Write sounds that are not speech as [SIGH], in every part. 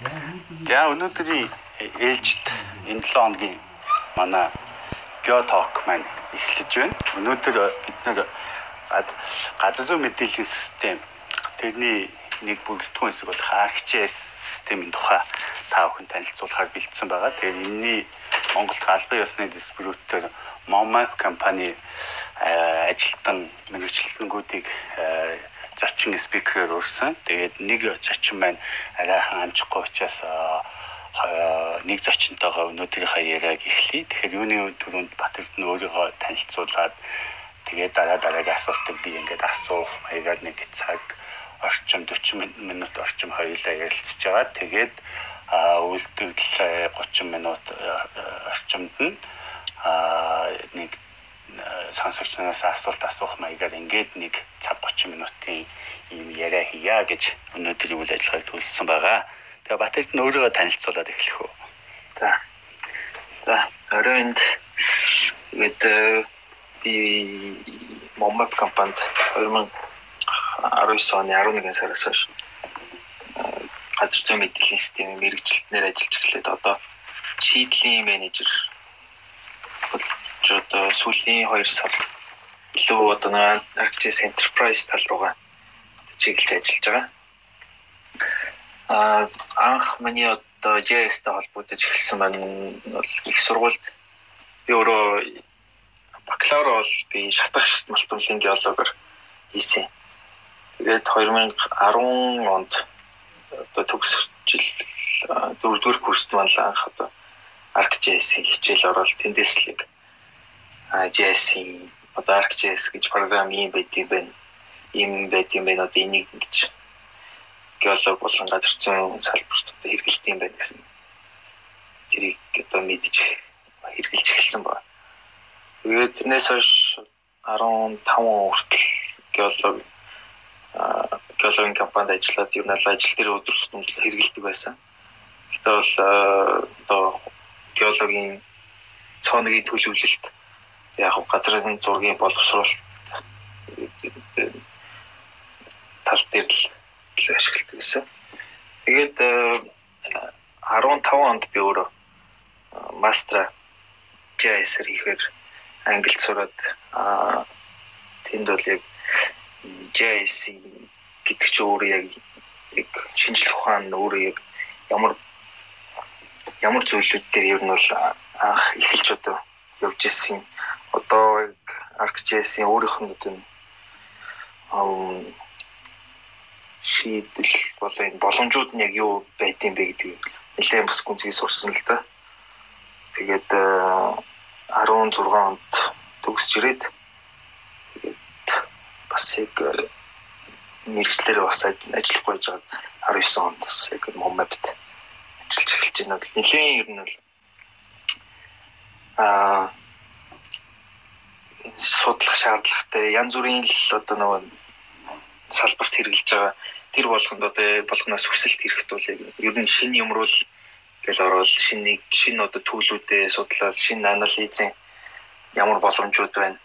За өнөөдрийн ээлжид энэ 7 хоногийн манай Geotalk маань эхэлж байна. Өнөөдөр бид нэр газар зүйн мэдээллийн систем тэрний нэг бүрэлдэхүүн хэсэг болох ArcGIS системийн тухай та бүхэн танилцуулахаар бэлдсэн байгаа. Тэгэхээр энэний Монголд албан ёсны дистрибьютор Momap компани ажилтан мэрэгчлэлтнүүдийг зочин спикерээр урьсан. Тэгээд нэг зочин маань арайхан амжихгүй учраас нэг зочинтойгоо өнөөдрийнхээ яриаг эхлэе. Тэгэхээр юуны түрүүнд Батэрд нь өөрийгөө танилцуулаад тэгээд дараа дараагийн асуултыг би ингээд асуух маягаар нэг цаг орчим 40 минут орчим хоёулаа ярилцж байгаа. Тэгээд үйлдвэрлэл 30 минут орчимд нь нэг сонсогч нараас асуулт асуух маягаар ингээд нэг цаг 30 минутын ийм яриа хийя гэж өнөөдрийн үйл ажиллагааг төлсөн байгаа. Тэгээ Батэрд нь өөрийгөө танилцуулаад эхлэх үү. За. За, оройнд тэгээд э, би Момап компанид 2019 оны 11 сараас хойш э, газар зүйн мэдээллийн системийн мэрэгчлэлтнээр ажиллаж эхлээд одоо шийдлийн менежер болж одоо сүүлийн 2 сар илүү одоо нэг ArcGIS Enterprise тал руугаа чиглэж ажиллаж байгаа. Аа анх миний одоо JS-тэй холбогдож эхэлсэн маань бол их сургуульд би өөрөө бакалавр бол би шатах малтумлын геологоор хийсэн. Тэгээд 2010 онд одоо төгсөж дөрөвдүгээр курст маань анх одоо ArcGIS-ийн хичээл ороод тэндээс л JS-ийн одоо ArcGIS гэж програм юм юм байна. Байт юм байна. Одоо энийг ингэж геолог болон газар зүйн салбарт одоо хэрэгэлт юм байна гэсэн. Тэрийг одоо мэдж хэрэгжилж эхэлсэн ба. Тэгээд тэрнээс хойш 15 хүртэл геолог геологийн компанид ажиллаад ер нь ажил дээр өдөр тутмын хэрэгэлдэг байсан. Гэтэ бол одоо геологийн цооногийн төлөвлөлт яг газрын зургийн боловсруулалт тал дээр л ашигладаг гэсэн. Тэгээд 15 онд би өөрөө мастера JS-ээр хийхээр англид сураад тэнд бол яг JS гэдэг чинь өөрөө яг яг шинжлэх ухаан өөрөө яг ямар ямар зүйлүүд дээр ер нь бол анх эхэлж одоо явж ирсэн одоо яг ArcGIS-ийн өөрийнх нь одоо шийдэл болоо энэ боломжууд нь яг юу байдсан бэ гэдгийг нэлээд бас гүнзгий сурсан л да. Тэгээд 16 онд төгсж ирээд бас яг мэрэгчлэр бас ажиллах байж байгаа 19 онд бас яг момапт ажиллаж эхэлж байна. Нэлээд ер нь бол аа судлах шаардлагатай. Янз бүрийн л одоо нөгөө салбарт хэрэгжилж байгаа. Тэр болгонд одоо болгоноос хүсэлт ирэхт бол ер нь шинэ юмр бол гэл ороод шинийг шинэ одоо төлөвлөдөө судлаад шинэ анализын ямар боломжууд байна?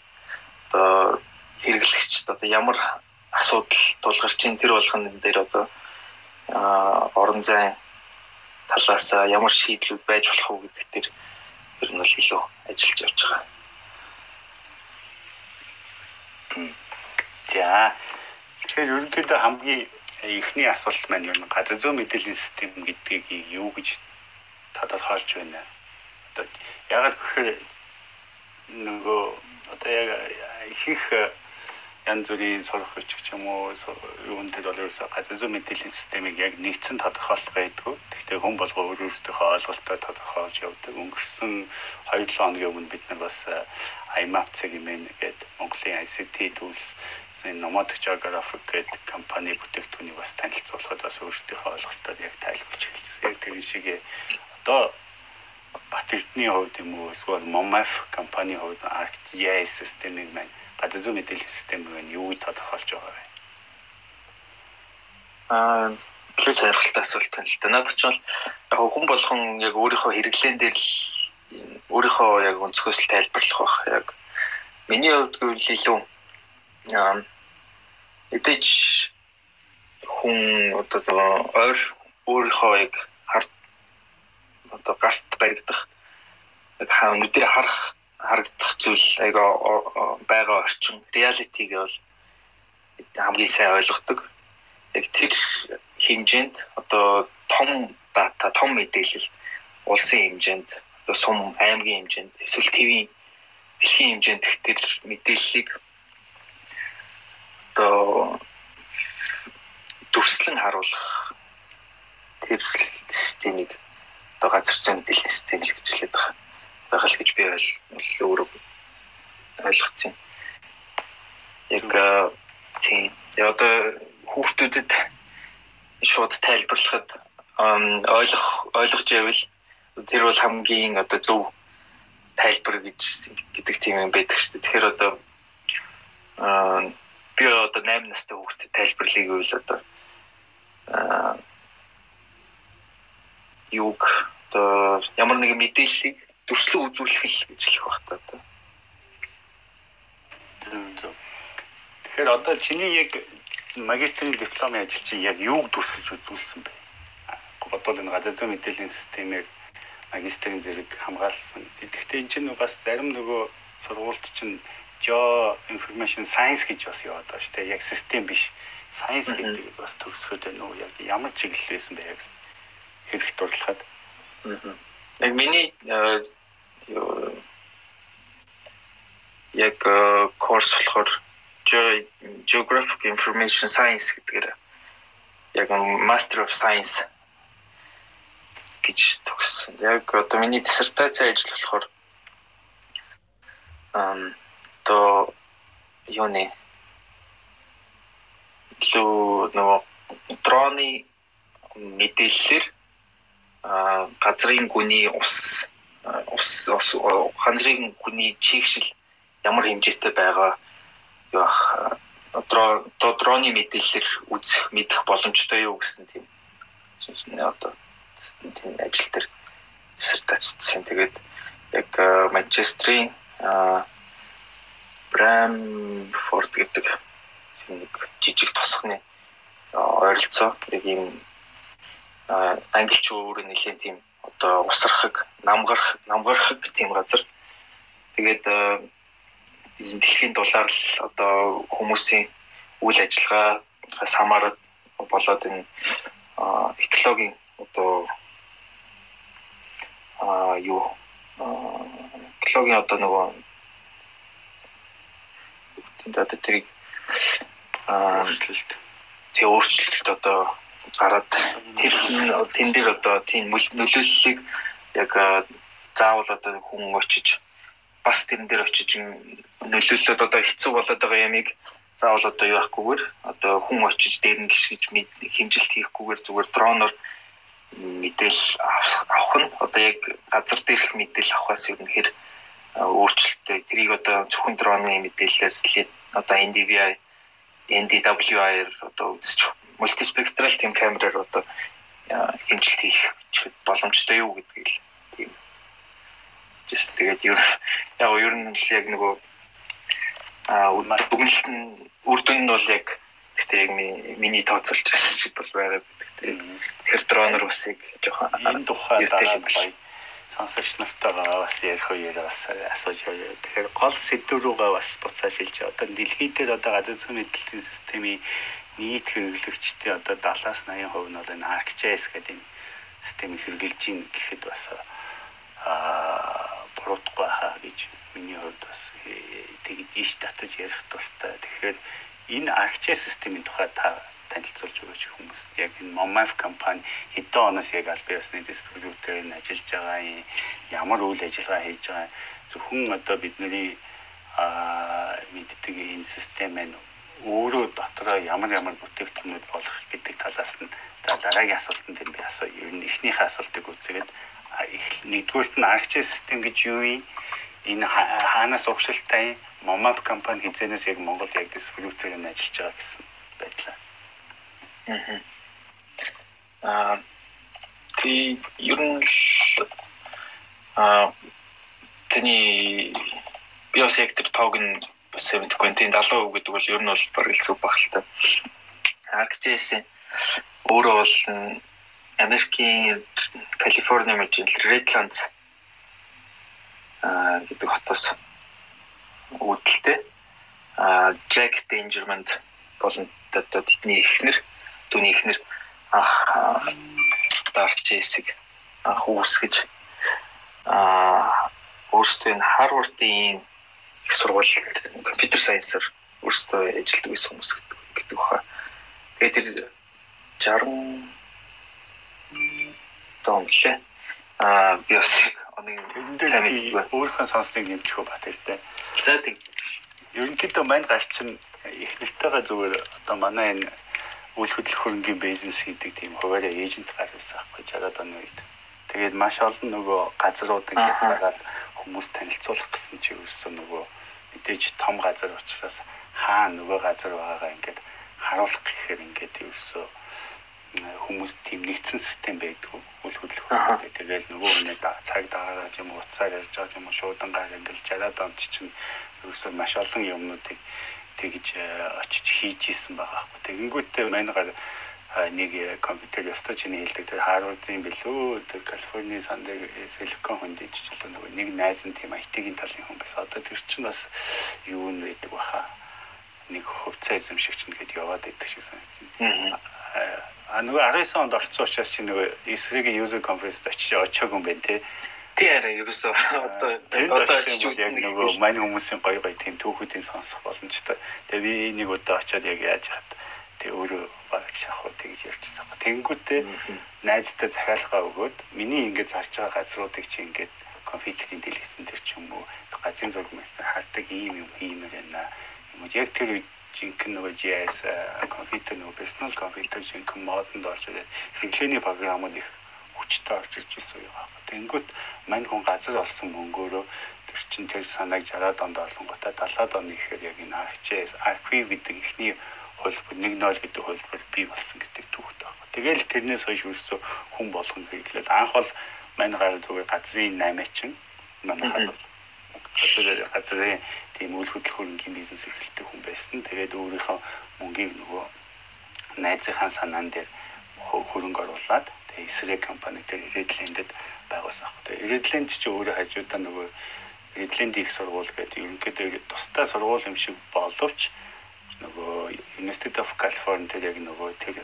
Одоо хэрэглэгчд одоо ямар асуудал тулгарч ин тэр болгоны дээр одоо орон зай талаас ямар шийдлүүд байж болох уу гэдэг дээр ер нь бол илүү ажиллаж явж байгаа. За. Тэгэхээр ерөнхийдөө хамгийн эхний асуулт маань юу газар зүйн мэдээллийн систем гэдгийг юу гэж тодорхойлж байна. Одоо ягаад гэхээр нөгөө одоо яг их янз бүрийн сурах бичиг ч юм уу юун дээр бол ерөөсө газар зүйн мэдээллийн системийг яг нэгдсэн тодорхойлт байдгүй. Гэхдээ хүн болго өөрөөсөө ойлголтоо тодорхойлж явдаг. Өнгөрсөн 2-7 хоногийн өмнө бид нар бас IMAP цаг юм гээд Монголын ICT tools зэн Nomadic Geographic гэдэг компани бүтээгдэхүүнийг бас танилцуулахад бас өөрсдийнхөө ойлголтоор яг тайлбарч хэлчихсэн. Яг тэр шиг одоо Бат Эрдэнэ хувьд юм уу эсвэл Momaf компани хувьд ArcGIS системийг маань гадаад зүйн мэдээллийн систем нь юу гэж тодорхойлж байгаа вэ? Аа тэгэхээр сонирхолтой асуулт байна л да. Надад ч бол яг хүн болгон яг өөрийнхөө хэрэглэн дээр л өөрийнхөө яг өнцгөөс л тайлбарлах байх. Яг миний хувьд гэвэл илүү аа эдэж хүн одоо ойр өөрийнхөө яг одоо гарт баригдах яг өнөдөр харах харагдах зүйл айгаа байгаа орчин реалитиг бол хамгийн сайн ойлгодог. Яг тэр хэмжээнд одоо том дата, том мэдээлэл улсын хэмжээнд одоо сум аймгийн хэмжээнд эсвэл ТV-ийн дэлхийн хэмжээнд тэр мэдээллийг одоо дүрслэн харуулах тэр системийг одоо газар зүйн мэдээллийн систем л гэж хэлээд байгаа байгаа л гэж би өөрөө ойлгож байна. Яг тийм. Одоо хүүхдүүдэд шууд тайлбарлахад ойлгох ойлгож байвал тэр бол хамгийн одоо зөв тайлбар гэж гэдэг тийм юм байдаг шүү дээ. Тэгэхээр одоо би одоо 8 настай хүүхдэд тайлбарлахыг үйл одоо юг одоо ямар нэгэн мэдээллийг дүрслэн үзүүлэх гэж хэлэх баг та одоо. Тэгэхээр одоо чиний яг магистрийн дипломын ажил чинь яг юуг дүрсэлж үзүүлсэн бэ? Бодвол энэ газар зүйн мэдээллийн системээр магистрийн зэрэг хамгаалсан. Тэгэхдээ энэ чинь бас зарим нөгөө сургуульд чинь geo information science гэж бас яваад байгаа шүү дээ. Яг систем биш. Science гэдэг бас төгсгöd байна уу? Яг ямар чиглэл байсан бэ яг хэрэгт дурлахад. Яг миний яг course болохоор Geographic Information Science гэдгээр яг Master of Science гэж төгссөн. Яг одоо миний диссертацийн ажил болохоор ам то юуны лөө нөгөө дроны мэдээллээр газрын гүний ус ус ус хандрын гүний чигшил ямар хэмжээтэй байгаа? Юу ах одоо дроны мэдээлэлээр үзэх мэдэх боломжтой юу гэсэн тийм одоо тийм ажил дээр диссертацийн тэгээд яг Манчестрийн Брамфорд гэдэг нэг жижиг тосхны ойролцоо. Яг ийм англич өөрөө нэлийн тийм одоо усрахыг намгарах намгарахыг тийм газар. Тэгээд дэлхийн дулаар л одоо хүмүүсийн үйл ажиллагаагаас хамаарат болоод энэ экологийн одоо а юу экологийн одоо нөгөө тэнд одоо тэрийг өөрчлөлт тий өөрчлөлт одоо гараад тэр тэн дээр одоо тийм нөлөөллийг яг заавал одоо хүн очиж бас тэрэн дээр очиж нөлөөлөлд одоо хэцүү болоод байгаа ямиг заавал одоо юу яахгүйгээр одоо хүн очиж дээр нь гიშгэж хэмжилт хийхгүйгээр зүгээр дроноор мэдээлэл авах нь одоо яг газар дээрх мэдээлэл авахаас ер нь хэр өөрчлөлттэй. Тэрийг одоо зөвхөн дроны мэдээлэлээр одоо NDVI NDWI-ээр одоо үзэж мультиспектрал тийм камераар одоо хэмжилт хийх боломжтой юу гэдгийг тийм just тэгээд ер яг ер нь л яг нөгөө а дүгнэлт нь үр дүн нь бол яг гэхдээ яг миний тооцоолж шиг бол байгаа гэдэг. Тэгэхээр дронер усыг жоохон энэ тухай дараа сонсогч нартайгаа бас ярих үеэр бас асууж явъя. Тэгэхээр гол сэдв рүүгээ бас буцаа шилж одоо дэлхийд дээр одоо газар зүйн мэдээллийн системийн нийт хэрэглэгчдийн одоо 70-аас 80% нь бол энэ ArcGIS гэдэг энэ системийг хэрэгжилж ийн гэхэд бас аа буруудахгүй хаа гэж миний хувьд бас тэгж иш татаж ярих тустай. Тэгэхээр энэ ArcGIS системийн тухай та танилцуулж өгөөч хүмүүс. Яг энэ Momaf компани хэдэн оноос яг аль биесны дистрибьюторын ажиллаж байгаа юм ямар үйл ажиллагаа хийж байгаа зөвхөн одоо бидний а мэддэг энэ систем нь өөрөө дотроо ямар ямар бүтээгдэхүүнүүд болох гэдэг талаас нь дараагийн асуултанд би асуу. Ер нь эхнийхээ асуултыг үзгээд нэгдүгээрт нь аргичээ систем гэж юу вэ? Энэ хаанаас угшилтай Момап компани хизэнээс яг Монгол яг дистрибьюторын ажиллаж байгаа гэсэн байдлаа. Аа тий ер нь аа тэний биосектор тоог нь бас мэдгүй тийм 70% гэдэг бол ер нь бол бараг л зүг багталтай. ArcGIS өөрөө бол Америкийн Калифорни мужийн Redlands аа гэдэг хотоос үүдэлтэй. Аа Jack Dangermond болон одоо тэдний эхнэр түүний эхнэр ах Dark Chase-ийг анх үүсгэж аа өөрсдөө энэ Harvard-ийн их сургуульд компьютер сайенсаар өөрсдөө ажилладаг байсан хүмүүс гэдэг гэдэг баха. Тэгээд тэр 60 том лээ. Аа би бас оны сайн мэддэг. өөрийнхөө сонсныг нэмчих үү бат хэлтэй. За тийм. Ерөнхийдөө мань гарч чинь их нэртэйгээ зүгээр одоо манай энэ үйл хөдлөх хөрөнгийн бизнес хийдэг тийм хуваараа эйжент гар байсан аахгүй 60-аад оны үед. Тэгээд маш олон нөгөө газрууд ингээд Аха. Хүмүүс танилцуулах гэсэн чи ерөөсөө нөгөө мэдээж том газар учраас хаа нөгөө газар байгаагаа ингээд харуулах гэхээр ингээд м, хүмүүс тийм нэгдсэн систем байдгүй үйл хөдлөх. Тэгээд нөгөө да- цаг дагаагаа юм уцаар ярьж байгаа юм уу шуудангаар ингээд 60-аад онд чинь ерөөсөө маш олон юмнуудыг тэгж э, очиж хийж исэн байгаа байхгүй. Тэгэнгүүтээ манайгаар а, нэг э, компьютер ёстой чиний хэлдэг тэр Харвардын билүү тэр Калифорни сандыг Силикон хүндэж ч нөгөө нэг найз нь тийм IT-ийн талын хүн байсан. Одоо тэр чинь бас юу нь байдаг баха. Нэг хувцас эзэмшигч нь гээд яваад байдаг шиг санагдаж Аа. А нөгөө 19 онд орсон учраас чи нөгөө эсрэгийн user conference-д очиж очиог юм байна те. Тий арай ерөөсөө одоо одоо очиж үзсэн нөгөө мань хүмүүсийн гоё гоё тийм түүхүүдийг сонсох боломжтой. Тэгээ би нэг удаа очиод яг яаж хат тэг өөрөө баг шахуу тэгж ярьчихсан. Тэнгүүтээ найзтай захиалгаа өгөөд миний ингээд зарж байгаа газруудыг чи ингээд компьютерийн дэлгэсэн тэр ч юм уу газрын зураг мэрт хардаг ийм юм хиймээр байна. Юм уу яг тэр үед жинхэнэ нөгөө э, компьютер нөгөө personal компьютер жинхэнэ модонд орж ирээд хэвлэлийн програмууд их хүчтэй орж ирж байсан юм байна. Тэнгүүт мань хүн газар олсон мөнгөөрөө тэр чин тэр санааг 60-аад онд олонготой 70-аад оны ихээр яг энэ ArcGIS, Archive гэдэг ихний хөлбөр 1.0 гэдэг хөлбөр бий болсон гэдэг түүхтэй байна. Тэгэл тэрнээс хойш өрсө хүн болгон хэрэглээд анх бол мань гар зүгээр газрын 8-чин манай хад бол газар газрын тийм үйл хөдлөх хөрөнгөний бизнес эрхэлдэг хүн байсан. Тэгээд өөрийнхөө мөнгийг нөгөө найзынхаа санаан дээр хө- хөрөнгө оруулад тэгээд эсрэг компани дээр Redland-д байгуулсан. Тэгээд Redland ч өөрөө хажуудаа нөгөө Redland их сургууль гэдэг ерөнхийдөө тусдаа сургууль юм шиг боловч нөгөө University of California тэр яг нөгөө тэр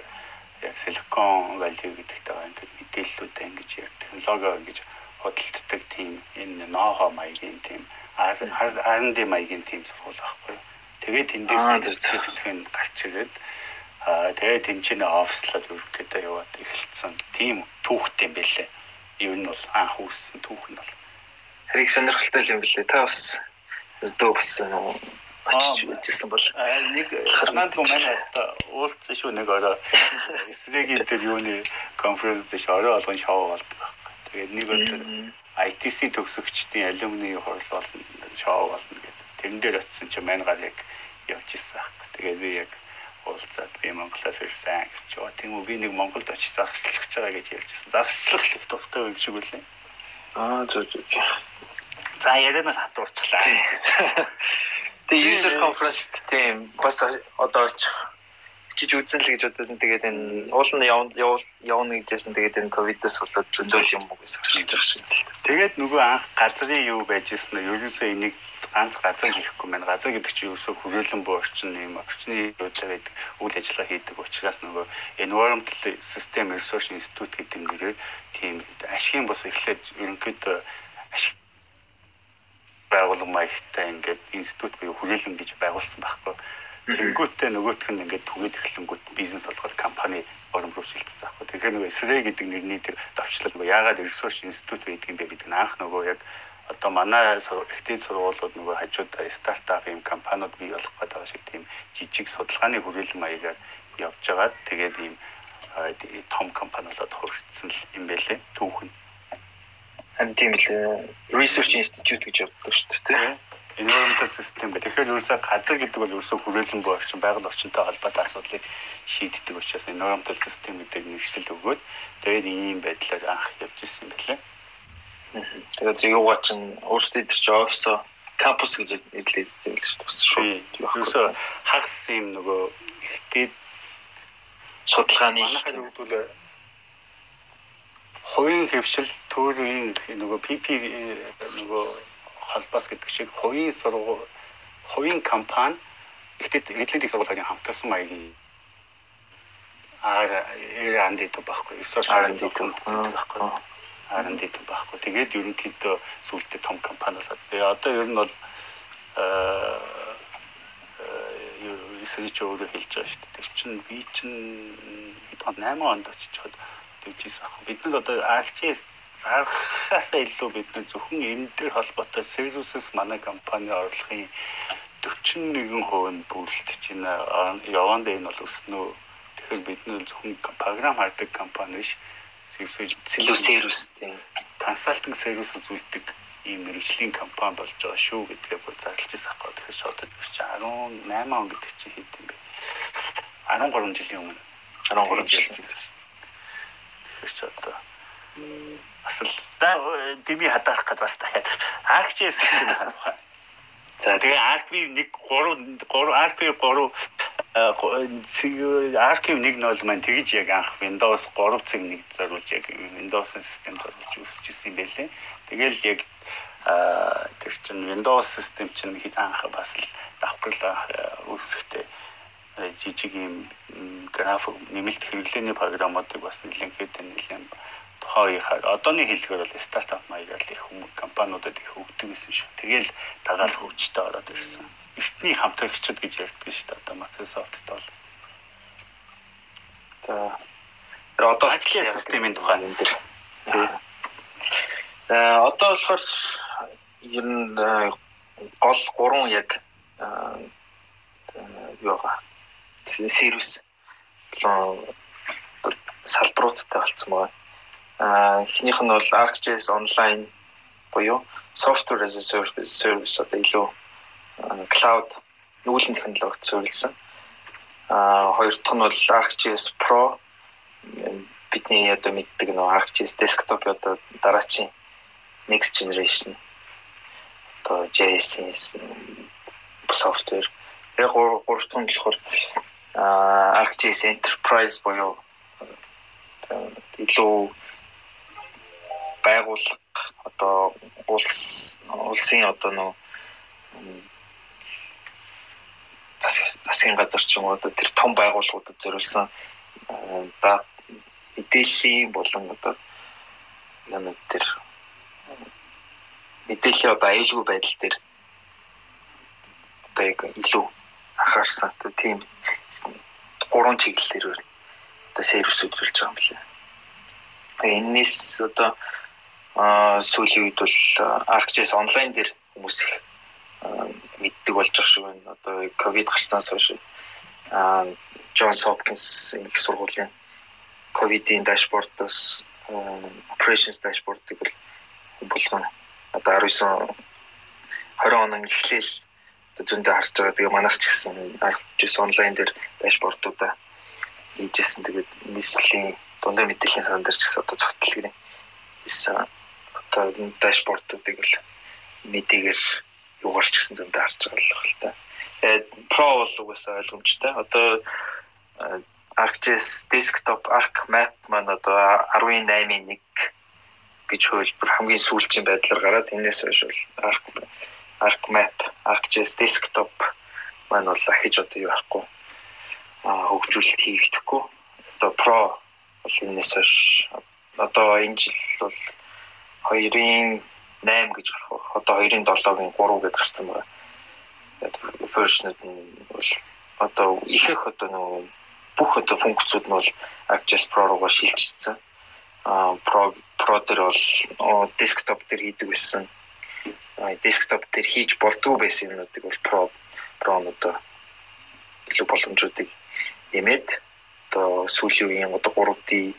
яг Silicon Valley гэдэгтэйгээ ингээд мэдээллүүдээ ингэж яг технологио ингэж худалддаг тийм энэ ноохо маягийн тийм R&D маягийн тийм сургууль байхгүй. Тэгээд тэндээс Аа, зөв, зөв. тэтгэн гарч ирээд аа тэгээд тэн чинь офслоод өргөдөө яваад эхэлсэн тийм түүхтэй юм байлээ. Ер нь бол анх үүссэн түүх нь бол. Их сонирхолтой юм билээ. Та бас өдөө бас очиж үзсэн бол нэг санаанд гоо манай хата уулзсан шүү нэг орой эсрэгийн [LAUGHS] тэр юуны конференц дэш орой болгон шоу болдог. Тэгээд нэг өдөр ITC төгсөгчдийн алюмны хурал болно шоу болно гэдэг. Тэрэн дээр очисон чинь манай гар яг явж ирсэн байхгүй. Тэгээд би яг уулзаад би Монголоос ирсэн гэж чи оо тийм үү би нэг Монголд очиж загсчлах гэж байгаа гэж ярьж ирсэн. Загсчлах их дуртай юм шиг үлээ. аа зөв. зөв. За ярианаас хатуурчлаа. [LAUGHS] Тэгээ user conference тийм бас одоо очих чиж үзэн л гэж бодсон. Тэгээд энэ уул нь явна явна гэжсэн. Тэгээд энэ ковидос болоод зөндөл юм уу гэсэн хэрэг байгаа шиг. Тэгээд нөгөө анх газрын юу байж ирсэн нь ерөөсөө энийг ганц газар хийхгүй маань газар гэдэг чинь ерөөсөө хүрээлэн буй орчин юм орчны үйлдэл байдаг үйл ажиллагаа хийдэг учраас нөгөө environmental system research institute гэдэг нэрээр тийм ашигын бус эхлээд ерөнхийдөө ашиг байгууллага маягтай ингээд институт буюу хүрээлэн гэж байгуулсан байхгүй. Тэнгүүтээ нөгөөх нь ингээд түгээд эхлэнгүүт бизнес болгоод компани шилжсэн байхгүй. Тэгэхээр нөгөө SRE гэдэг нэрний тэр давчлал нөгөө яагаад research institute байдаг юм бэ гэдэг нь анх нөгөө яг одоо манай ихтэй сургуулиуд нөгөө хажуудаа стартап юм компаниуд бий болох гэдэг шиг тийм жижиг судалгааны хүрээлэн маягаар явж байгаа. Тэгээд ийм том компаниудад хөрсцсөн юм байлээ. Түүхэн. Харин тийм л research institute гэж явдаг шүү дээ. тийм. environmental system гэх. Тэгэхээр ерөөсөө газар гэдэг бол ерөөсөө хүрээлэн буй орчин байгаль орчинтой холбоотой асуудлыг шийддэг учраас environmental system гэдэг нэршил өгөөд тэгээд ийм байдлаар анх явж ирсэн юм байна. Тэгээд юугаа чинь өөрсдөө тэр чинь офисо кампус гэж нэрлэдэг юм л шүү дээ. Шүү. Ерөөсөө хагас юм нөгөө ихтэй судалгааны манайхаар өгдөл хувийн хөвшил төрийн нөгөө PP нөгөө холбоос гэдэг шиг хувийн сургууль хувийн компани ихтэй эдлийн их сургуулийн хамтарсан маягийн ар R&D байхгүй research R&D гэдэг байхгүй. R&D гэдэг байхгүй. Тэгээд ерөнхийдөө сүүлдээ том компани болоод. Тэгээ одоо ер нь бол эсрэг ч өөрөө хэлж байгаа шүү дээ. Тэр чинь би чинь хэд он 8 онд очиж тэгжсэн ах. Бид нар одоо акчээс зархахаас илүү бид нар зөвхөн энэ дээр холбоотой Services манай компани орлогын 41% нь бүрэлдэж байна. Яванд энэ бол өснөө. Тэгэхээр бид нар зөвхөн програм хардаг компани биш. Сервис тийм консалтинг сервис үзүүлдэг ийм мэрэгжлийн компани болж байгаа шүү гэдгээ бүр зарлж ирсэн аахгүй. Тэгэхээр тэр чинь 18 он гэдэг чинь хэд юм бэ? 13 жилийн өмнө 13 жил. Ч одоо бас л дими хадгалах гэж бас дахиад акчийн систем хадгалах. За тэгээ аркив 1 3 3 аркив 3 аркив 1.0 маань тэгж яг анх Windows 3 цэг нэг зориулж яг Windows-ын систем зориулж үүсчихсэн юм байлээ. Тэгэл яг тэр чинь Windows систем чинь хэд анх бас л давхарлаа үүсэхтэй жижиг юм график нэмэлт хэрэглээний програмуудыг бас нэлээд нэлээд тухайн үеийнхаар одооний хэлгээр бол стартап маягаар л их хүмүүс компаниудад их өгдөг гэсэн шүү. Тэгэл дагаал хөгжтэй ороод ирсэн. Эртний хамтрагчид гэж ярьдаг шүү дээ. Одоо Microsoft-т бол. За одоо ажлын системийн тухай энэ дэр. За одоо болохоор ер нь гол гурван яг юу байгаа сервис салбаруудтай болцсон байгаа. Аа эхнийх нь бол ArcGIS онлайн буюу software as a service service одоо илүү cloud нүүлгэн технологид суурилсан. Аа хоёр дахь нь бол ArcGIS Pro бидний одоо мэддэг нөө ArcGIS desktop одоо дараачийн next generation одоо JS software. Яг гурав дахь нь болохоор ArcGIS Enterprise буюу илүү байгууллага одоо улс улсын одоо нөө засгийн газар ч юм уу одоо тэр том байгууллагуудад зориулсан мэдээллийн болон одоо яг тэр мэдээллийн одоо аюулгүй байдал дээр одоо яг илүү анхаарсан тийм гурван чиглэлээр одоо сервис үзүүлж байгаа юм билээ. Энэс одоо сүүлийн үед бол ArcGIS онлайн дээр хүмүүс их мэддэг болж байгаа шүү байна. Одоо ковид гарснаас хойш Johns Hopkins их сургуулийн ковидын дашбордоос operations дашбордыг бол болгоно. Одоо 19 20 оног эхлээл одоо зөндөө харж байгаа. Тэгээ манайх ч гэсэн ArcGIS онлайн дээр дашбордуудаа хийжсэн. Тэгээд нийслэлийн дундаа мэдээллийн сан дээр ч гэсэн одоо цогтлгэрийн хийсэн одоо дашбордуудыг л мэдээгээр юугаар ч гэсэн зөндөө харж байгаа л та. Тэгээд Pro бол угаасаа ойлгомжтой. Одоо ArcGIS desktop Arc Map маань одоо 18.1 гэж хөлбөр хамгийн сүүлчийн байдлаар гараад энэс хойш бол Arc Arc Map ArcGIS desktop маань бол ахиж одоо юу ахгүй хөгжүүлэлт хийгдэхгүй. Одоо Pro бол энэс одоо энэ жил бол 2-ын 8 гэж гарах. Одоо 2-ын 7-гийн 3 гэдээ гарсан байна. Version-д нь бол одоо ихэнх одоо нөгөө бүх одоо функцүүд нь бол ArcGIS Pro руугаа шилжчихсэн. Аа Pro Pro дээр бол desktop дээр хийдэг байсан. Desktop дээр хийж болдгоо байсан юмнуудыг бол Pro одоо илүү боломжуудыг нэмээд одоо сүүлийн үеийн одоо 3D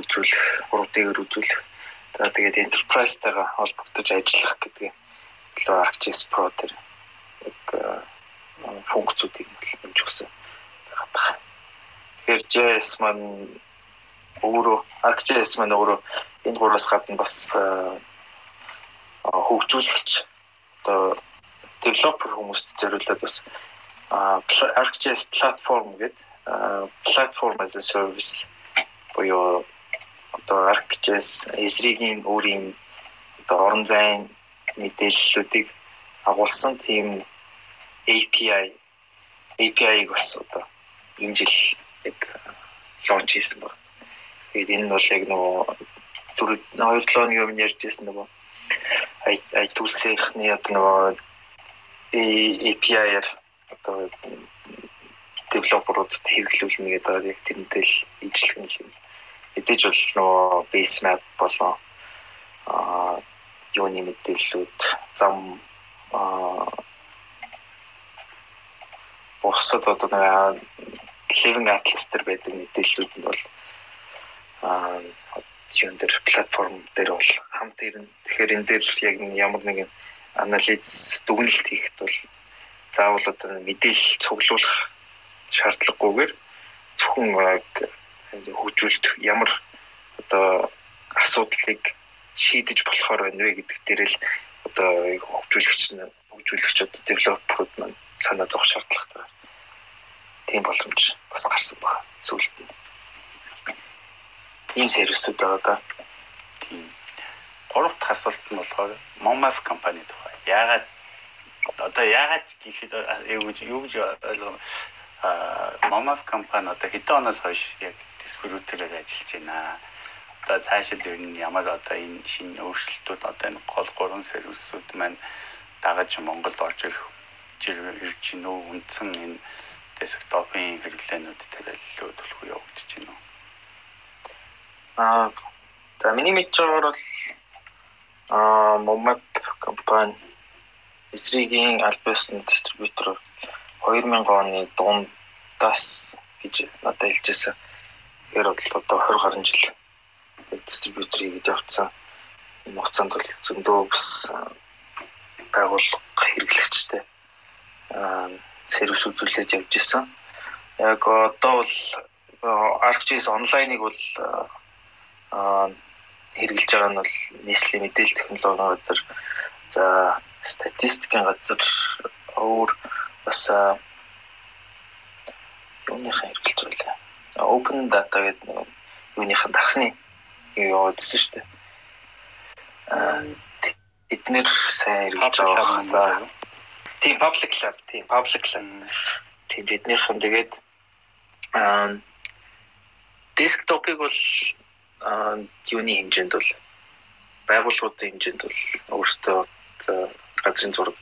үзүүлэх, 3D-гээр үзүүлэх. За тэгээд enterprise-тайгаа холбогдож ажиллах гэдэг илүү ArcGIS Pro дээр яг функцүүдийг нэмж өгсөн байгаа байна. Тэгэхээр JS маань өөрөө ArcGIS маань өөрөө энэ гураас гадна бас хөгжүүлэгч одоо developer хүмүүст зориулаад бас ArcGIS platform гэдэг platform as a service буюу одоо ArcGIS эсрэгийн өөрийн одоо орон зайн мэдээллүүдийг агуулсан тийм API API-г бас одоо энэ жил яг лонч хийсэн баг. Тэгээд энэ нь бол яг нөгөө түр 2 7 өдрийн өмнө ярьжсэн нөгөө iTools-ийнхны одоо нөгөө API-аар одоо девелоперуудад хэрэглүүлнэ гэдэг яг тэрнтэй л ижлэх юм. Мэдээж бол нөгөө base map болон аа юуны мэдээллүүд зам аа бусад одоо нэг living atlas төр байдаг мэдээллүүд нь бол аа юун дээр платформ дээр бол хамт ирнэ. Тэгэхээр энэ дээр яг ямар нэгэн анализ дүгнэлт хийхэд бол заавал одоо мэдээлэл цуглуулах шаардлагагүйгээр зөвхөн хөгжүүлэлт ямар одоо асуудлыг шийдэж болохоор байна вэ гэдэг дээр л одоо хөгжүүлэгч нь хөгжүүлэгчид девелоперууд маань санаа зовх шаардлагатай. Тийм боломж бас гарсан байна. Сүүлд нь. Ийм сервисүүд байгаа да. Тийм. Гурав дахь асуулт нь болохоор Momaf компани тухай. Яагаад одоо яагаад гэхэд юу гэж юу гэж ойлгоо а Momaf компани одоо хэдэн оноос хойш яг дистрибьюторээр ажиллаж байна. Одоо цаашид ер нь ямар одоо энэ шинэ өөрчлөлтүүд одоо энэ гол гурван сервисүүд маань дагаж Монголд орж ирэх ирж гин үү үндсэн энэ десктопын хэрэглээнүүд л төлөв явагдаж байна? Аа за миний мэдчээр бол аа Momap компани эсрэгийн альбиусны дистрибьютор 2000 оны дундаас гэж надад хэлжсэн. Тэгэхээр бол одоо 20 гаруй жил дистрибьютор хийж явцсан. Энэ хугацаанд бол зөндөө бас байгууллага хэрэглэгчтэй сервис үзүүлээд явж исэн. Яг одоо бол ArcGIS онлайныг бол хэрэгжилж байгаа нь бол нийслэлийн мэдээлэл технологийн газар за статистикийн газар өөр бас юуныхаа хэрэгжилж байлаа. Open data гэдэг нэг юуныхаа дарсны юу явуулсан шүү дээ. Аа эднэр сайн хэрэгжилж байгаа. За тийм public lab, тийм public lab. Тийм эднийхэн тэгээд аа десктопыг бол юуны хэмжээнд бол байгууллагуудын хэмжээнд бол өөртөө газрын зураг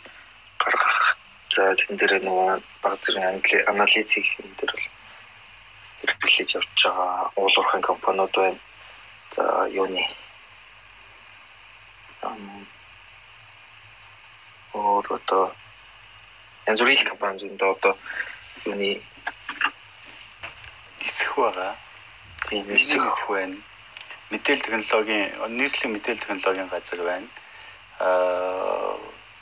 гаргах за тэн дээр нөгөө баг зэрэг анализ хийх юм дээр бол хэрэглэж явж байгаа уулуурхайн компаниуд байна. За юуны өөр одоо янз бүрийн компаниуд одоо юуны нисэх байгаа. тийм нисэх байна. Мэдээлэл технологийн нийслэлийн мэдээлэл технологийн газар байна. Аа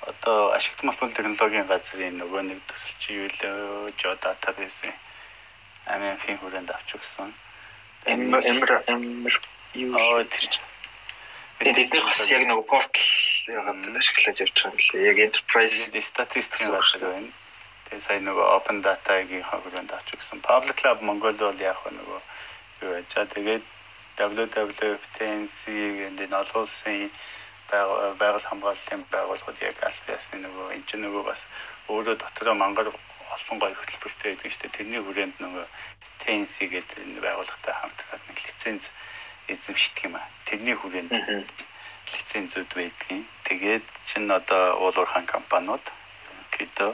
одоо ашигт малбал технологийн газрын нөгөө нэг төсөлч юу л жоо датабейс амин хүрээнд авч өгсөн. эмэр эмэр юу тэдний бас яг нэг портал яагаад ашиглаж явж байгаа юм лээ. Яг enterprise статистикийн газар байна. Тэгээ сая нөгөө open data-гийн хавранд авч өгсөн. Public Lab Монгол бол яг нөгөө юу яаж тэгээд Гэдэг нь олон улсын байгаль хамгааллын байгууллагууд яг аль биесны нөгөө энэ ч нөгөө бас өөрөө дотроо мангар олон гоё хөтөлбөртэй байдаг шүү дээ. Тэрний хүрээнд нөгөө TNC гэдэг энэ байгууллагатай хамтраад нэг лиценз эзэмшдэг юм аа. Тэрний хүрээнд лицензүүд байдгийн. Тэгээд чинь одоо уулуурхан компаниуд ерөнхийдөө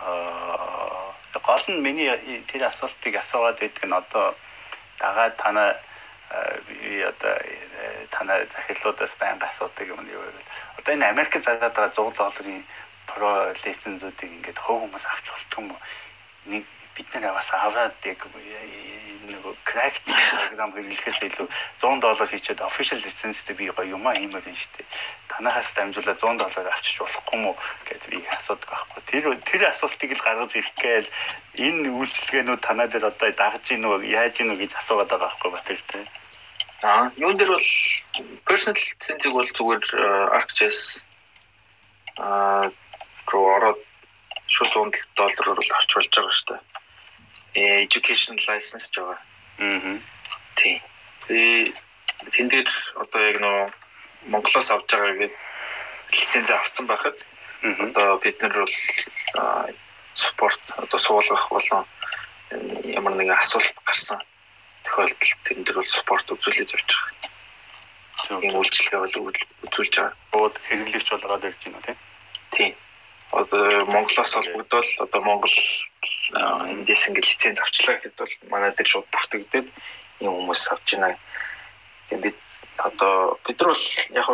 аа гол нь миний тэр асуултыг асуугаад байдаг нь одоо дагаад танаа би одоо танаа захирлуудаас байнга асуудаг юм юу вэ? Одоо энэ Америкт зараад байгаа 100 долларын про лицензүүдийг ингээд хөв хүмүүс авч болтго юм уу? Нэг бид нэр бас аваад яг нэг cracked програм хэрэглэхээс илүү 100 доллар хийчихэд official license-тэй би гоё юм аа хиймэл юм шүү дээ. Танахаас дамжуулаад 100 доллар авчиж болохгүй мó гэдээ би асуудаг байхгүй. Тэр тэр асуултыг л гаргаж ирэх гээл энэ үйлчлэгээнүүд танаа дээр одоо дагж гин үү яаж гин үү гэж асуугаад байгаа байхгүй Батэр тэ. Аа, юун дээр бол personal license-ийг бол зүгээр ArcGIS аа руу ороод шууд 100 доллараар бол авч болж байгаа шүү дээ education license байгаа. Аа. Тийм. Тэгээ тэн дээр одоо яг нөө Монголоос авж байгаа гэдэг лиценз авсан байхад одоо бид нар бол спорт одоо суулгах болон ямар нэгэн асуулт гарсан тохиолдолд тэн дээр бол спорт үзүүлээд явж байгаа. Тийм үйлчлэгээ бол үзүүлж байгаа. Бод хэрэглэгч болоод ирж байна тийм. Тийм. Одоо Монголоос холбогдоод одоо Монгол эндээс ингээд лиценз авчлаа гэхэд бол манай дээр шууд бүртгэгдээд ийм хүмүүс авч байна. Тийм бид одоо бид нар бол яг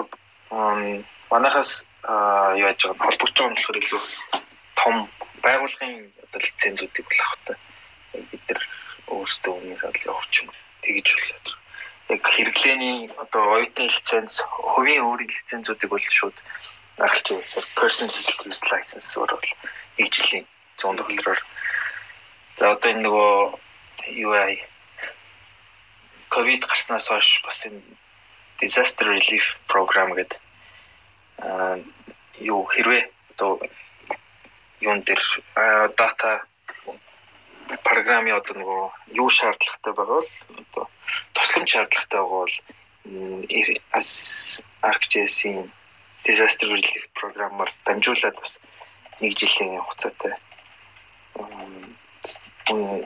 манайхаас юу яаж байгаа холбогдож байгаа нь болохоор илүү том байгууллагын одоо лицензүүдийг бол авах та бид нар өөрсдөө өмнө санал явууч юм тэгэж болоод яг хэрэглээний одоо оюутны лиценз хувийн өөрийн лицензүүдийг бол шууд аргалж ирсэн personal use license бол нэг жилийн 100 доллараар за одоо энэ нөгөө аа ковид гарснаас хойш бас энэ disaster relief program гэдэг аа юу хэрвээ одоо юун дээр дата програмын одоо нөгөө юу шаардлагатай байгаа бол одоо тусламж шаардлагатай байгаа бол ArcGIS-ийн disaster relief програмаар дамжуулаад бас нэг жилийн хугацаатай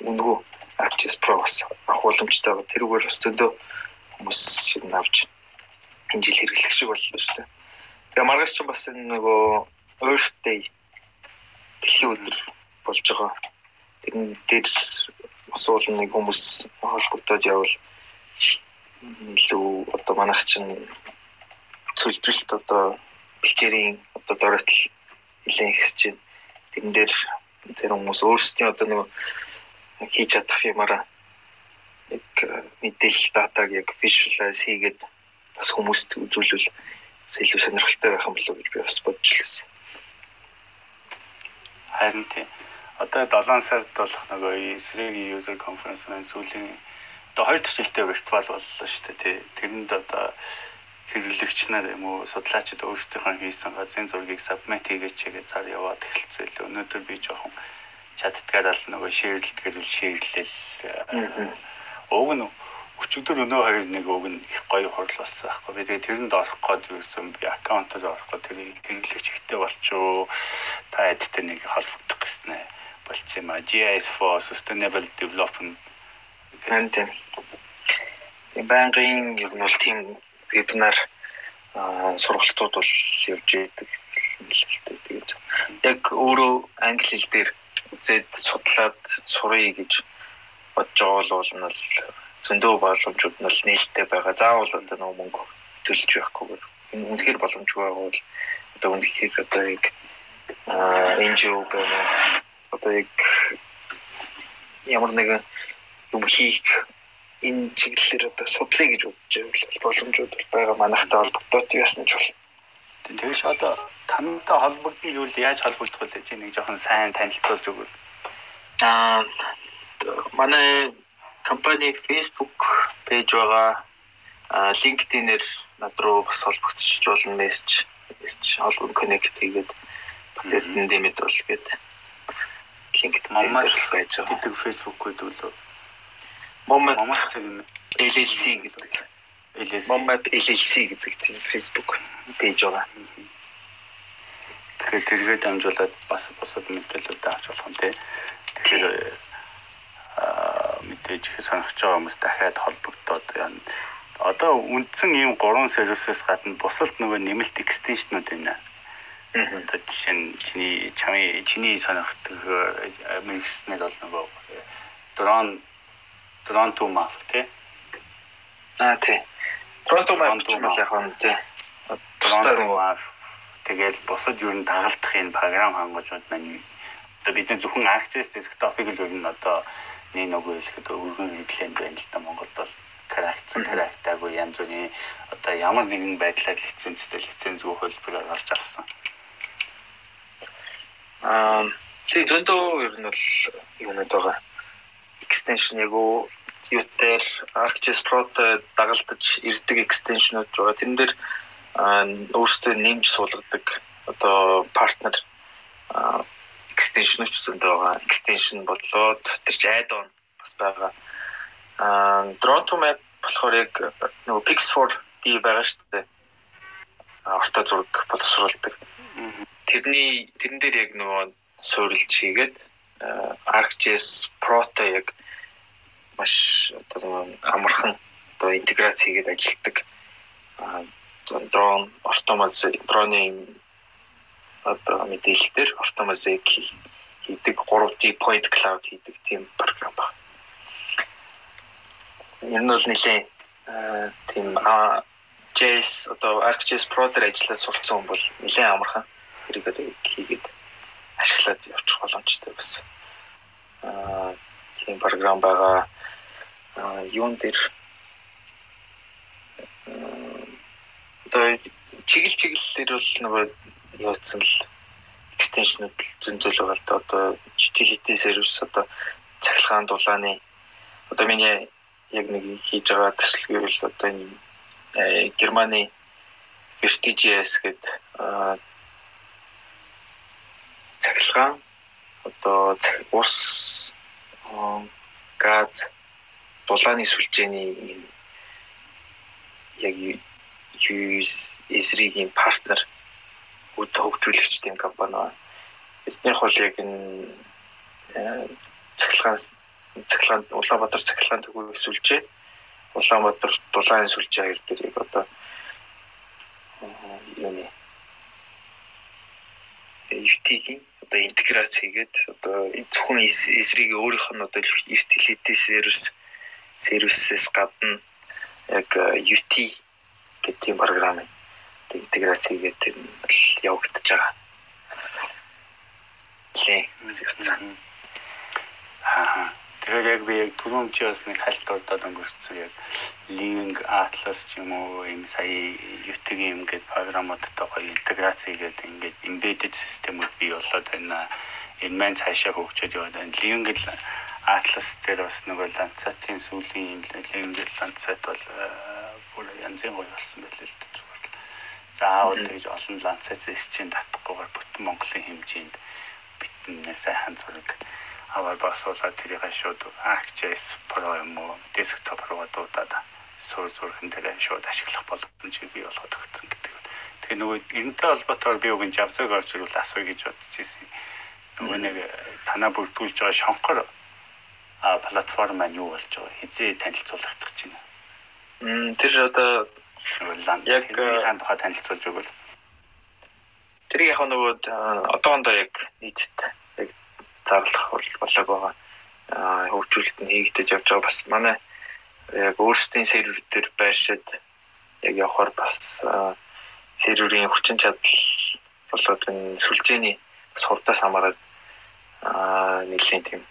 үнгүү Pro бас авах боломжтой байгаа. Тэрүүгээр бас зөндөө хүмүүс шинэ авч энэ жил хэрэглэх шиг боллоо шүү дээ. Тэгээ маргааш ч бас энэ нөгөө Earth Day дэлхийн өдөр болж байгаа. Тэрэн дээр бас уул нэг хүмүүс холбогдоод явбал илүү одоо манайх чинь цөлжилт одоо бэлчээрийн одоо доройтол нэлээд ихсэж байна. Тэрэн дээр зэрэг хүмүүс өөрсдийн одоо нэг хийж чадах юмараа яг мэдээлэл датаг яг visualize хийгээд бас хүмүүст үзүүлвэл илүү сонирхолтой байх юм болов уу гэж би бас бодож лсэн. Харин тийм. Одоо 7 сард болох нөгөө эсрэг user conference маань сүүлийн одоо хоёр дахь жилдээ виртуал боллоо шүү дээ тий. Тэрэнд одоо хэрэглэгч нар юм уу судлаачид өөрсдийнхөө хийсэн газрын зургийг submit хийгээд чигээ цаар яваад эхэлсэн л өнөөдөр би жоохон чаддгаар л нөгөө шеэрлэлтгэл шеэрлэл уг нь өчигдөр өнөө хоёр нэг уг нь их гоё хурал болсон байхгүй би тэгээ тэрэнд орох гээд юусэн? Би аккаунтад орох гээд тэрийг хэрэглэгч ихтэй болчоо та эдтэй нэг холбогдох гэснэ. Болчих юм а GIS for sustainable development гэнэ тийм банкын юм бол тийм вебинар сургалтууд бол явж идэг тэгээд яг өөрөө англи хэл дээр үзээд судлаад сурыг гэж бодож байгаа бол нь зөндөө боломжууд нь нээлттэй байгаа. Заавал одоо нэг мөнгө төлж байхгүйгээр энэ үнэхээр боломжгүй байгаа бол одоо үнэхээр одоо яг NGO байна. Одоо яг ямар нэгэн юм хийх энэ чиглэлээр одоо судлаа гэж бодож байвал боломжууд байгаа манайхтай холбогдоод яасан ч бол. Тэгээс одоо тантай холбогдсон юу л яаж холбогдох вэ чи нэг жоохон сайн танилцуулж өгвөл. Аа манай компани Facebook пэйж байгаа. Аа LinkedIn-ээр над руу бас холбогдчих болно мессеж мессеж холбог коннект хийгээд тэгээд дэмэд бол гээд LinkedIn маань байж байгаа. Гэдэг Facebook гэдэг л Момат цагийн LLC гэдэг. LLC. Момат LLC гэдэг тийм Facebook пэйж байгаа. Тэгэхээр тэргээ дамжуулаад бас бусад мэдээлэлүүд авч болох юм тий. Тэгэхээр аа мэдээж их сонирхож байгаа хүмүүс дахиад холбогдоод яана. Одоо үндсэн ийм гурван сервисээс гадна бусалд нөгөө нэмэлт экстеншнүүд байна. Одоо жишээ нь чиний чамын чиний сонирхдаг мэрэгснэр бол нөгөө дрон drone to map тий. Аа тий. Drone to map ч юм уу яг нь тий. Drone to map тэгэл бусад юу н дагалдах энэ програм хангажууд маань одоо бидний зөвхөн Access desktop-ыг л ер нь одоо нэг нөгөө хэлэхэд өргөн хэрэглээнд байна л да Монголд бол карактер карактаагүй янз бүрийн одоо ямар нэгэн байдлаар лицензтэй лицензгүй хөлбөр гарч авсан. Аа тэг зөндөө ер нь бол юмуд байгаа extension яг юу дээр ArcGIS Pro-той дагалдаж ирдэг extension-ууд байгаа. Тэрэн дээр өөрсдөө нэмж суулгадаг одоо партнер extension-ууд зөндөө байгаа. Extension болоод тэр add-on бас байгаа. Аа Drone to Map болохоор яг нөгөө Pix4D байгаа шүү дээ. Орто зураг боловсруулдаг. Тэрний тэрэн дээр яг нөгөө суурилж хийгээд ArcGIS Pro-то яг маш одоо амархан одоо интеграц хийгээд ажилладаг. дрон автомат дроны одоо мэдээлэлээр автоматик хийдэг 3D point cloud хийдэг тийм програм байна. Энэ нь бол нэлээд тийм JS одоо ArcGIS Pro дээр ажиллаж сурцсан хүн бол нэлээд амархан одоо хийгээд ашиглаад явчих боломжтой байсан. Аа тийм програм байгаа. Аа юун дээр одоо чиглэл чиглэлээр бол нөгөө юуцсан л экстеншнуд зөндөөл байгаа л да одоо utility service одоо цахилгаан дулааны одоо миний яг нэг хийж байгаа төсөл гэвэл одоо энэ Германы Vertiges гэдэг цахилгаан одоо ус газ дулааны сүлжээний яг эсрийн партнер үд хөгжүүлэгч тийм компани байна. Эднийх бол яг энэ цахилгаан цахилгаан Улаанбаатар цахилгаан төгөөг сүлжээ Улаанбаатар дулаан сүлжээ хоёр дэрийг одоо юуны UT-ийн одоо интеграц хийгээд одоо зөвхөн эсрэг өөрийнх нь одоо utility service сервисээс гадна яг UT гэдэг тийм програм интеграц хийгээд тэр нь явагдаж байгаа. Лээ үзэгцэн. Аа Тэгэхээр яг би яг түрүүн чи бас нэг хальт урдаад өнгөрсөн яг Living Atlas ч юм уу ийм сая YouTube-ийн ингээд програмуудтай гоё интеграц хийгээд ингээд embedded системүүд бий болоод байна. Энэ маань цаашаа хөгжөөд яваад байна. Living Atlas дээр бас нөгөө Landsat-ийн сүүлийн Living Landsat бол э, бүр янзын гоё болсон байлээ л дээ. Заавал тэгж олон Landsat-ээс чинь татахгүйгээр бүтэн Монголын хэмжээнд битнээ сайхан зураг аваад басуулаад тэрийг шууд ArcGIS Pro юм уу desktop руу дуудаад суурь зурган дээр шууд ашиглах боломжийг бий болгоод өгсөн гэдэг. Тэгээ нөгөө энэтэй холбоотойгоор би үгэн жавзаг орж ирвэл асууя гэж бодож ирсэн. Нөгөө нэг танаа бүрдүүлж байгаа шонхор а платформ маань юу болж байгаа хизээ танилцуулагдах гэж байна. Мм тэр одоо яг хаан тухай танилцуулж өгвөл тэр яг нөгөө одоохондоо яг нийтэд зарлах болоог байгаа. Аа хөгжүүлэлт нь хийгдэж явж байгаа бас манай яг өөрсдийн сервер дээр байршид яг явахаар бас серверийн хүчин чадал болоод энэ сүлжээний бас хурдаас хамаарат аа нэлийн тийм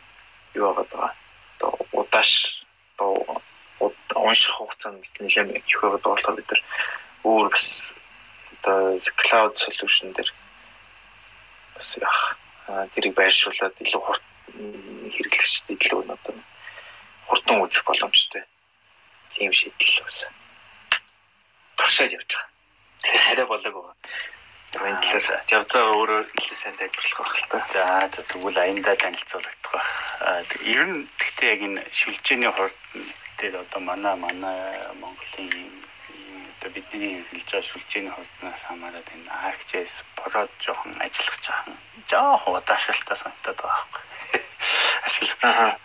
юу байгаа. Одоо удааш одоо унших хугацаанд нэлээд их байгаа болохоор бид нар өөр бас одоо cloud solution дээр бас яах тэрийг байршуулад илүү хурд хэрэглэгчдэд илүү одоо хурдан үзэх боломжтой тийм шийдэл бас туршаад явж байгаа. Тэгэхээр хараа болоог байгаа. Энэ талаар жавзаа өөрөө илүү сайн тайлбарлах байх л та. За тэгвэл аяндаа танилцуулагдах байх. Ер нь гэхдээ яг энэ шилжээний хурд дээр одоо манай манай Монголын одоо бидний хэлж байгаа сүлжээний хурднаас хамаарат энэ ArcGIS Pro жоохон ажиллах жоохон жоохон удаашралтай санагдаад байгаа байхгүй. [LAUGHS] Ашиглах.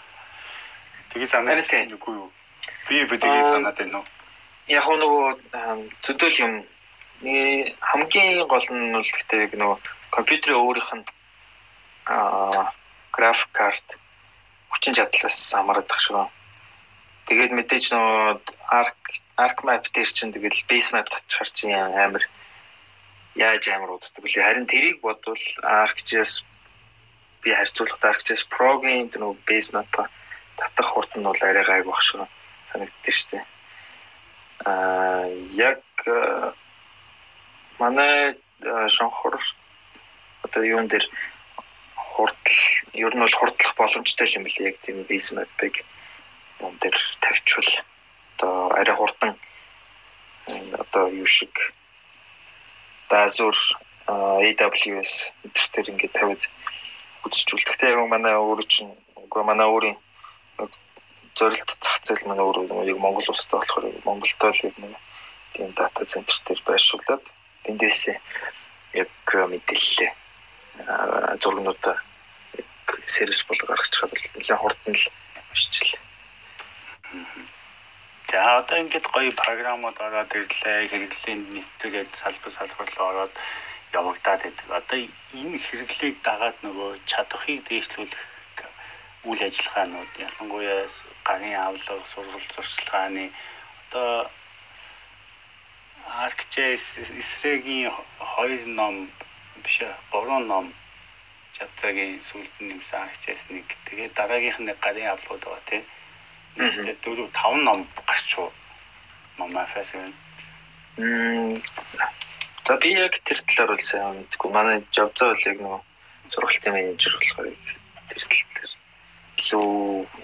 Тэгээ санагдаж үгүй юу? Би бидний санаад байна уу? Яг нөгөө зөвдөл юм нэг хамгийн гол нь бол гэхдээ яг нөгөө компьютерийн өөрийнх нь аа график карт хүчин чадлаас хамаарат байх шиг байна Тэгээд мэдээж нөө arc arc map дээр чинь тэгэл base map татчихар чинь амар яаж амар уддаг вэ? Харин тэрийг бодвол ArcGIS би харьцуулахад ArcGIS Pro-гийн нөө base map татах хурд нь бол арай гайг баг шиг санагддаг шүү дээ. Аа яг манай шонхор одоо юун дээр хурдл ер нь бол хурдлах боломжтой юм билээ яг тийм base map-ыг юм дээр тавьчвал одоо арай хурдан одоо юу шиг Azure AWS төр ингээд тавиад үзчихвэл гэхдээ яг манай өөрөө чинь үгүй манай өөрийн зорилт зах зээл маань өөр нэг Монгол улстай болохоор Монголд л яг нэг тийм дата центр дээр байршуулад эндээсээ яг мэдээлэлээ зургнуудаа яг сервис бол гаргаж чад бол нэлээд хурдан л бишчлээ. За одоо ингээд гоё програмууд ороод ирлээ. Хэрэглээнд нэвтгээд салбар салбарлуу ороод явагдаад байдаг. Одоо энэ хэрэглээг дагаад нөгөө чадахыг дээшлүүлэх үйл ажиллагаанууд ялангуяа гарын авлага, сургалт сурчлагын одоо ArcGIS эсрэгийн хоёр ном биш гурван ном Жавцагийн сүүлд нэмсэн ArcGIS нэг тэгээд дараагийнх нь гарын авлагууд байгаа тийм. Нийтдээ 4 5 ном гарч уу. Мамафас гэн. Мм За би яг тэр талаар бол сайн мэдгүй. Манай Жавцаа бол яг нөгөө сургалтын менежер болохоор тэр тал дээр илүү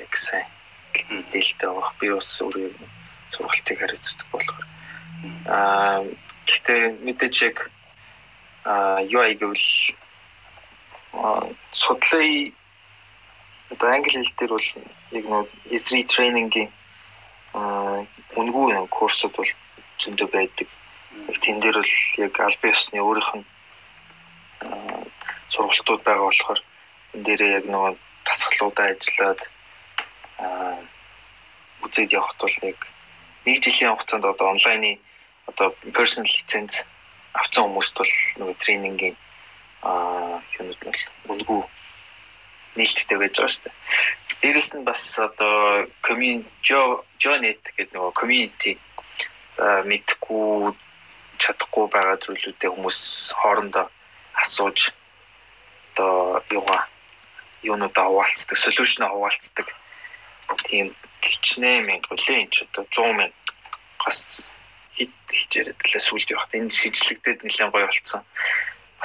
яг сайн дээлтэй байгаа. Би бас өөрөө сургалтыг хариуцдаг болохоор аа гэхдээ мэдээж яг аа UI гэвэл судлаа одоо англи хэл дээр бол яг нэг history training-ийн үнгүй курсууд бол зөндөө байдаг. Тэн дээр бол яг аль биесны өөрийнх нь сургалтууд байгаа болохоор энэ дээрээ яг нөгөө дасгалуудаа ажиллаад үзээд явахт бол яг нэг жилийн хугацаанд одоо онлайны одоо personal лиценз авсан хүмүүст бол нөгөө тренингийн аа юмуд бол үнгүй нээлттэй байж байгаа шүү дээ. Дээрээс нь бас одоо community гэдэг нөгөө community за мэдхгүй чадахгүй байгаа зүйлүүдээ хүмүүс хоорондоо асууж одоо юугаа юунуудаа хуваалцдаг, солиушнаа хуваалцдаг. Тийм хичнээн мянга үлээ энэ ч одоо 100 мянга гас хит хичээрэд лээ сүлд явахт энэ шижлэгдээд нэлээд гоё болцсон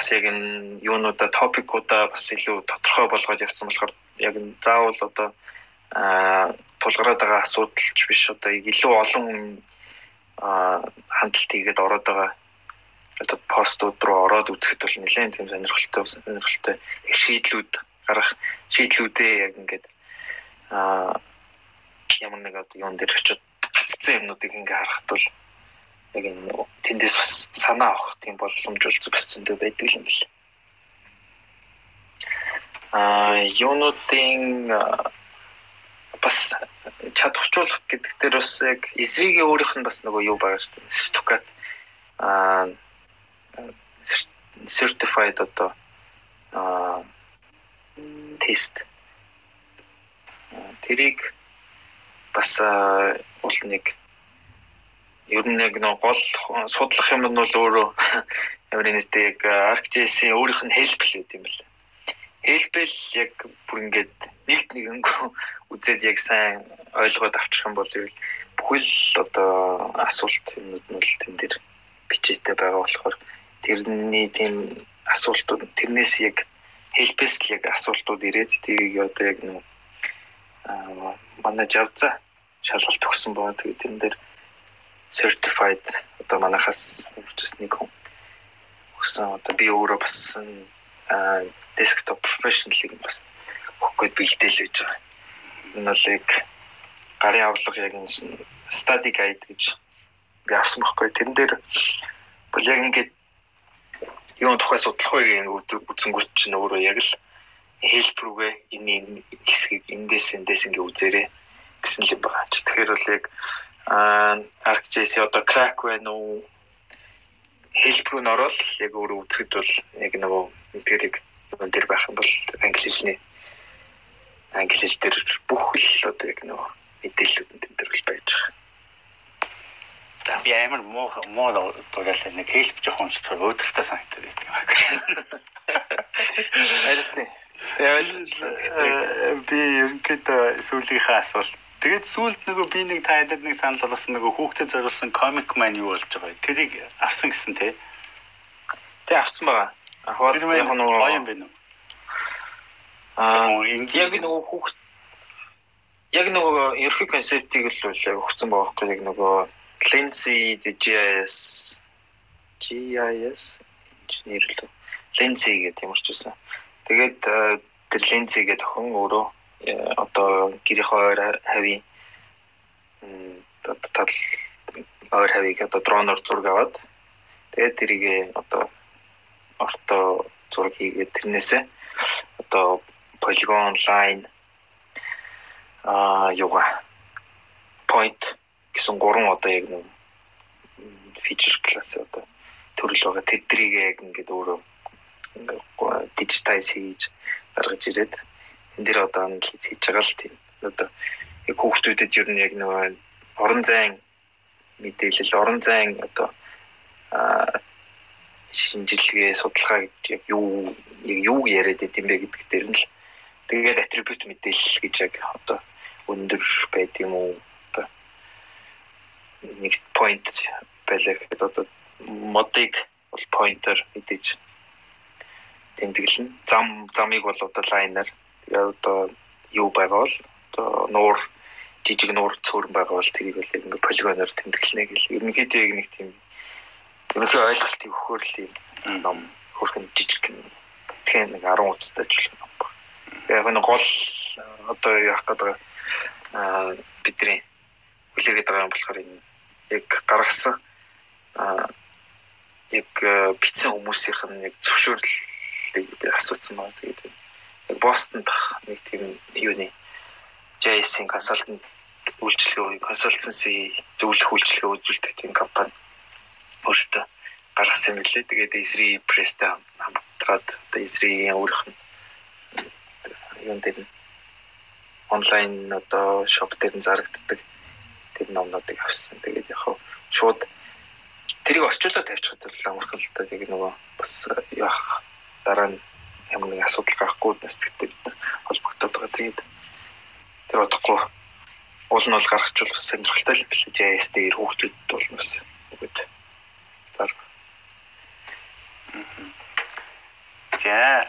бас яг энэ юунуудаа топикуудаа бас илүү тодорхой болгоод явсан болохоор яг заавал одоо тулгараад байгаа асуудалч биш одоо илүү олон хандлт хийгээд ороод байгаа одоо постууд руу ороод үзэхэд бол нэлээд тийм сонирхолтой сонирхолтой их шийдлүүд гарах шийдлүүдээ яг ингээд аа ямар нэг одоо юун дээр очиод гаццсан юмнуудыг ингээ харахад бол яг энэ тэндээс бас санаа авах тийм боломж бол бас зөндөө байдаг юм биш. Аа юунуудын бас чадварчуулах гэдэг дээр бас яг эсрэгийн өөрийнх нь бас нөгөө юу байгаа шүү дээ. Сертификат аа certified одоо аа тест тэрийг бас бол нэг ер нь яг нэг гол судлах юм нь бол өөрөө [LAUGHS] ямар нэгтэй яг ArcGIS-ийн өөрийнх нь help л гэдэг юм байна. Help-л яг бүр ингээд нэгт нэгэнгөө [LAUGHS] үзээд яг сайн ойлгоод авчих юм бол бүхэл одоо асуулт юмуд нь л тэн дээр бичээтэй байгаа болохоор тэрний тийм асуултууд тэрнээс яг help-с л яг асуултууд ирээд тийг одоо яг нэг манай жавза шалгалт өгсөн байгаа. Тэгээд тэрэн дээр certified одоо манахаас үржис нэг хүн өгсөн. Одоо би өөрөө бас desktop professional-ыг бас өгөхөд бэлдээл байж байгаа. Энэ бол яг гарын авлага яг энэ study guide гэж би авсан байхгүй. Тэрэн дээр бол яг ингээд юун тухай судлах вэ гэдэг үзэнгүүт чинь өөрөө яг л help рүүгээ энэ хэсгийг эндээс эндээс ингээ үзээрэй гэсэн л юм байгаа. Тэгэхээр бол яг ArcGIS одоо crack байна уу? Help руу н ороод яг өөрөө үзэхэд бол яг нөгөө empiric дээр байх юм бол англи хэлний англи хэл дээр бүх л одоо яг нөгөө мэдээллүүд энэ төр бол байж байгаа. За би амар муу муу дуурайлаа нэг хэлб жоохон уншчихвар өөдөртөө санагдаад байдаг юм аа. Арилсан. Яавал би ерөнхийдөө сүүлийнхээ асуулт Тэгээд сүүлд нөгөө би нэг тайлд нэг санал болгосон нөгөө хүүхдэд зориулсан комик маань юу болж байгаа вэ? Тэрийг авсан гэсэн тий. Тэ авсан байгаа. Ахвал яг нөгөө гоё юм байна уу? Аа яг нөгөө хүүхд яг нөгөө ерхий концептыг л өгсөн байгаа байхгүй яг нөгөө Cleansy GIS GIS инженер л Cleansy гэдэг юм орчсон. Тэгээд тэр Cleansy гэдэг охин өөрөө Э, одоо гэрийнхээ ойр хавийн тал ойр хавийг одоо дроноор зураг аваад тэгээд тэрийг одоо орто зураг хийгээд тэрнээсээ одоо polygon line а юга point гэсэн гурван одоо яг нэг фичер класс одоо төрөл байгаа. Тэдрийг яг ингээд өөрөө дижитайз хийж гаргаж ирээд энэ дээр одоо анализ хийж байгаа л тийм. Одоо яг хүүхдүүдэд ер нь яг нэг орон зайн мэдээлэл орон зайн одоо шинжилгээ судалгаа гэж яг юу яг юу яриад идэм бэ гэдэг дээр нь л тэгээд атрибут мэдээлэл гэж яг одоо өндөр байд юм уу? Одоо нэг point байлаа гэхэд одоо модыг бол pointer мэдээж тэмдэглэн зам замыг бол одоо лайнер одоо юу байгаа бол одоо нуур жижиг нуур цөөрөн байгаа бол тэрийг бол ингээ полигоноор тэмдэглэнэ гэл ерөнхийдөө яг нэг тийм ерөнхий ойлголт өгөхөр л юм ном хөрхэн жижиг тэгэхээр нэг 10 утастай юм ном баг. Яг нэг гол одоо яах гэдэг аа бидний хүлээгээд байгаа юм болохоор энэ яг гаргасан аа яг битсэн хүмүүсийнх нь яг зөвшөөрлийг асуусан байна. Тэгээд яг Бостон дах нэг тийм юуны JS-ийн консалтант үйлчлэгээ консалтенси зөвлөх үйлчлэгээ үзүүлдэг тийм компани өөртөө гаргасан юм лээ. Тэгээд Изри престэй хамтраад одоо Изригийн өөрийнх нь юун дээр онлайн одоо шоп дээр нь зарагддаг тэр номнуудыг авсан. Тэгээд яг шууд тэрийг орчуулаад тавьчих зүйл амархан л та яг нөгөө бас яах дараа нь ямар нэг асуудал гарахгүй нэстэгтэй холбогдоод байгаа. Тэгээд тэр удахгүй уул нь бол гаргachвал бас сонирхолтой л биш JS дээр хүүхдүүд бол бас үгүй зар. За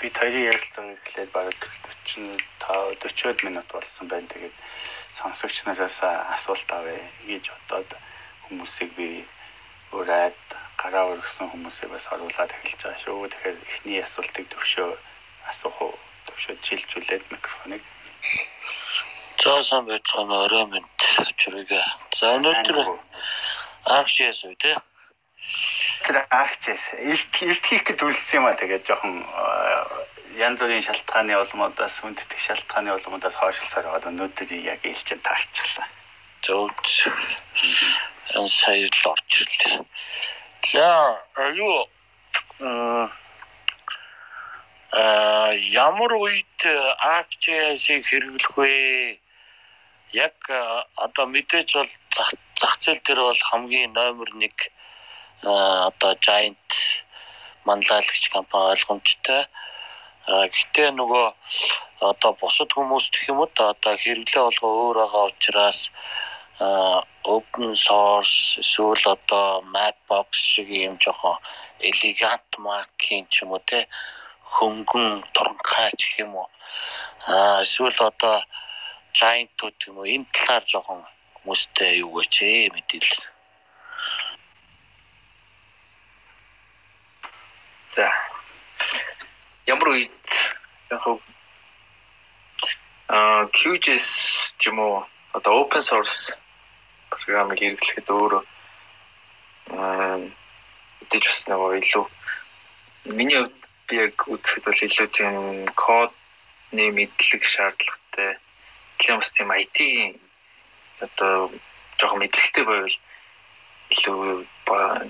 би хоёрын ярилцсан гэхлээр бараг 45 40 минут болсон байна. Тэгээд сонсогч нараас асуулт авъя гэж бодоод хүмүүсийг би ураад гараа өргөсөн хүмүүсийг бас оруулаад эхэлж байгаа шүү. Тэгэхээр эхний асуултыг төвшөө асуух уу? Төвшөө шилжүүлээд микрофоныг. За сайн байцгаана орой минь чурга. За өнөөдөр аргшээс үү те. Тэр арчээс илт илт хийх гэж үлдсэн юм а тэгээд жоохон янз бүрийн шалтгааны улмуудаас хүндэтгэх шалтгааны улмуудаас хойшлсаар байгаа өнөөдөр яг ээлжинд таарчихлаа. Зөв. Энэ сая л орчлоо. За юу а ямар үед акчийг хэрэглэх вэ? Яг одоо мэдээж бол зах зээл дээр бол хамгийн номер 1 одоо giant манлайлагч компани ойлгомжтой. Гэхдээ нөгөө одоо бусад хүмүүс гэх юм уу одоо хэрэглээ болгоо өөр байгаа учраас open source эсвэл одоо mapbox шиг юм жоохон elegant mark-ийн ч юм уу те хөнгөн туранхай ч гэх юм уу аа эсвэл одоо giant-ууд юм уу энэ талаар жоохон хүмүүстэй юу гэж мэдээлэл За. Ямар үед яг аа QGIS ч юм уу? Одоо open source програмыг хэрэглэхэд өөрөө аа мэдээж бас нөгөө илүү миний хувьд би яг үзэхэд бол илүү тийм кодны мэдлэг шаардлагатай. Тийм бас тийм IT-ийн одоо жоохон мэдлэгтэй байвал илүү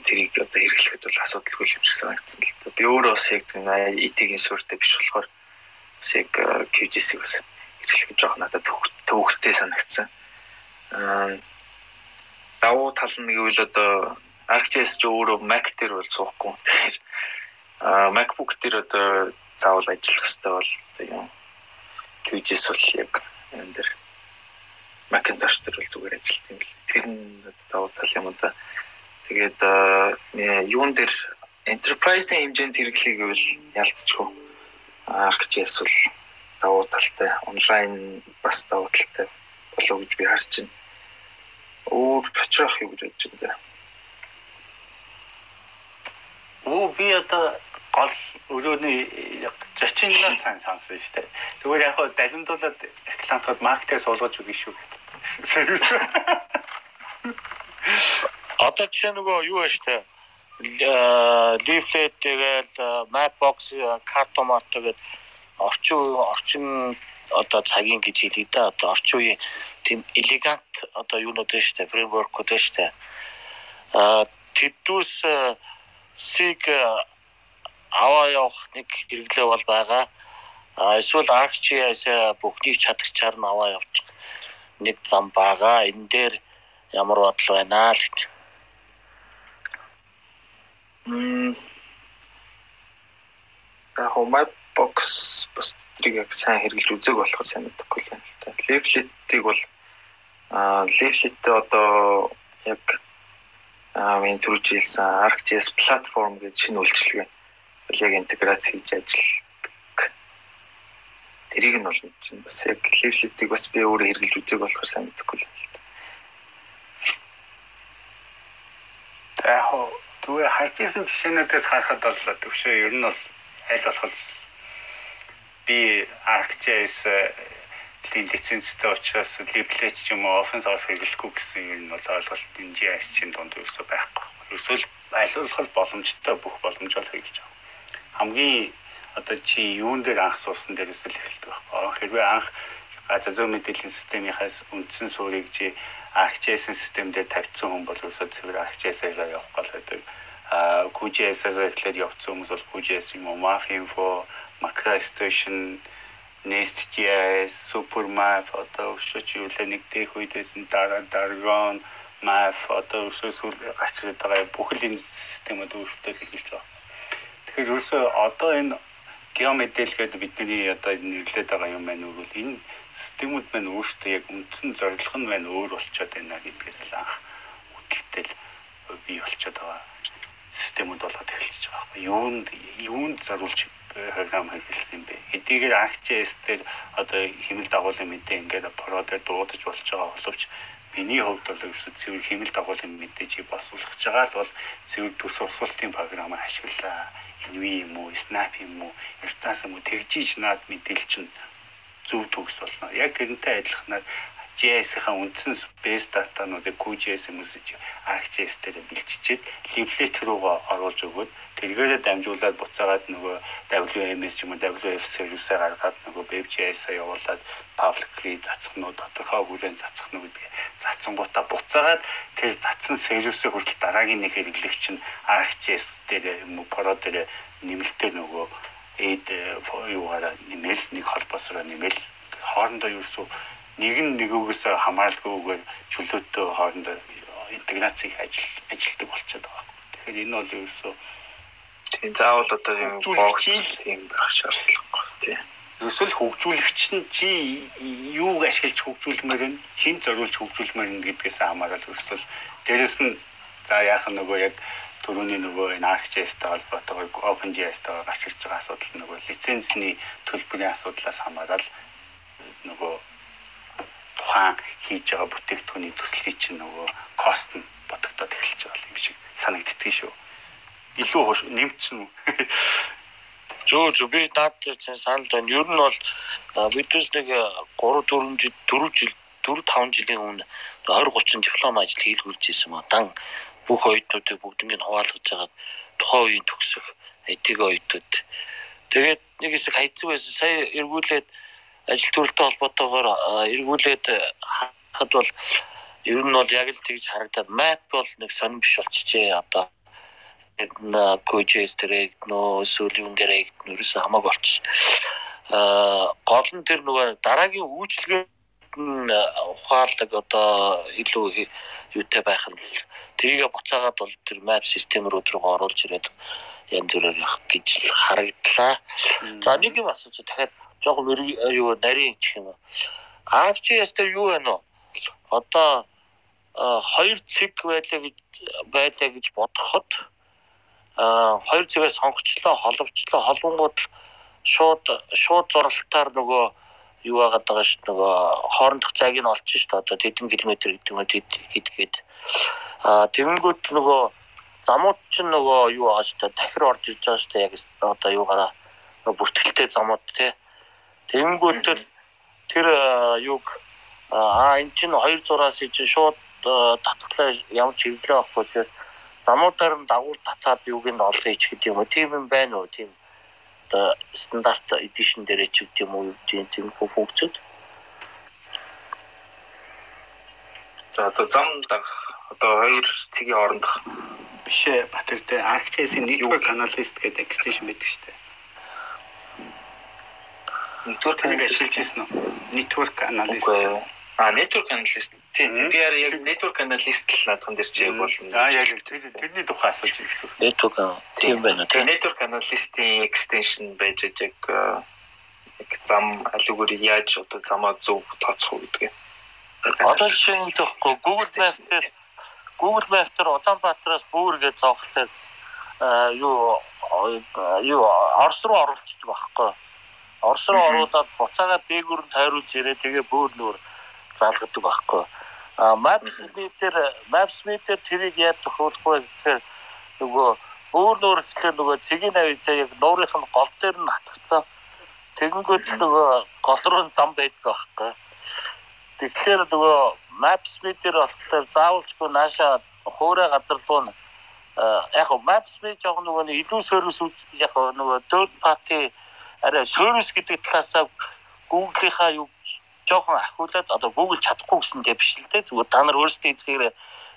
тэрийг одоо хэрэглэхэд бол асуудалгүй юм шиг санагдсан л та. Би өөрөө бас яг IT-ийн суурьтай биш болохоор бас яг QGIS-ийг бас хэрэглэх жоох надад төвөгтэй санагдсан. Аа давуу тал нь гэвэл одоо ArcGIS ч өөрөө Mac дээр бол суухгүй. Тэгэхээр аа MacBook дээр одоо заавал ажиллах хэрэгтэй бол юм QGIS бол яг энэ дэр Macintosh дээр бол зүгээр ажилт юм бэл. Тэр нь давуу тал юм да. Тэгээд юун дээр enterprise-ийн хэмжээнд хэрэглэе гэвэл ялцчихгүй. ArcGIS бол давуу талтай, онлайн бас давуу талтай болов гэж би харж байна. Өөр очрох юу гэж бодож байна. Оо би одоо гол өрөөний зочиннаас сайн сонсон шүү дээ. Зүгээр яг хаа далимдуулаад клиентууд маркетээс суулгаж өгнө шүү гэдэг. [LAUGHS] Одоо жишээ нөгөө юу байна штэ? Лифлет тэгэл мапбокс картомат тэгээд орчин орчин одоо цагийн гэж хэлээ да. Одоо орчин үеийн тийм элегант одоо юунууд байна штэ? Фреймворкуд байна штэ? А тэдүүс сиг аваа явах нэг хэрэглээ бол байгаа. Эсвэл ArcGIS бүхнийг чадагчаар нь аваа явуучих нэг зам байгаа. Энэ дээр ямар бодол байна л гэж. Яг мап бокс бас тэрийг яг сайн хэрэгжилж үзег болохоор сайн мэдэхгүй байна л та. Leaflet-ийг бол аа Leaflet-тэй одоо яг аа миний түрүүч хэлсэн ArcGIS платформ гэж шинэ үйлчилгээ яг интеграц хийж ажилладаг. Тэрийг нь бол байна. Бас яг Leaflet-ийг бас би өөрөө хэрэгжилж үзег болохоор сайн мэдэхгүй л та. Хоо зүгээр харж исэн жишээнүүдээс харахад бол төвшөө ер нь бол аль болох би ArcGIS лийн лицензтэй учраас Leaflet ч юм уу open source хэрэглэхгүй гэсэн ер нь бол ойлголт энэ GIS чинь дунд ерөөсөө байхгүй. Ерөөсөө болох боломжтой бүх боломж бол хэрэглэж байгаа. Хамгийн одоо чи юун дээр анх суусан дээрээс л эхэлдэг байхгүй. Хэрвээ анх газар зүйн мэдээллийн системийнхээс үндсэн суурийг чи ArcGIS систем дээр тавьсан хүн бол ерөөсөө цэвэр ArcGIS-аар явах гол байдаг. А QGIS-аас эхлээд явсан хүмүүс бол QGIS юм уу, MapInfo, MacroStation, NestGIS, Supermap одоо өшөөч юу лээ нэг дэх үед байсан дараа Dargon, Map одоо өшөөс гарч ирээд байгаа бүх л энэ системүүд өөрсдөө хэрэгжилж байгаа. Тэгэхээр ерөөсөө одоо энэ геомэдэлгээд бидний одоо нэрлээд байгаа юм байна уу энэ системүүд маань өөрсдөө яг үндсэн зорилго нь маань өөр болчиход байна гэдгээс л анх үүдэлтэл бий болчиход байгаа системүүд болоод эхэлчихэж байгаа байхгүй. Юунд юунд зориулж програм хэрэглэсэн юм бэ? Эдгээр ArcGIS дээр одоо хэмэл дагуулын мэдээ ингээд про дээр дуудаж болж байгаа боловч миний хувьд бол ерөөсөө цэвэр хэмэл дагуулын мэдээжийг босуулгаж байгаа л бол цэвэр төс урсгалтын програмаар ашиглаа. Envy юм уу, Snap юм уу, Irtas юм уу тэгжиж наад мэдээлэл чинь зөв төгс болно. Яг тэрнтэй адилханаар JS-ийн үндсэн base датануудыг QGIS уу ArcGIS дээр бэлтжиж leaflet руугаа оруулж өгөөд тэргээрээ дамжуулаад буцаагаад нөгөө WMS юм уу WF service-ээр гаргаад нөгөө WebGIS-а явуулаад publicly цацхнууд тодорхой хүрээнд цацхнууд гэдэг цацсангуудаа буцаагаад тэр цацсан сервисээ хүртэл дараагийн нэг хэрэглэгч нь ArcGIS дээр юм уу Pro дээр нэмэлтээр нөгөө эд юугаараа нэмэл нэг холбоосоор нэмэл. Хоорондоо юусуу нэг нь нөгөөгөөс хамааралгүйгээр чөлөөтэй хоорондоо интеграцийг ажил ажилтдаг болчиход байгаа. Тэгэхээр энэ бол ерөөсөө тийм заавал одоо юм бокс тийм байх шаардлагагүй тийм. Ерөөсөө л хөгжүүлэгч нь чи юуг ашиглаж хөгжүүлмээр нь хэн зориулж хөгжүүлмээр нь гэдгээс хамаарал ерөөсөө дээрэс нь за яах нөгөө яг түрүүний нөгөө энэ ArcGIS-тэй холбоотойгоор OpenGIS-тэй гарч ирж байгаа асуудал нөгөө лицензний төлбөрийн асуудлаас хамаарал нөгөө тухайн хийж байгаа бүтээгдэхүүний төслийг чинь нөгөө кост нь ботогдоод эхэлж байгаа юм шиг санагддгийг шүү. Илүү нэмчихнэ үү? [LAUGHS] Зөө зөө би наад чинь санал байна. Ер нь бол бидээс нэг 3 4 жил 4 жил 4 5 жилийн өмнө 20 30 диплом ажил хийлгүүлж ирсэн маа. Дан бүх оюутнуудыг бүгднийг хуваалгаж байгаа тухайн үеийн төгсөх IT оюутнууд. Тэгээд нэг хэсэг хайцсан байсан. Сая эргүүлээд ажил төрөлтэй холбоотойгоор эргүүлээд хахад бол ер нь бол яг л тэгж харагдаад map бол нэг сонирм биш болчихжээ одоо энэ QGIS дээр нөө эсвэл юм дээр ерөөсөө хамаагүй болчих. Аа гол нь тэр нөгөө дараагийн үйлчлэгээд нь ухаалаг одоо илүү юутай байх нь л тэрийгэ буцаагаад бол тэр map систем рүү рүү оруулж ирээд янз бүрээр явах гэж харагдлаа. За нэг юм асууж дахиад жоохон юу нарийн чих юм. ArcGIS дээр юу байна вэ? Одоо хоёр цэг байлаа гэж байлаа гэж бодоход а хоёр цэгээ сонгочлоо холбочлоо холбонгууд шууд шууд зуралтаар нөгөө юу байгаад байгаа шүү нөгөө хоорондох цагийг нь олчих шүү одоо тэдэн километр гэдэг юм гэдгээд а тэгэнгүүт нөгөө замууд ч нөгөө юу байгаа шүү дахир орж ирж байгаа шүү яг одоо юугаараа бүртгэлтэй замууд тий Тэгэнгүүтэл тэр юг Аа энэ чинь хоёр зураас чинь шууд татглаа ямар ч хэрэглээ авахгүй учраас замуудаар нь дагуул татаад юуг нь олох ич гэдэг юм уу. Тийм юм байна уу? Тийм одоо стандарт эдишн дээр ч гэдэг юм уу тийм тийм функцүүд. За одоо зам дагах одоо хоёр цэгийн хоорондох Бишээ Батэр дээр ArcGIS-ийн network analyst гэдэг extension байдаг шүү дээ. network Тэрийг ашиглаж ирсэн үү? Network analyst. А network analyst. Тийм би яг network analyst л наадхан дээр чи яг болно. Аа яг тэр- тэрний тухай асууж ирсэн. Network тийм байна Тэгээ тийм. network analyst-ийн extension байж яг яг зам алигур яаж одоо замаа зөв тооцох уу гэдгээ. Одоо жишээ нь тэгэхгүй Google Maps дээр Google Maps дээр Улаанбаатараас бүүр гэж зовхлоор аа юу юу Орос руу оруулчихдаг байхгүй. Орос руу оруулаад буцаагаа дээгүүр нь тойруулж ирээ тэгээ бүүр нүүр заалгадаг байхгүй. А Maps дээр Maps дээр тэрийг яаж тохиолохгүй гэхээр нөгөө бүүр нүүр гэхлээр нөгөө цэгийн авицаа яг нуурынх нь гол дээр нь хатгцсан. Тэгэнгүүт л нөгөө гол руу зам байдаг байхгүй. Тэгэхээр нөгөө Maps дээр болохоор заавалчгүй нааша хуурай газар руу нь яг Maps жоохон нөгөө илүү сервис яг нөгөө third party арай сервис гэдэг талаасаа Google-ийнхаа юу жоохон ахиулаад одоо Google чадахгүй гэсэн дээ биш л дээ зүгээр та нар өөрсдөө эзгээр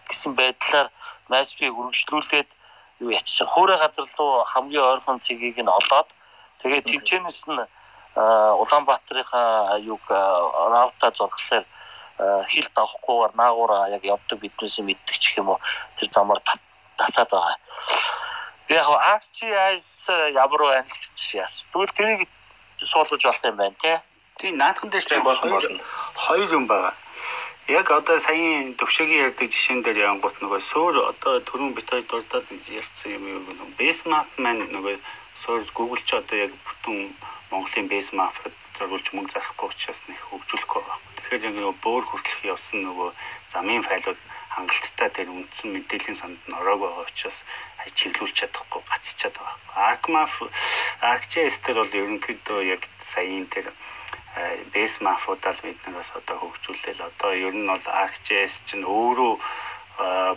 гэсэн байдлаар Maps-ийг үргэлжлүүлээд юу ячсан хуурай газар руу хамгийн ойрхон цэгийг нь олоод тэгээд тэнцэнэс нь Улаанбаатарынхаа юг раута зурглаар хил давахгүйгээр наагуура яг явдаг биднээс мэддэг ч юм уу тэр замаар тат- татаад байгаа. Яг ArcGIS ямар байна гэж яас. Тэгвэл тэрийг суулгаж болох юм байна тий. Тийм наадхан дээр Тийм болно хоёр юм байгаа. Яг одоо саяын төвшөгийн ярьдаг жишээн дээр янгут нөгөө суур одоо түрүүн бит хоёр дурдаад ярьсан юм юу нөгөө base map маань нөгөө суур Google ч одоо яг бүтэн Монголын base map-д зориулж мөнгө зарахгүй учраас нэг хөгжүүлэхгүй байгаа. Тэгэхээр яг нөгөө бөөр хүртэлх явсан нөгөө замын файлууд хангалттай тэр үндсэн мэдээллийн санд нь ороогүй байгаа учраас чиглүүлж чадахгүй гацчихад байгаа. ArcMap ArcGIS дээр бол ерөнхийдөө яг саяын тэр бэс мафуудаар биднээс одоо хөгжүүлээл одоо ер нь бол ArcGIS чинь өөрөө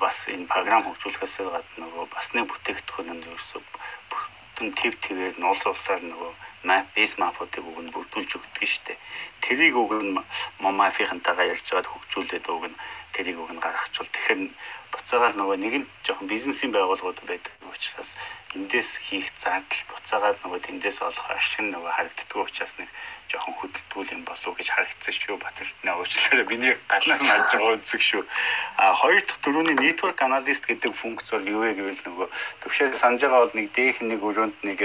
бас энэ програм хөгжүүлэхээс гадна нөгөө бас нэг бүтээгдэхүүн нь ерөөсөө бүтэн төв твээр нь улс улсаар нөгөө map base map-уудыг нь бүрдүүлж өгдөг шүү дээ. Тэрийг нь мамафийнхантайгаа ярьж байгаад хөгжүүлээд уг нь тэрийг уг нь гаргахчвал тэгэхээр буцаагаал нөгөө нэгэн жоохон бизнесийн байгууллагууд байдаг учраас эндээс хийх зардал буцаагаад нөгөө тэндээс олох ашиг нь нөгөө харагддаг учраас нэг жоохон хөдөлтгүүл юм болов уу гэж харагдсан шүү Батэртны уучлаарай миний гаднаас нь харж байгаа үзэг шүү. А хоёр дахь дөрөвний network analyst гэдэг функц бол юу вэ гэвэл нөгөө төвшөө санаж байгаа бол нэг дээх нэг өрөөнд нэг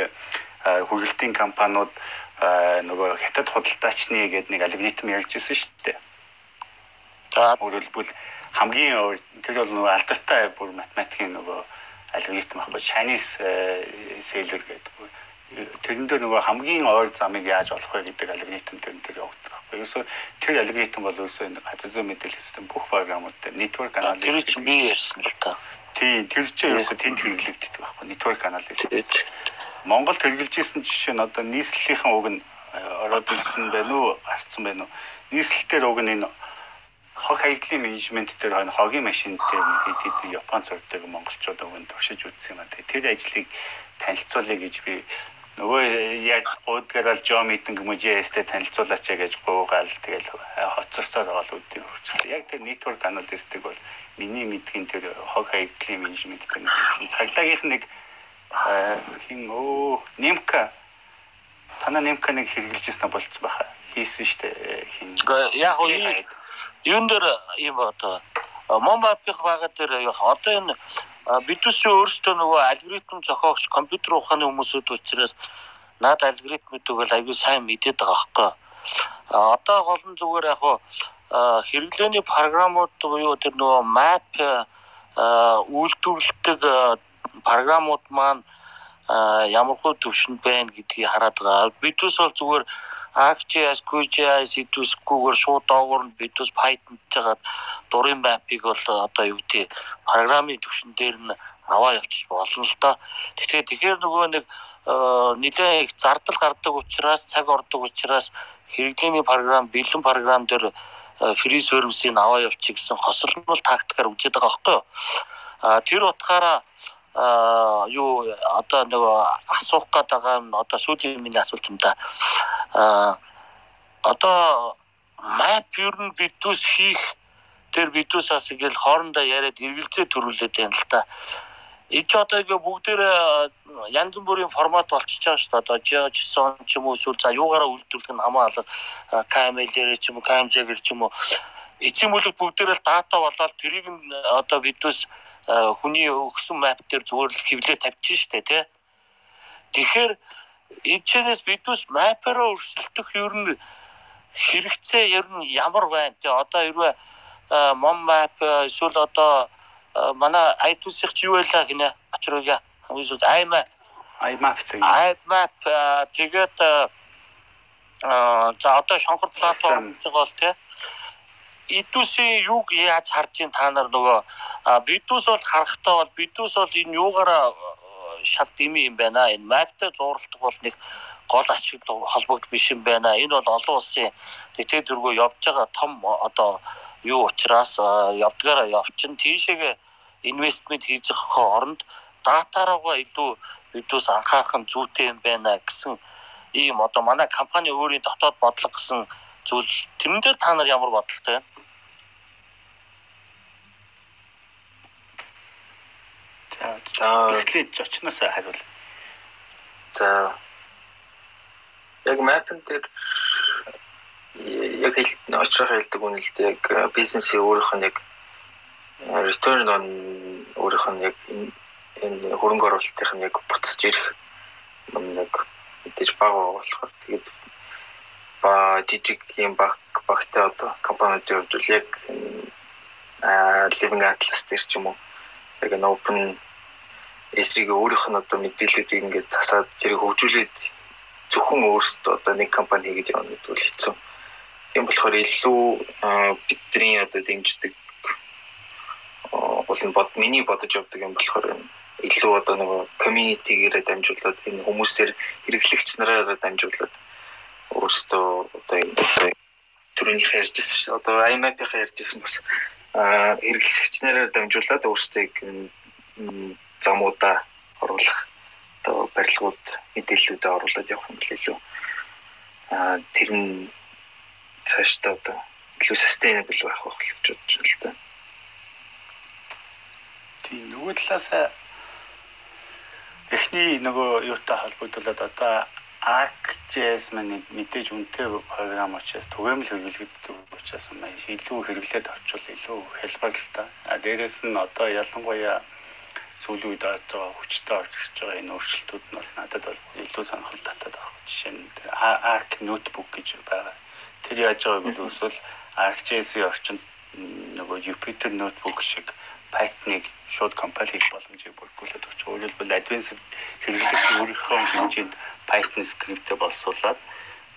а, хүргэлтийн компаниуд нөгөө хятад худалдаачны гэдэг нэг алгоритм ярьж ирсэн шүү дээ. За хэлбэл хамгийн тэр бол нөгөө алдартай бүр математикийн нөгөө алгоритм ахгүй Chinese э, sailor гэдэг. Тэрэн дээр нөгөө хамгийн ойр замыг яаж олох вэ гэдэг алгоритм тэрэн дээр явагддаг байхгүй. Ерөөсөө тэр алгоритм бол ерөөсөө энэ газар зүйн мэдээлэл систем бүх програмууд дээр network тэр analysis чинь би ярьсан л та. тийм тэр чинь ерөөсөө тэнд хэрэглэгддэг байхгүй. Network analysis. Монгол хэрэгжилж исэн жишээ нь одоо нийслэлийн уг нь э, ороод ирсэн байна уу, гарцсан байна уу? Нийслэлтэр уг нь энэ хог хаягдлын менежмент дээр хойно хогийн машин дээр хэд хэд Япон цогцдог монголчууд нь туршиж үзсэн юм байна. Тэр ажлыг танилцуулъя гэж би нөгөө яаж гуудгараа жоо митинг мужээстэй танилцуулаач гэж гуугаал тэгэл хоцорсоор байгаа л үүдийн хурцлаа. Яг тэр network analyst-ыг бол миний мэдгийн тэр хог хаягдлын менежмент дээр нэг цагдаагийнх нэг хин оо немка. Танаа немка нэг хэрэгжилжсэн болцсон байхаа хийсэн штэ хин. Яг ийм- юун дээр ийм одоо Момапих бага дээр яг одоо энэ бидүүс өөрсдөө нөгөө алгоритм зохиогч компьютер ухааны хүмүүсүүд учраас наад алгоритмүүдийг бол аягүй сайн мэдээд байгаа байхгүй. А одоо гол нь зүгээр яг хэрэглээний програмууд буюу тэр нөгөө map үйлдвэрлэдэг програмууд маань ямар хөө төвшөнд байна гэдгийг хараад байгаа. Бидүүс бол зүгээр ArcGIS, QGIS идэвсгүйгээр шууд доогуур нь бидүүс Python-тэйгээр дурын map-ыг бол одоо юу гэдэг програмын төвшин дээр нь аваа явчих болно л доо. Тэгэхээр тэгэхээр нөгөө нэг нэлээд их зардал гардаг учраас цаг ордог учраас хэрэглээний програм, бэлэн програм дээр фри сервисийг аваа явчих гэсэн хосолмол тактикаар үзээд байгаа байхгүй юу. А тэр утгаараа а юу одоо нөгөө асуух гээд байгаа нь одоо сүүлийн миний асуулт юм да. А одоо map ер нь бидүүс хийх тэр бидүүсээс ингээл хоорондоо яриад эргэлзээ төрүүлээд байна л та. Энд одоо ингээ бүгдээр янз бүрийн формат болчихж байгаа шүү дээ. Одоо JSON ч юм уу эсвэл за юугаараа үйлдвэрлэх нь хамаалал KML-ээр ч юм уу KMZ-ээр ч юм уу эцсийн бүлэг бүгдээр л дата болоод тэрийг нь одоо бидүүс хүний өгсөн map дээр зүгээр л хэвлээ тавьчих дээ тий. Тэгэхээр эцээс бидүүс map-аараа өрсөлдөх ер нь хэрэгцээ ер нь ямар байна тий. Одоо хэрвээ мом map эсвэл одоо манай iTunes-их ч юу байлаа гинэ очрооя хамгийн сүүлд iMap iMap цаг. iMap тэгээд а за одоо шонхор платформ бол тий Идүүсийн юг яаж харж ин та нар нөгөө бидүүс бол харахтаа бол бидүүс бол энэ юугаараа шал дими юм байна. Энэ маптай зуралдаг бол нэг гол ачиг холбогд биш юм байна. Энэ бол олон улсын тэтгэл дөрвөө явж байгаа том одоо юу учраас явдгаараа явчин тийшээгээ инвестмент хийж байгаа оронд датараагаа илүү бидүүс анхаарах нь зүйтэй юм байна гэсэн ийм одоо манай компани өөрийн дотоод бодлого гэсэн зүйл тэрэн дээр та нар ямар бодолтой байна? За эхлээд жочноос хариул. За яг мапн дээр яг хэлт очрох хэлдэг үнэлт яг бизнесийн өөрийнх нь яг return on өөрийнх нь яг энэ хөрөнгө оруулалтын нь яг буцаж ирэх нэг мэдээж бага болохоор тэгээд ба жижиг юм баг багтай одоо компаниудын хувьд яг living atlas дээр ч юм уу яг open эсрэг өөрийнх нь одоо мэдээллүүдийг ингээд засаад тэрийг хөгжүүлээд зөвхөн өөрсдөө одоо нэг компани хийгээд явна гэдэг бол хэцүү. Тийм болохоор илүү бидний одоо дэмждэг уул нь бод миний бодож явдаг юм болохоор илүү одоо нөгөө community-гээрээ дамжуулаад энэ хүмүүсээр хэрэглэгч нараараа дамжуулаад өөрсдөө одоо одоо түрүүнийх ярьжсэн. Одоо IMAP-ийн ярьжсэн бас хэрэглэгч нараар дамжуулаад өөрсдөө замуудаа оруулах одоо барилгууд мэдээллүүдэд оруулаад явах юм бол илүү аа тэр нь цаашдаа одоо илүү sustainable байх байх гэж бодож байна л да. Тийм нөгөө талаас эхний нөгөө юутай холбогдуулаад одоо ArcGIS маань мэдээж үнэтэй програм учраас түгээмэл хэрэглэгддэг учраас маань илүү хэрэглээд очвол илүү хялбар л да. А дээрэс нь одоо ялангуяа сүүлийн үед орж байгаа хүчтэй орж ирж байгаа энэ өөрчлөлтүүд нь бол надад бол илүү сонирхол татаад байгаа. Жишээ нь Arc notebook гэж байгаа. Тэр яаж байгааг бол эсвэл ArcGIS-ийн орчинд нөгөө Jupyter notebook шиг Python-ыг шууд компайл хийх боломжийг бүрдүүлээд өгч. Өөрөөр хэлбэл advanced хэрэглэгч өөрийнхөө хэмжээнд Python скриптээ боловсруулад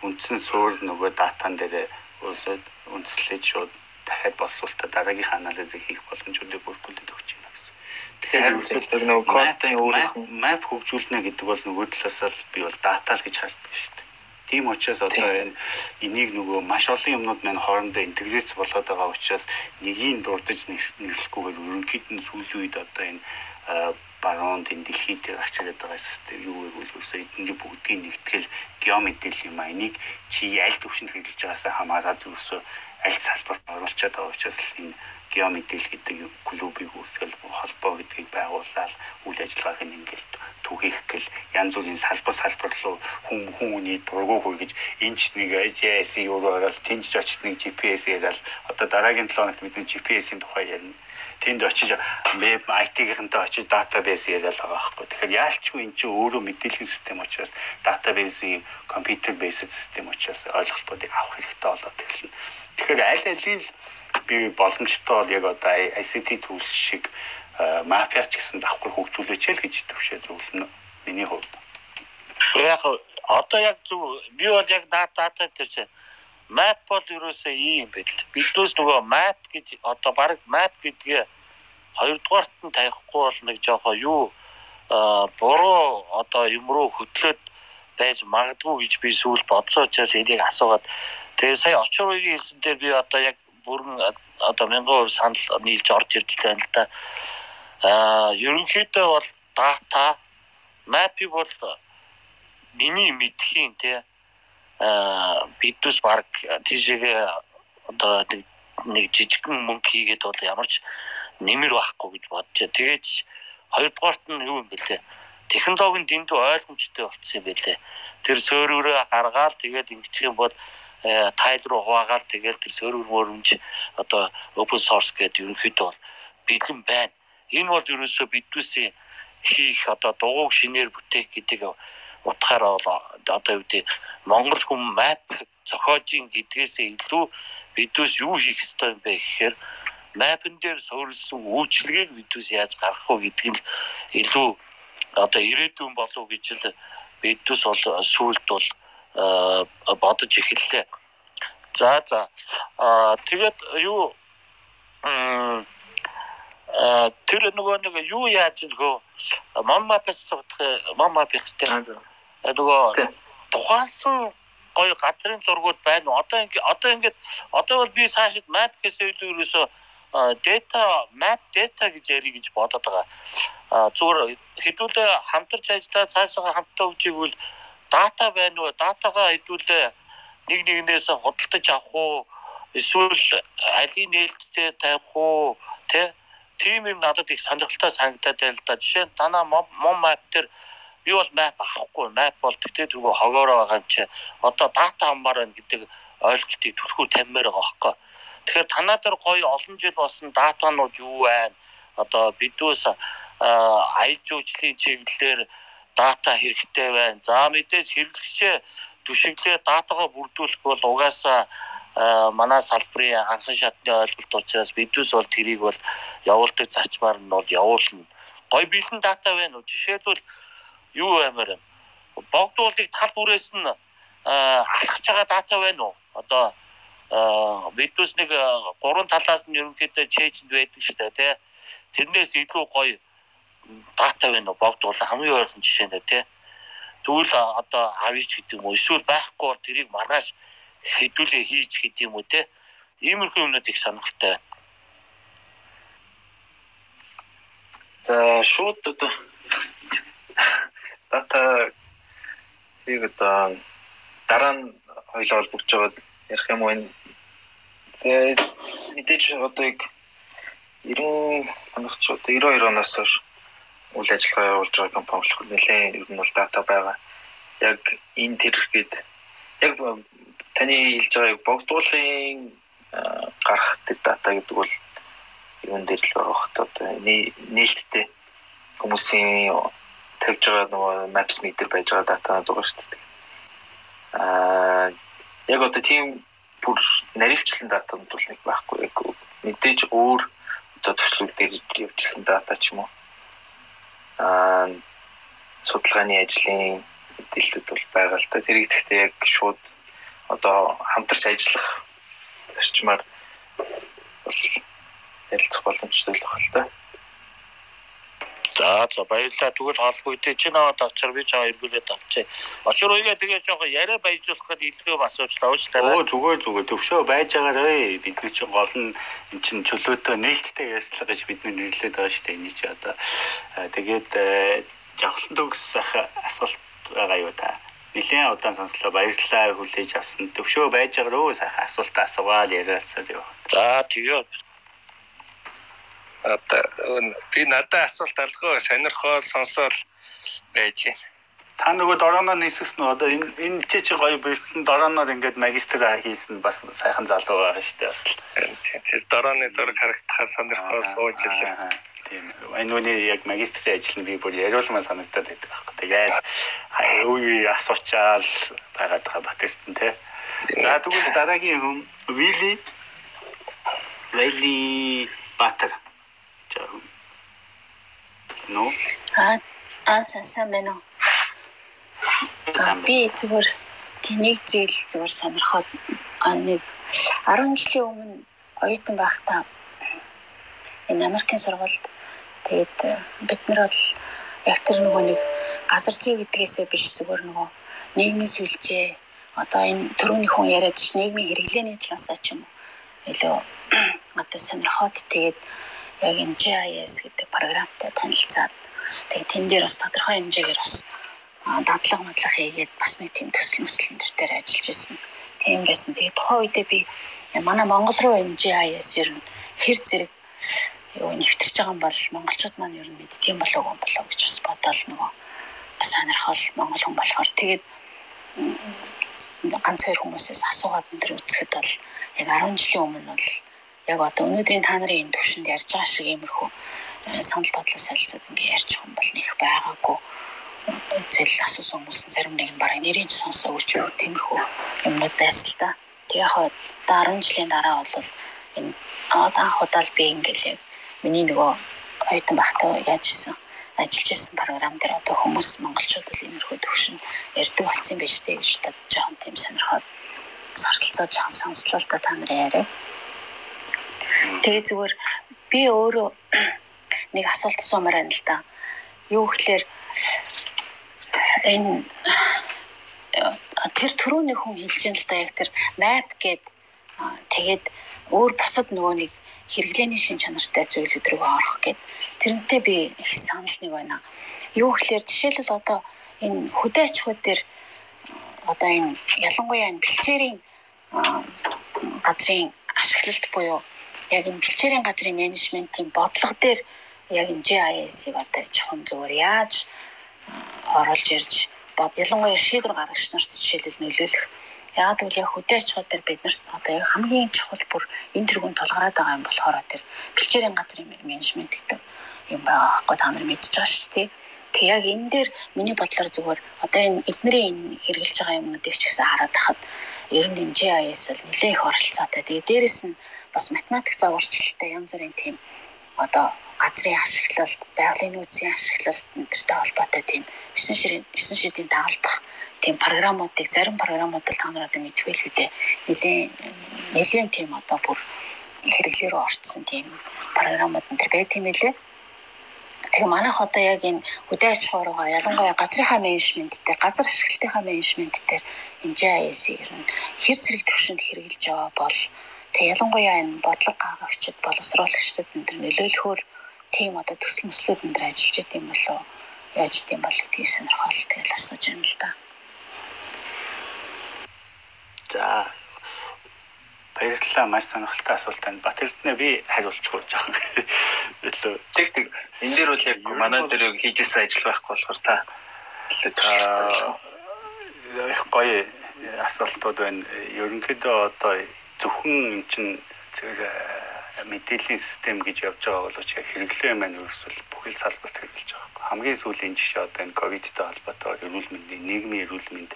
үндсэн суур нөгөө датан дээр өсөд үндэслэж шууд дахиад боловсруулалтаа дараагийн анализыг хийх боломжуудыг бүрдүүлээд өгч байна. Тэгэхээр ерөөсөө нөгөө кодын өөрийнх нь map хөгжүүлнэ гэдэг бол нөгөө талаас л би бол дата л гэж хардаг шүү дээ. Тийм учраас одоо энэ энийг нөгөө маш олон юмнууд маань хоорондоо интеграц болоод байгаа учраас нэгийг дурдж нэрлэхгүйгээр ерөнхийд нь сүүлийн үед одоо энэ баруунд энэ дэлхийд ачаад байгаа систем юу вэ гэвэл ерөөсөө эдгээр бүгдийг нэгтгэл геомэдээл юм а энийг чи аль төвшөнд хэрэглэж байгаасаа хамаарат ерөөсөө аль салбарт оруулчаад байгаа учраас энэ геомэдээл гэдэг клубыг үүсгэл холбоо гэдгийг байгуулаад үйл ажиллагааг нь ингээл түгээх гэл янз бүрийн салбар салбар руу хүн хүмүүний дургу хөргөж энэ ч нэг AIS-ийг өөрөө ороод тэнцж очиж нэг GPS яриад одоо дараагийн 7 хоногт бидний GPS-ийн тухай ярина тэнд очиж веб IT-гийнхэнтэй очиж database яриад байгаа байхгүй. Тэгэхээр яалчгүй эн чинь өөрөө мэдээллийн систем учраас database-ийн computer based систем учраас ойлголтуудыг авах хэрэгтэй болоод эхэлнэ. Тэгэхээр аль алийг би боломжтой бол яг одоо ICT tools шиг мафиач гэсэн давхар хөгжүүлээч л гэж төвшөө зөвлөнө миний хувьд. Яг одоо яг зөв би бол яг дата дээр чинь map бол ерөөсөө ийм байдал. Биднээс нөгөө map гэж одоо баг map гэдгээ хоёрдугаарт нь тавихгүй бол нэг жоохоо юу буруу одоо юм руу хөтлөөд байж магадгүй гэж би сүүл бодсоо учраас энийг асуугаад тэгээ сая очроогийн хэлсэн дээр би одоо яг бүрэн одоо мянган хувь санал нийлж орж ирж байна л да. Аа ерөнхийдөө бол дата мапи бол миний мэдхийн тий аа бидус баг тийшээ одоо нэг нэг жижигхэн мөнгө хийгээд бол ямар ч нэмэр байхгүй гэж бодож. Тэгээд хоёрдугаарт нь юу юм бэлээ? Технологийн дэндүү ойлгомжтой болцсон юм бэлээ. Тэр сөрөөрөө гаргаад тэгээд ингэчих юм бол тайл руу хуваагаад тэгээд тэр сөрөөр мөрөмж одоо open source гэдэг ерөнхийдөө бол бэлэн байна. Энэ бол ерөөсөө бидүүсийн хийх одоо дугуйг шинээр бүтээх гэдэг утгаараа бол одоо юу гэдэг Монгол хүм map зохиожин гэдгээсээ илүү бидүүс юу хийх ёстой юм бэ гэхээр мапн дээр суурилсан үйлчлэгийг бидүүс яаж гаргах вэ гэдгийг илүү одоо ирээдүйн болов гэж л бидүүс бол сүулт бол бодож эхэллээ. За за. Тэгээд юу тэр нөгөө нэг юу яаж нөгөө мамма пэсдэх мамма пэстэй нөгөө тухайлсан гоё газрын зургууд байна. Уу одоо ингэ одоо ингээд одоо бол би цаашид map гэсэн ерөөсөө data map data гэж ярих гэж бодоод байгаа. Зүгээр хэдүүлээ хамтарч ажиллаа цаашаа хамтдаа үжигвэл дата байна уу датагаа хэдүүлээ нэг нэгнээс худалдаж авах уу эсвэл алийн нээлттэй тавих уу тэ тийм юм надад их сонирхолтой санагдаад байл да. Жишээ нь танаа мом map дээр би бол map авахгүй. Map бол тэгтээ түргөө хогоороо байгаа юм чи одоо дата аммаар байна гэдэг ойлголтыг түлхүү таммаар байгаа хөөхгүй. Тэгэхээр танаа дээр гоё олон жил болсон датанууд юу байна? Одоо бидүүс аялал жуулчлалын чиглэлээр дата хэрэгтэй байна. За мэдээж хэрэглэгчээ түшиглээ датагаа бүрдүүлэх бол угаасаа манай салбарын анхан шатны ойлголт учраас бидүүс бол тэрийг бол явуулдаг зарчмаар нь бол явуулна. Гой бэлэн дата байна уу? Жишээлбэл юу баймаар байна? Богдуулыг тал бүрээс нь алхаж байгаа дата байна уу? Одоо бидүүс нэг гурван талаас нь ерөнхийдөө чэйжэнд байдаг штэ тий. Тэрнээс илүү гоё дата байна уу? Богдуул хамгийн ойрхон жишээ нэ тий. Тэгвэл одоо авъяч гэдэг юм уу? Эсвэл байхгүй бол тэрийг маргааш хэдүүлээ хийж гэдэг юм уу те. Иймэрхүү юмнууд их сонирхолтой. За шууд одоо дата яг одоо дараа нь хоёлоо холбогдож байгаад ярих юм уу энэ мэдээж одоо яг 90 оноос ч одоо 92 оноос хойш үйл ажиллагаа явуулж байгаа компани болохоор нэлээд ер нь бол дата байгаа. Яг энэ тэр гээд яг таны хэлж байгааг богдуулын гарах дата гэдэг бол юун дээр л байгаа хот одоо нээлттэй хүмүүсийн тавьж байгаа нөгөө maps meter байж байгаа датанууд байгаа шүү дээ. Аа яг одоо тийм бүр наривчлсан датанууд бол нэг байхгүй яг мэдээж өөр одоо төслүүд дээр явуулсан дата ч юм уу. Аа судалгааны ажлын мэдээлэлүүд бол байгаа л та. Тэрийг гэхдээ яг шууд одоо хамтарч ажиллах зарчмаар бол ярилцах боломжтой л байна л да. За за баярлалаа. Тэгвэл холбогдсон чи наваад авчаар би жаа эргүүлээд авчээ. Очор уйгаа тэгээ жоохон яриа баяжуулах гэдэг илүү асуучлаа уучлаарай. Оо зүгээр зүгээр төвшөө байж байгаарай. Бид нар чинь гол нь эн чинь чөлөөтэй нээлттэй ярьцлага гэж бид нар нэрлээд байгаа шүү дээ. Эний чи одоо тэгээд жавхлан төгс асуулт байгаа юу та? Нилийн удаан сонслоо баярлалаа хүлээж авсан. Төвшөө байж байгаа руу сайхан асуултаа асуугаал яриалцаад юу. За тэгээ одоо би надад асуулт алгаа сонирхол сонсоол байж байна. Та нөгөө дорооноор нисгэсэн нь одоо энэ энэ чи чи гоё бэлтэн дорооноор ингээд магистр хийсэн бас сайхан залуу байгаа шүү дээ бас. Тэр дорооны зураг харагдахаар сонирхол сууж илээ. Тийм. Энэ үний яг магистрийн ажил нь би бүр яриулмаа санагдаад байдаг байхгүй. Тэгээд үе асуучаал байгаад байгаа Батэртэн те. За тэгвэл дараагийн хүм Вили Вили Батэр. За. Но. А а сайн байна уу? Би зүгээр тэнийг зээл зүгээр сонирхоод нэг 10 жилийн өмнө оюутан байхдаа энэ Америкийн сургуульд тэгээд бид нар бол яг тэр нөгөө нэг газар зүй гэдгээсээ биш зүгээр нөгөө нийгмийн сүлжээ одоо энэ төрөний хүн яриад ш нийгмийн хэрэглээний талаасаа ч юм уу илүү [CLEARS THROAT] одоо сонирхоод тэгээд яг энэ GIS гэдэг програмтай танилцаад тэгээд тэн дээр бас тодорхой хэмжээгээр бас дадлага мадлага хийгээд бас нэг тийм төсөл мөсөл дээр ажиллаж исэн. Тийм байсан. Тэгээд тухайн үедээ би манай Монгол руу энэ GIS ер нь хэр зэрэг юу нэвтэрч байгаа юм бол монголчууд маань ер нь мэддэг юм болов уу болов гэж бас бодоол нөгөө сонирхол монгол хүн болохоор тэгээд ганц хоёр хүмүүсээс асуугаад энэ төр үзэхэд бол яг 10 жилийн өмнө бол яг одоо өнөөдрийн та нарын энэ төвшөнд ярьж байгаа шиг иймэрхүү э, санал бодлоо солилцоод ингээ ярьж юм бол нэг байгаагүй зэл асуусан хүмүүс зарим нэг нь бараг нэрийн сонсоо үржүү тиймэрхүү юмнууд байсан л да. Тэг яг хаа 10 жилийн дараа бол энэ одоо анх удаа л би ингээл яг миний нөгөө оюутан багтаа яаж исэн ажиллаж исэн програм дээр одоо хүмүүс монголчууд л иймэрхүү төвшин ярьдаг болсон биш үү гэж жоохон тийм сонирхоод сортолцоо жоохон сонслоо л да та нарын яриа. Тэгээ зүгээр би өөрөө [CLEARS THROAT] нэг асуулт асуумаар байна л да. Юу гэхээр энэ тэр түрүүний хүн хэлж байгаа л да яг тэр map гээд тэгээд өөр бусад нөгөө нэг хэрэглээний шин чанартай зүйлүүд рүү орох гээд тэрнтэй би их санал нэг байна. Юу гэхээр жишээлбэл одоо энэ хөдөөчхүүд дээр одоо энэ ялангуяа энэ бэлчээрийн газрын ашиглалт буюу яг энэ бэлчээрийн газрын менежментийн бодлого дээр яг энэ GIS-ийг одоо чухам зүгээр яаж оруулж ирж бод ялангуяа шийдвэр гаргагч нарт жишээлбэл нөлөөлөх яг гэвэл яг хөдөөчхөд дээр бид нарт одоо яг хамгийн чухал бүр энэ тэргүүн тулгараад байгаа юм болохоор тэр бэлчээрийн газрын менежмент гэдэг юм байгаа аахгүй та нар мэдчихэж байгаа шүү дээ. Тэг яг энэ дээр миний бодлоор зүгээр одоо энэ эднэрийн энэ хэрэгжилж байгаа юмнуудыг ч гэсэн хараад тахад ер нь энэ GIS бол нэлээд их оролцоотой. Тэгээ дээрэс нь бас математик загварчлалтай янз бүрийн тийм одоо газрын ашиглалт, байгалийн нөөцийн ашиглалт энтертэй холбоотой тийм 9 ширийн 9 шидийн дагалдах тийм програмуудыг зарим програмууд л та нар одоо мэдгүй л үдэ. Нилийн нилийн тийм одоо бүр хэрэглээрөө орцсон тийм програмууд энэ төр байт юм лээ. Тэгээ манайх одоо яг энэ хөдөө аж ахуй руугаа ялангуяа газрынхаа менежмент дээр газар ашиглалтынхаа менежмент дээр энэ GIS-ийг ер нь хэр зэрэг төвшөнд хэрэгжилж байгаа бол тэгээ ялангуяа энэ бодлого гаргагчид боловсруулагчдад энэ төр нөлөөлөхөөр тийм одоо төсөл нөслүүд энэ төр ажиллаж идэм болоо яаж идэм бол гэдгийг сонирхол тэгэл асууж байна л да. За баярлалаа маш сонирхолтой асуулт байна. Бат Эрдэнэ би хариулчихгүй жоохон. [LAUGHS] Илүү Тэг тэг энэ дээр бол яг манай дээр хийжсэн ажил байхгүй болохоор та их гоё асуултууд байна. Ерөнхийдөө одоо зөвхөн эн чинь мэдээллийн систем гэж явж байгаа боловч хэрэглээ маань ерөөсөл бүхэл салбарт хэрэгжилж байгаа. Хамгийн сүүлийн жишээ одоо энэ ковидтэй холбоотой эрүүл мэндийн нийгмийн эрүүл мэнд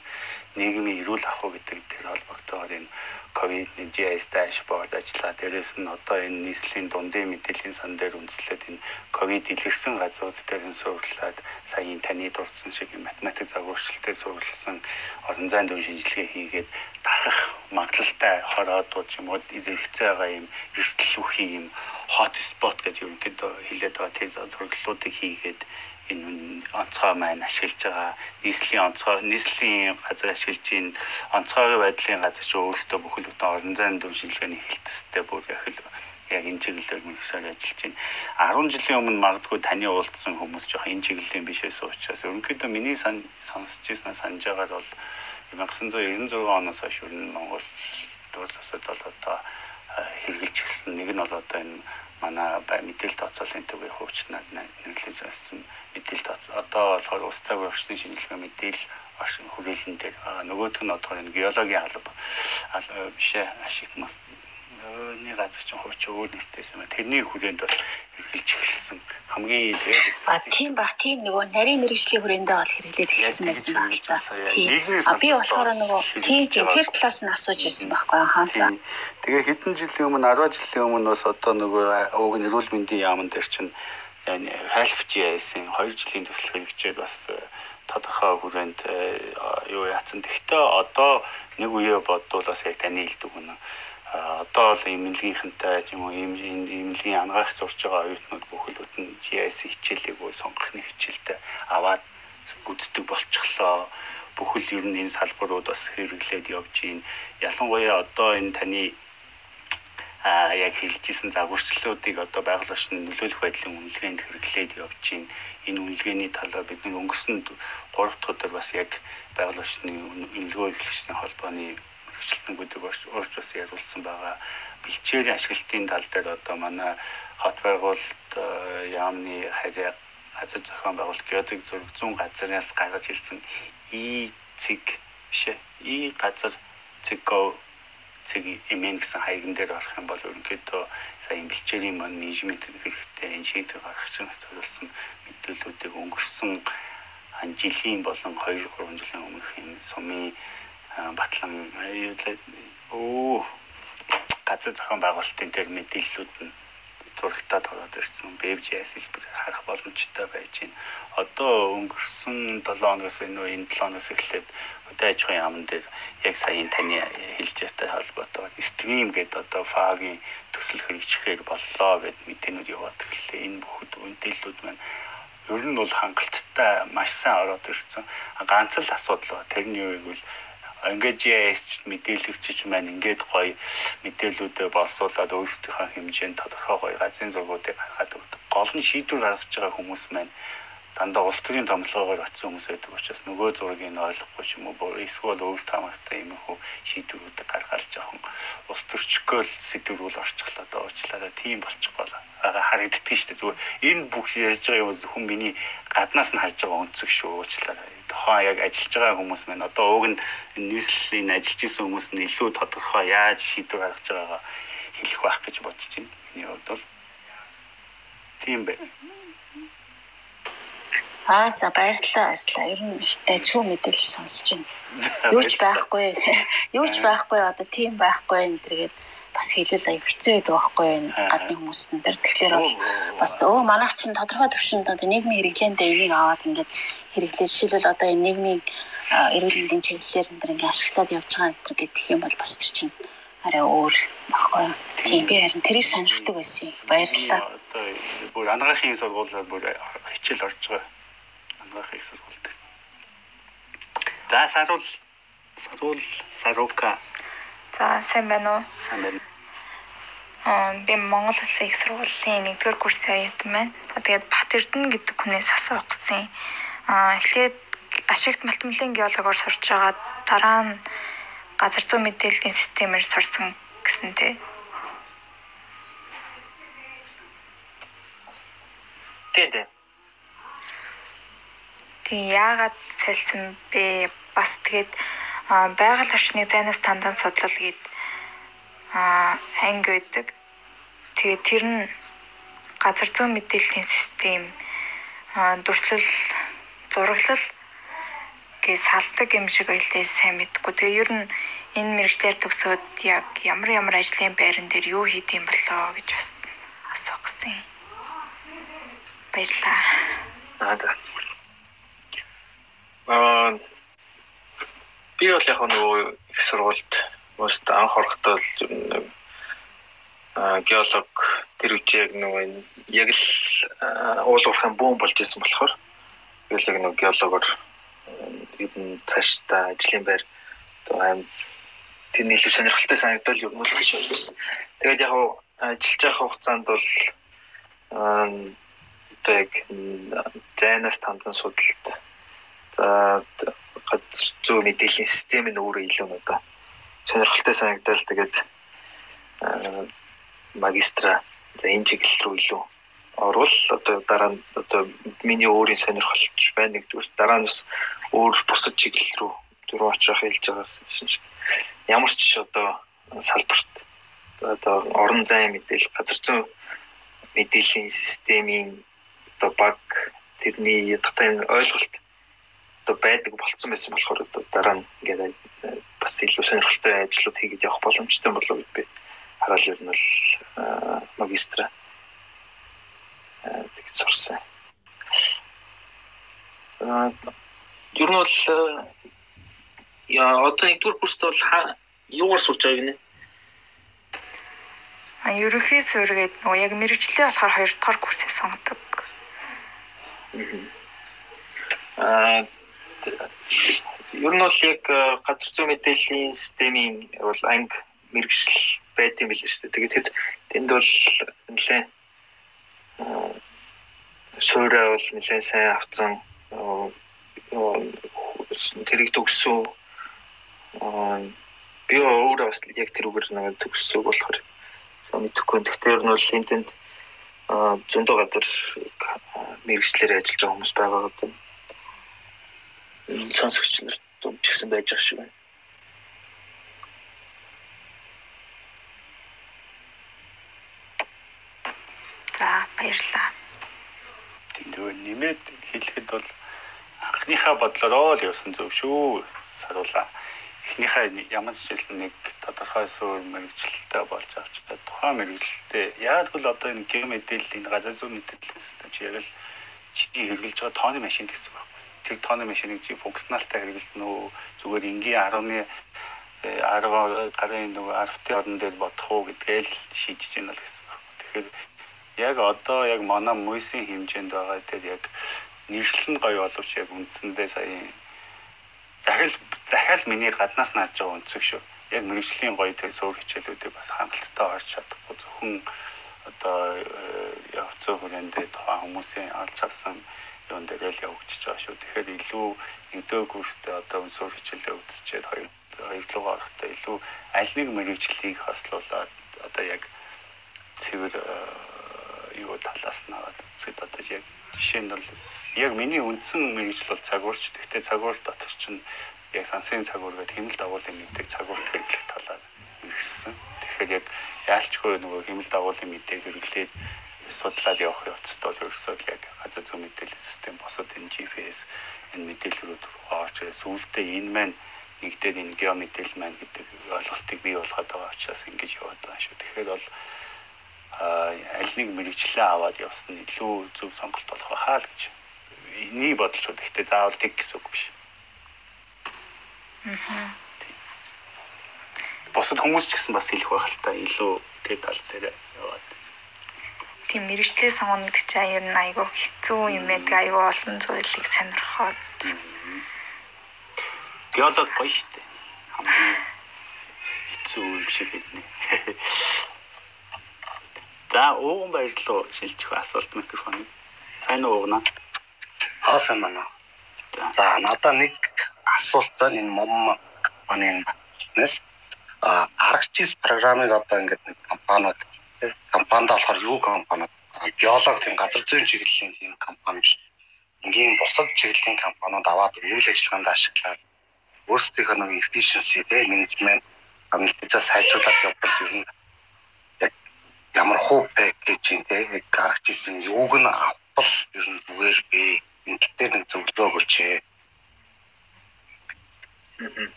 нийгмийн эрүүл ахуй гэдэг дээр холбогдоод энэ ковид GIS дашборд ажиллаа. Дээрээс нь одоо энэ нийслэлийн дундын мэдээллийн сан дээр үндэслээд энэ ковид илэрсэн газрууд дээр нь суурлаад саяын таны дурдсан шиг математик загварчлалтай суурилсан орон зайн дүн шинжилгээ хийгээд дахах магадлалтай хороодууд юм уу зэрэгцээ байгаа юм эрсдэл үхий юм hot spot гэж ерөнхийдөө хэлээд байгаа тэр зураглалуудыг хийгээд энэ онцгой маань ашиглаж байгаа нийслэлийн онцгой нийслэлийн газар ашиглаж ийн онцгой байдлын газар ч өөрөөсөө бүхэл бүтэн орон зайн дүн шинжилгээний хэлтстэй бүр яг л яг энэ чиглэлээр мэрэгсээр ажиллаж байна. 10 жилийн өмнө магадгүй таны уулзсан хүмүүс жоох энэ чиглэлийн биш байсан учраас ерөнхийдөө миний сан сонсч ирсэн санаж байгаад бол 1996 оноос хойш ер нь Монгол дурсад бол одоо хэрэгжилж эхэлсэн. Нэг нь бол одоо энэ манай мэдээлэл тооцоолын төвийн хуучнаар нэрлэж авсан мэдээлэл тооц. Одоо болохоор ус цаг орчны шинжилгээ мэдээлэл орчин хүрээлэн дээр нөгөөх нь энэ геологийн алба бишээ ашигтмал өөний газар чинь хууч өөр нэртэйс юм. Тэрний хүрээнд бол хэрэгжилж эхэлсэн. Хамгийн тэгээд А тийм баг тийм нөгөө нарийн мэрэгжлийн хүрээндээ бол хэрэглээд эхэлсэн байсан баг л та. А би болохоор нөгөө тийм тийм тэр талаас нь асууж ирсэн байхгүй хаанцаа. Тэгээ хэдэн жилийн өмнө 10 жилийн өмнө бас одоо нөгөө уг нь эрүүл мэндийн яамн дээр чинь хайлф GIS-ийн 2 жилийн төсөл хэрэгжээд бас тодорхой хүрээнд юу яатсан. Гэхдээ одоо нэг үеэ бодвол бас яг таны хэлдэг үнэ одоо л имлэгийнхэнтэй ч юм уу имлэгийн ангаах сурч байгаа оюутнууд бүхэл бүтэн GIS хичээлийг бол сонгохны хичээлтэй аваад үздэг болчихлоо. Бүхэл ер нь энэ салбарууд бас хэрэглээд явж байна. Ялангуяа одоо энэ таны а яг хэлжсэн загварчлалуудыг одоо байгаль орчны нөлөөлөх байдлын үнэлгээнд хэрэглээд явж байна. Энэ үнэлгээний талаар бид нэг өнгөрсөн 3 дахь өдөр бас яг байгаль орчны үнэлгээ эрхлэгчдийн холбооны мэрэгчлэнгүүдийг урьж бас яриулсан байгаа. Бэлчээрийн ашиглалтын тал дээр одоо манай хот байгуулалт яамны харьяа газар зохион байгуулалт геозиг зураг 100 газраас гаргаж ирсэн и цэг биш. И газар цэг цэг эмэн гэсэн хаягн дээр орох юм бол ерөнхийдөө сая бэлчээрийн маань менежмент хэрэгтэй энэ шийдвэр гаргах чинь зориулсан мэдээллүүдийг өнгөрсөн жилийн болон 2 3 жилийн өмнөх энэ сумын батлан оо газар зохион байгуулалтын дээр мэдээллүүд нь зурагтаад ороод ирсэн BBJS хэлбэрээр харах боломжтой байж байна. Одоо өнгөрсөн 7 хоногоос энэ энэ 7 хоногоос эхлээд хөдөө аж ахуйн яамн дээр яг саяын таны хэлжээстэй холбоотойгоор стрим гэдэг одоо фагийн төсөл хэрэгжихээр боллоо гэд мэдээнүүд яваад ирлээ. Энэ бүхэд мэдээллүүд маань ер нь бол хангалттай маш сайн ороод ирсэн. Ганц л асуудал ба тэрний юу гэвэл ингээд GIS мэдээлэгчч маань ингээд гоё мэдээллүүдээ боловсруулад өөрсдийнхөө хэмжээнд тодорхой гоё газрын зургуудыг гаргаад өгдөг. Гол нь шийдвэр гаргаж байгаа хүмүүс маань дандаа улс төрийн томилгоогоор очсон хүмүүс байдаг учраас нөгөө зургийг нь ойлгохгүй ч юм уу эсвэл өөрсдөө хамаатай юм хөө шийдвэрүүдийг гаргаалж жоохон улс төрчгөөл сэдвэрүүл орчихлоо доо. Уучлаарай тийм болчихгоо харагддаг шүү дээ. Зүгээр энэ бүх ярьж байгаа юм зөвхөн миний гаднаас нь харж байгаа өнцөг шүү. Уучлаарай. Тухайн яг ажиллаж байгаа хүмүүс маань одоо уг нь нийслэлийн ажиллаж исэн хүмүүс нь илүү тодорхой яаж шийдвэр гаргаж байгаагаа хэлэх байх гэж бодож байна. Миний хувьд бол тийм бай. Аа за баярлалаа баярлалаа. Ер нь ихтэй цүү мэдээлэл сонсож байна. Юу ч байхгүй. Юу ч байхгүй одоо тийм байхгүй энэ төргээд бас хэлэл аяг хэцүү байдаг байхгүй энэ гадны хүмүүстэн дээр. Тэгэхээр бол бас өө манайх чинь тодорхой төвшөнд одоо нийгмийн хэрэглээндээ энийг аваад ингээд хэрэглээ. Жишээлбэл одоо энэ нийгмийн эрүүл мэндийн чиглэлээр энэ ингээд ашиглаад явж байгаа энэ гэдэг юм бол бас тэр чинь арай өөр баггүй. Тийм би харин тэрийг сонирхдаг байсан. Баярлалаа. Одоо бүр анагаахын сургуулиар бүр хичээл орж байгаа ангаах их сургуультай. За саруул саруул сарука. За сайн байна уу? Сайн байна. Аа би Монгол Улсын их сургуулийн 1-р курсын оюутан байна. За тэгээд Бат Эрдэнэ гэдэг хүнээс асуух гэсэн. Аа эхлээд ашигт мультимедиа геологоор сурж байгаа дараа нь газар зүйн мэдээллийн системээр сурсан гэсэн тий. Тийм тийм. Тэг яагаад солисон бэ? Бас тэгээд байгаль орчны зайнаас тандан судлал гээд анги байдаг. Тэгээд тэр нь газар зүйн мэдээллийн систем дүрслэл зураглал гэж салдаг юм шиг байлээ сайн мэдгүй. Тэгээ ер нь энэ мэрэгчлэр төгсөөд яг ямар ямар ажлын байран дээр юу хийд юм болоо гэж бас асуух гэсэн. Баярлаа. Аа за. Аа би бол яг нөгөө их сургуульд most анх орохдоо аа геолог тэр үчи яг нөгөө яг л уул уурхайн бүүн болж исэн болохоор геолог нөгөө геологоор ер нь цааш та ажлын байр одоо аим тэр нийлүү сонирхолтой санагдал ер нь л тийш байсан. Тэгээд яг ажиллаж байх хугацаанд бол одоо яг зайнаас танзан судалт За газар зүй мэдээллийн систем нь өөрөө илүү надад сонирхолтой санагдал тэгээд магистра за энэ чиглэл рүү илүү орвол одоо дараа нь одоо миний өөрийн сонирхолч байна нэгдүгээр дараа нь бас өөр бусад чиглэл рүү дөрөв очих хэлж байгаа шиг. Ямар ч одоо салбарт одоо орон зайн мэдээлэл газар зүйн мэдээллийн системийн одоо баг тэрний ядгатай ойлголт одоо байдаг болцсон байсан болохоор одоо дараа нь ингээд бас илүү сонирхолтой ажлууд хийгээд явах боломжтой болов уу би хараал ер нь бол магистра тэгж сурсан. Аа ер нь бол яа одоо нэгдүгээр курст бол юугаар сурч байгааг нэ? А ерөнхий суурь гэдэг нөгөө яг мэрэгчлээ болохоор хоёр дахь курсыг сонгодог. Аа ер нь бол яг газар зүйн мэдээллийн системийн бол анги мэрэгжил байд юм билээ шүү дээ. Тэгээд тэр тэнд бол нэлээ суурай бол нэлээ сайн авцсан тэрийг төгссөн би өөрөө бас яг тэр үгээр нэг төгссөн болохоор сайн мэдэхгүй. Тэгэхээр нь бол энтэнд зөндөө газар мэрэгчлэр ажиллаж байгаа хүмүүс байгаа гэдэг. Сонсогч нар ч гэсэн байж байгаа шиг байна. За баярлалаа. Тэндөө нэмээд хэлэхэд бол анхныхаа бодлороо л явсан зөв шүү. Саруулаа. Эхнийхээ ямар ч хэлсэн нэг тодорхой суурь мэрэгчлэлтэй болж авч тухайн мэрэгчлэлтэй яг л одоо энэ гэр мэдээлэл энэ газар зүйн мэдээлэл систем чи яг л чи хэрэгжилж байгаа тооны машин гэсэн байна. Тэр тооны машиныг чи функционалтай хэрэглэнэ үү зүгээр энгийн 10-ны 10 гарын нөгөө 10-ын орон дээр бодох уу гэдгээ л шийдэж байна л гэсэн байна. Тэгэхээр яг одоо яг манай мөсийн хэмжээнд байгаа дээр яг нийслэл нь гоё боловч яг үндсэндээ сая захирал захиал миний гаднаас нааж байгаа өнцөг шүү. Яг мэрэгжлийн гоё тэр суур хичээлүүдийг бас хангалттай орж чадахгүй зөвхөн одоо явцсан хүрээндээ тухайн хүмүүсийн олж авсан дээр л явагдаж байгаа шүү. Тэгэхээр илүү нэгдөө курстэй одоо өнсөр хичээлээ үзчихэд хоёр хоёрлогоо орохдоо илүү аль нэг мэрэгжлийг хослуулаад одоо яг цэвэр юу талаас нь аваад үзэхэд одоо яг жишээ нь бол яг миний үндсэн мэрэгжил бол цагуурч. Гэхдээ цагуурч дотор чинь яг сансын цагуур гэдэг хэмнэл дагуулын мэдээг цагуурт хэрэглэх талаар ирсэн. Тэгэхээр яг яалчгүй нөгөө хэмнэл дагуулын мэдээг хэрэглээд судлаад явах явцад бол ерөөсөө яг газар зүйн мэдээлэл систем босод энэ GPS энэ мэдээллүүд орж. Сүүлдээ энэ маань нэгдээд энэ гео мэдээлэл маань гэдэг ойлголтыг бий болгоод байгаа учраас ингэж яваад байгаа шүү. Тэгэхээр бол аль нэг мэрэгчлээ аваад явсан илүү зөв сонголт болох хаа л гэж энийг бодож шүү. Гэхдээ заавал тэг гэсэн үг биш. Босод хүмүүс ч гэсэн бас хэлэх байх л та илүү тэг тал дээр яваад. Тийм мэрэгчлээ сонгоно гэдэг чинь ер нь айгүй хэцүү юм байдаг. Айгүй олон зүйлийг сонирхоод. Геолог гоё штэ. Хамгийн хэцүү юм шиг хэлнэ. За ууган баярлуу шилжих асуулт микрофон. Сайн уу уугнаа? Аа сайн байна. За надаа нэг асуулт байна энэ мом манай нэс а аргчис програмыг одоо ингээд нэг компаниуд компанид болохоор юу компаниуд геолог тийм газар зүйн чиглэлийн тийм компани. Ингийн бусад чиглэлийн компаниуд аваад үйл ажиллагаанд ашиглаад өөрсдийнхөө нэг efficiency тийм менежмент амжилтаа сайжруулах явбал ер нь ямар хуу пэкэжийн тийм аргчисын юуг нь авбал ер нь зүгээр бэ энэ дээр нэг зөвлөгөө өгөөч.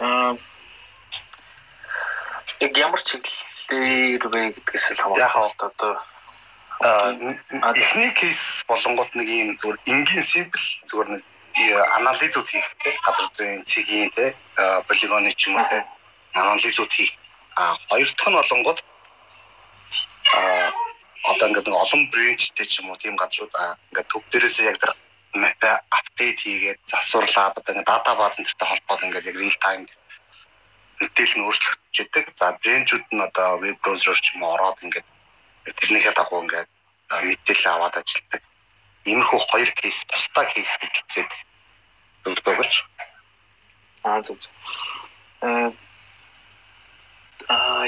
Аа яг ямар чиглэлээр вэ гэдгээс л хамаарат одоо эхний кейс болонгот нэг юм зүгээр энгийн симпл зүгээр нэг анализууд хийх те газар зүйн цэгийн те полигоны ч юм уу те анализууд хийх. А хоёр дахь нь болонгот а одоо ингээд нэг олон брендтэй ч юм уу тийм газрууд ингээд төв дээрээс яг тэр мап апдейт хийгээд засварлаад одоо ингээд дата бааз энтертэй холбоод ингээд яг real time мэдээлэл нь өөрчлөгдөж идэг. За брендүүд нь одоо веб браузер ч юм уу ороод ингээд тэрнийхээ дагуу ингээд мэдээлэл аваад ажилладаг. Иймэрхүү хоёр кейс тусдаа кейс гэж үзээд зөвлөгөө өгч. Аа зөв. Э Аа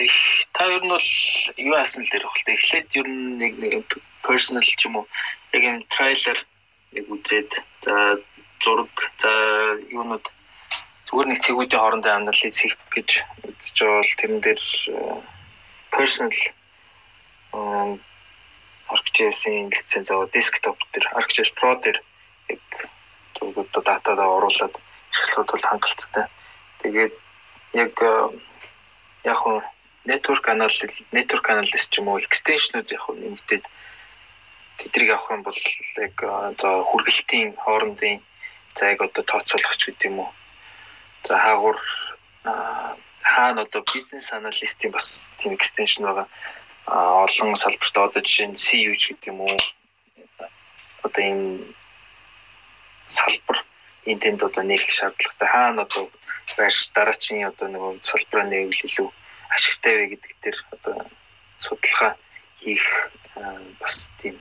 та ер нь бол юу яасан л дээр хөлтэй эхлээд ер нь нэг нэг personal ч юм уу яг юм трейлер нэг үзээд за зураг за юунууд зүгээр нэг цэгүүдийн хоорондын анализ хийх гэж үзэж бол тэрэн дээр personal ArcGIS-ийн лиценз аваад desktop дээр ArcGIS Pro дээр яг зөвхөн датадаа оруулаад ашиглахад бол хангалттай. Тэгээд яг яг хуу network analysis network analysis ч юм уу extension-ууд яг хуу нэмэгдээд тэдрийг авах юм бол яг за хүргэлтийн хоорондын за яг одоо тооцоолгоч гэдэг юм уу за хаагур хаана одоо бизнес аналистийн бас тийм extension байгаа. Олон салбарт одоо жишээ нь CUG гэдэг юм уу? Одоо энэ салбар энтэнд одоо нэг шаардлагатай. Хаана одоо байр дараачийн одоо нөгөө салбараа нэвэл илүү ашигтай вэ гэдэг дээр одоо судалгаа хийх бас тийм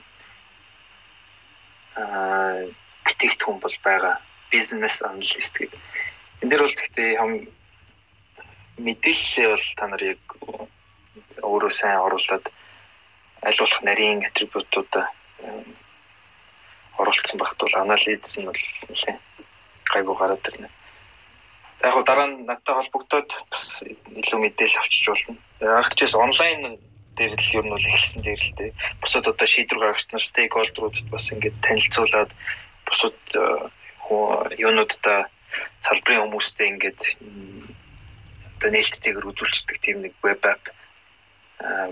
аа бүтээгдэхүүн бол байгаа. Бизнес аналист гэдэг. Энд дээр бол гэхдээ хам мэдээлэлээ бол та нар яг өөрөө сайн оруулаад аль болох нарийн атрибутуудаа оруулсан багт бол анализ нь бол нэлээ гайгүй гараад ирнэ. За яг дараа нь надтай холбогдоод бас илүү мэдээлэл авчиж болно. Аргачлаас онлайн дээр л ер нь бол эхэлсэн дээр л дээ. Бусад одоо шийдвэр гаргагч нар стейкхолдеруудад бас ингээд танилцуулаад бусад э, юунуудаа салбарын хүмүүстэй ингээд одоо нээлттэйгээр үзүүлцдэг тийм нэг веб ап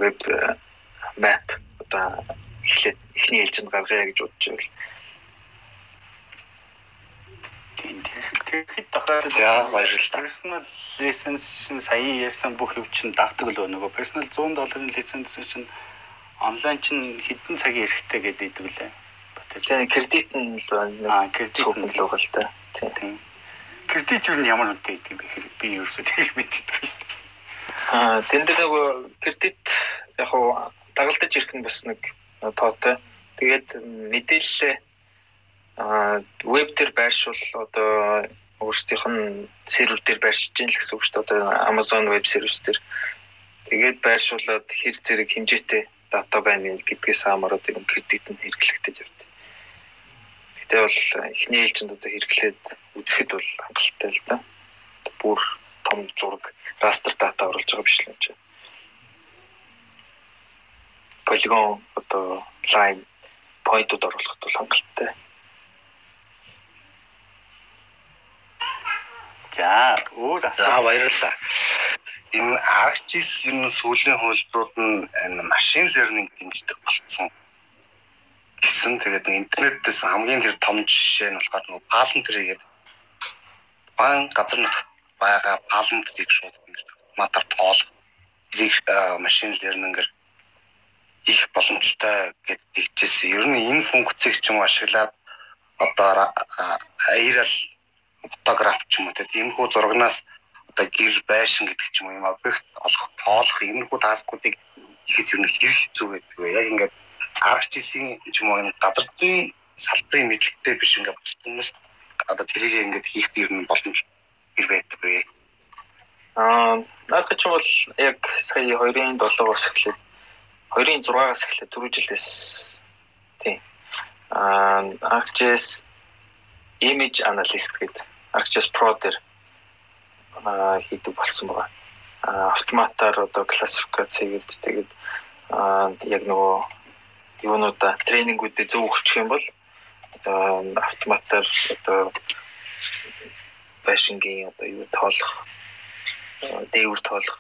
веб map одоо эхлээд эхний ээлжинд гаргая гэж бодож Тийм тэгэхэд дахиад За баярлалаа. Personal license чинь сая ярьсан бүх юм чинь дагдаг лөө нөгөө personal 100 долларын лиценз чинь онлайн чинь хэдэн цагийн эрэхтэй гэдэг лээ. тийм кредит нь л байна. Аа кредит нь л байгаа л да. Тийм. Кредит юу нь ямар үнэтэй гэдэг юм бэ? хэрэг Би ерөөсөө тийг мэддэг шүү дээ. Аа тэн дээр нөгөө кредит яг хуу дагалдаж ирэх нь бас нэг тоотой. Тэгээд мэдээлэлээ аа веб дээр байршуул одоо өөрсдийнх нь сервер дээр байршиж гин л гэсэн үг шүү дээ. Одоо Amazon веб сервис дээр тэгээд байршуулад хэр зэрэг хэмжээтэй дата байна гэдгээс хамаарат юм кредит нь хэрэглэгдэж явдаг. Гэтэ бол эхний ээлжинд одоо хэрэглээд үзэхэд бол хангалттай л да. Бүр том зураг растер дата оруулж байгаа биш л юм чи. Polygon одоо line point-ууд оруулахад бол хангалттай. За өөр За асуулт. баярлалаа. Энэ ArcGIS ер нь сүүлийн хөлбрүүд нь энэ машин learning дэмждэг болсон. Гэсэн тэгээд нэг интернетээс хамгийн тэр том жишээ нь болохоор нөгөө Palantir гэдэг баан газар нутагт байгаа Palantir-ийг шууд матар тэрийг э, машин learning-ээр их боломжтой гэдэг чийсэн. Ер нь энэ функцийг ч юм ашиглаад одоо а- аерал фотограф ч юм уу тиймэрхүү зурагнаас одоо гэр байшин гэдэг ч юм уу юм объект олох тоолох иймэрхүү таскуудыг ихэд ер нь хэрэг хэцүү гэдэг. Яг ингээд ч юм уу зүйн салбарын мэдлэгтэй биш ингээд бус хүмүүс одоо тэрийг ингээд хийх ер нь боломж гэр байдаг вэ. Аа надад ч бол яг сая 2.7-оос эхлээд 2.6-аас эхлээд 4 жилээс тийм аа ArcGIS image analyst гэдэг ArcGIS Pro дээр аа хийдэг болсон байгаа. Аа автоматар одоо классификац хийгээд тэгээд аа яг нөгөө юунуудаа тренингүүдэд зөв өгчих юм бол автоматар одоо байшингийн одоо юу тоолох аа, дээвэр тоолох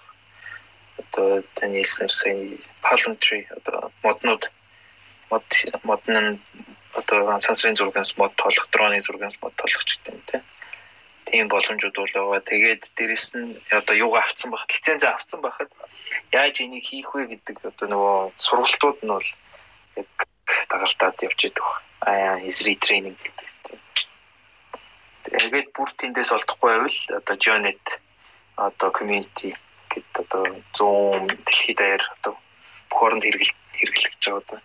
одоо таны хэлснээр сая Palantir одоо моднууд мод модн нь одоо сансрын зургаас мод тоолох, дроны зургаас мод тоолох ч гэдэг юм тий. Тийм боломжууд бол байгаа. Тэгээд дээрэс нь одоо юугаа авцсан бахад лицензээ авцсан бахад яаж энийг хийх вэ гэдэг одоо нөгөө сургалтууд нь бол яг дагалдаад явж идэх. Аа эзри тренинг гэдэг. Тэгээд бүр тэндээс олдохгүй байвал одоо Jonet одоо community гэдэг одоо 100 дэлхийд даяар одоо бүх оронд хэрэглэж байгаа одоо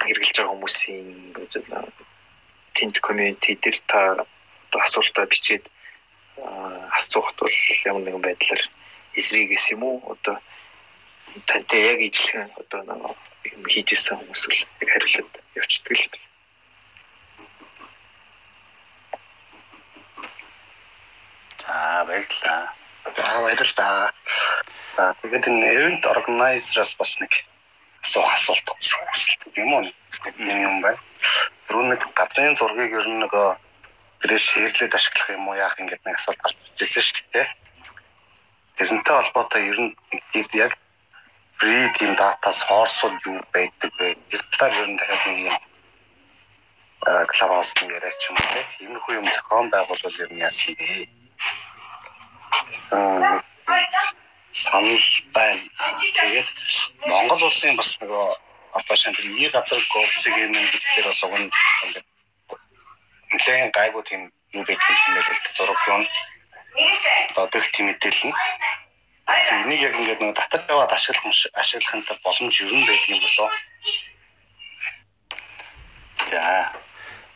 хэрэглэж байгаа хүмүүсийн тэнд community дээр та одоо асуултаа бичээд асуухт бол ямар нэгэн байдлаар эсрэгээс юм уу одоо тантай яг ижлэхэн одоо нэг юм хийж исэн хүмүүс л яг хариулаад явчихдаг л байна. За баярлалаа. За баярлалаа. За тэгээд энэ event organizer-аас бас нэг асуух асуулт юм уу? Юм байна. Түрүү нэг газрын зургийг ер нь нөгөө тэрээ шеэрлээд ашиглах юм уу яах ингээд нэг асуулт гарч ирсэн шүү дээ. Тэрнтэй холбоотой ер нь яг free тийм дата source-ууд юу байдаг вэ? Тэр талаар ер нь дахиад нэг юм клабхаус яриач юм уу? Тиймэрхүү юм зохион байгуулвал ер нь яасан бэ? гэсэн санал байна. Тэгээд Монгол улсын бас нөгөө одоо шинэ ий газар говцгийн юм гэдгээр бол уг нь нэлээд гайгүй тийм юу гэдэг юм бэ зураг юм. одоо объектив мэдээлэл нь энийг яг ингээд нэг татаж аваад ашиглах ашиглахын тулд боломж ер нь байдаг юм болоо. За.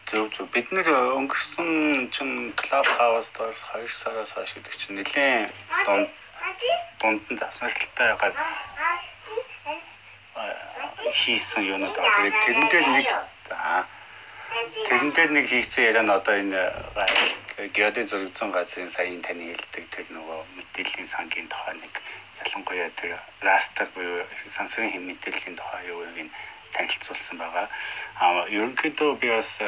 Зөв зөв. Бид нэр өнгөрсөн чинь клуб хаус доос 2 сараас хойш гэдэг чинь нэлээд дунд дунд нь завсарлалтай байгаад хийсэн юмуд аа. Тэгээд тэрэн дээр нэг за тэрэн дээр нэг хийсэн яриа нь одоо энэ геодэ зөрөгцөн газрын саяын таны хэлдэг тэр нөгөө мэдээллийн сангийн тухай нэг ялангуяа тэр растер буюу сансрын хэм мэдээллийн тухай юу гин танилцуулсан байгаа. Аа ерөнхийдөө би бас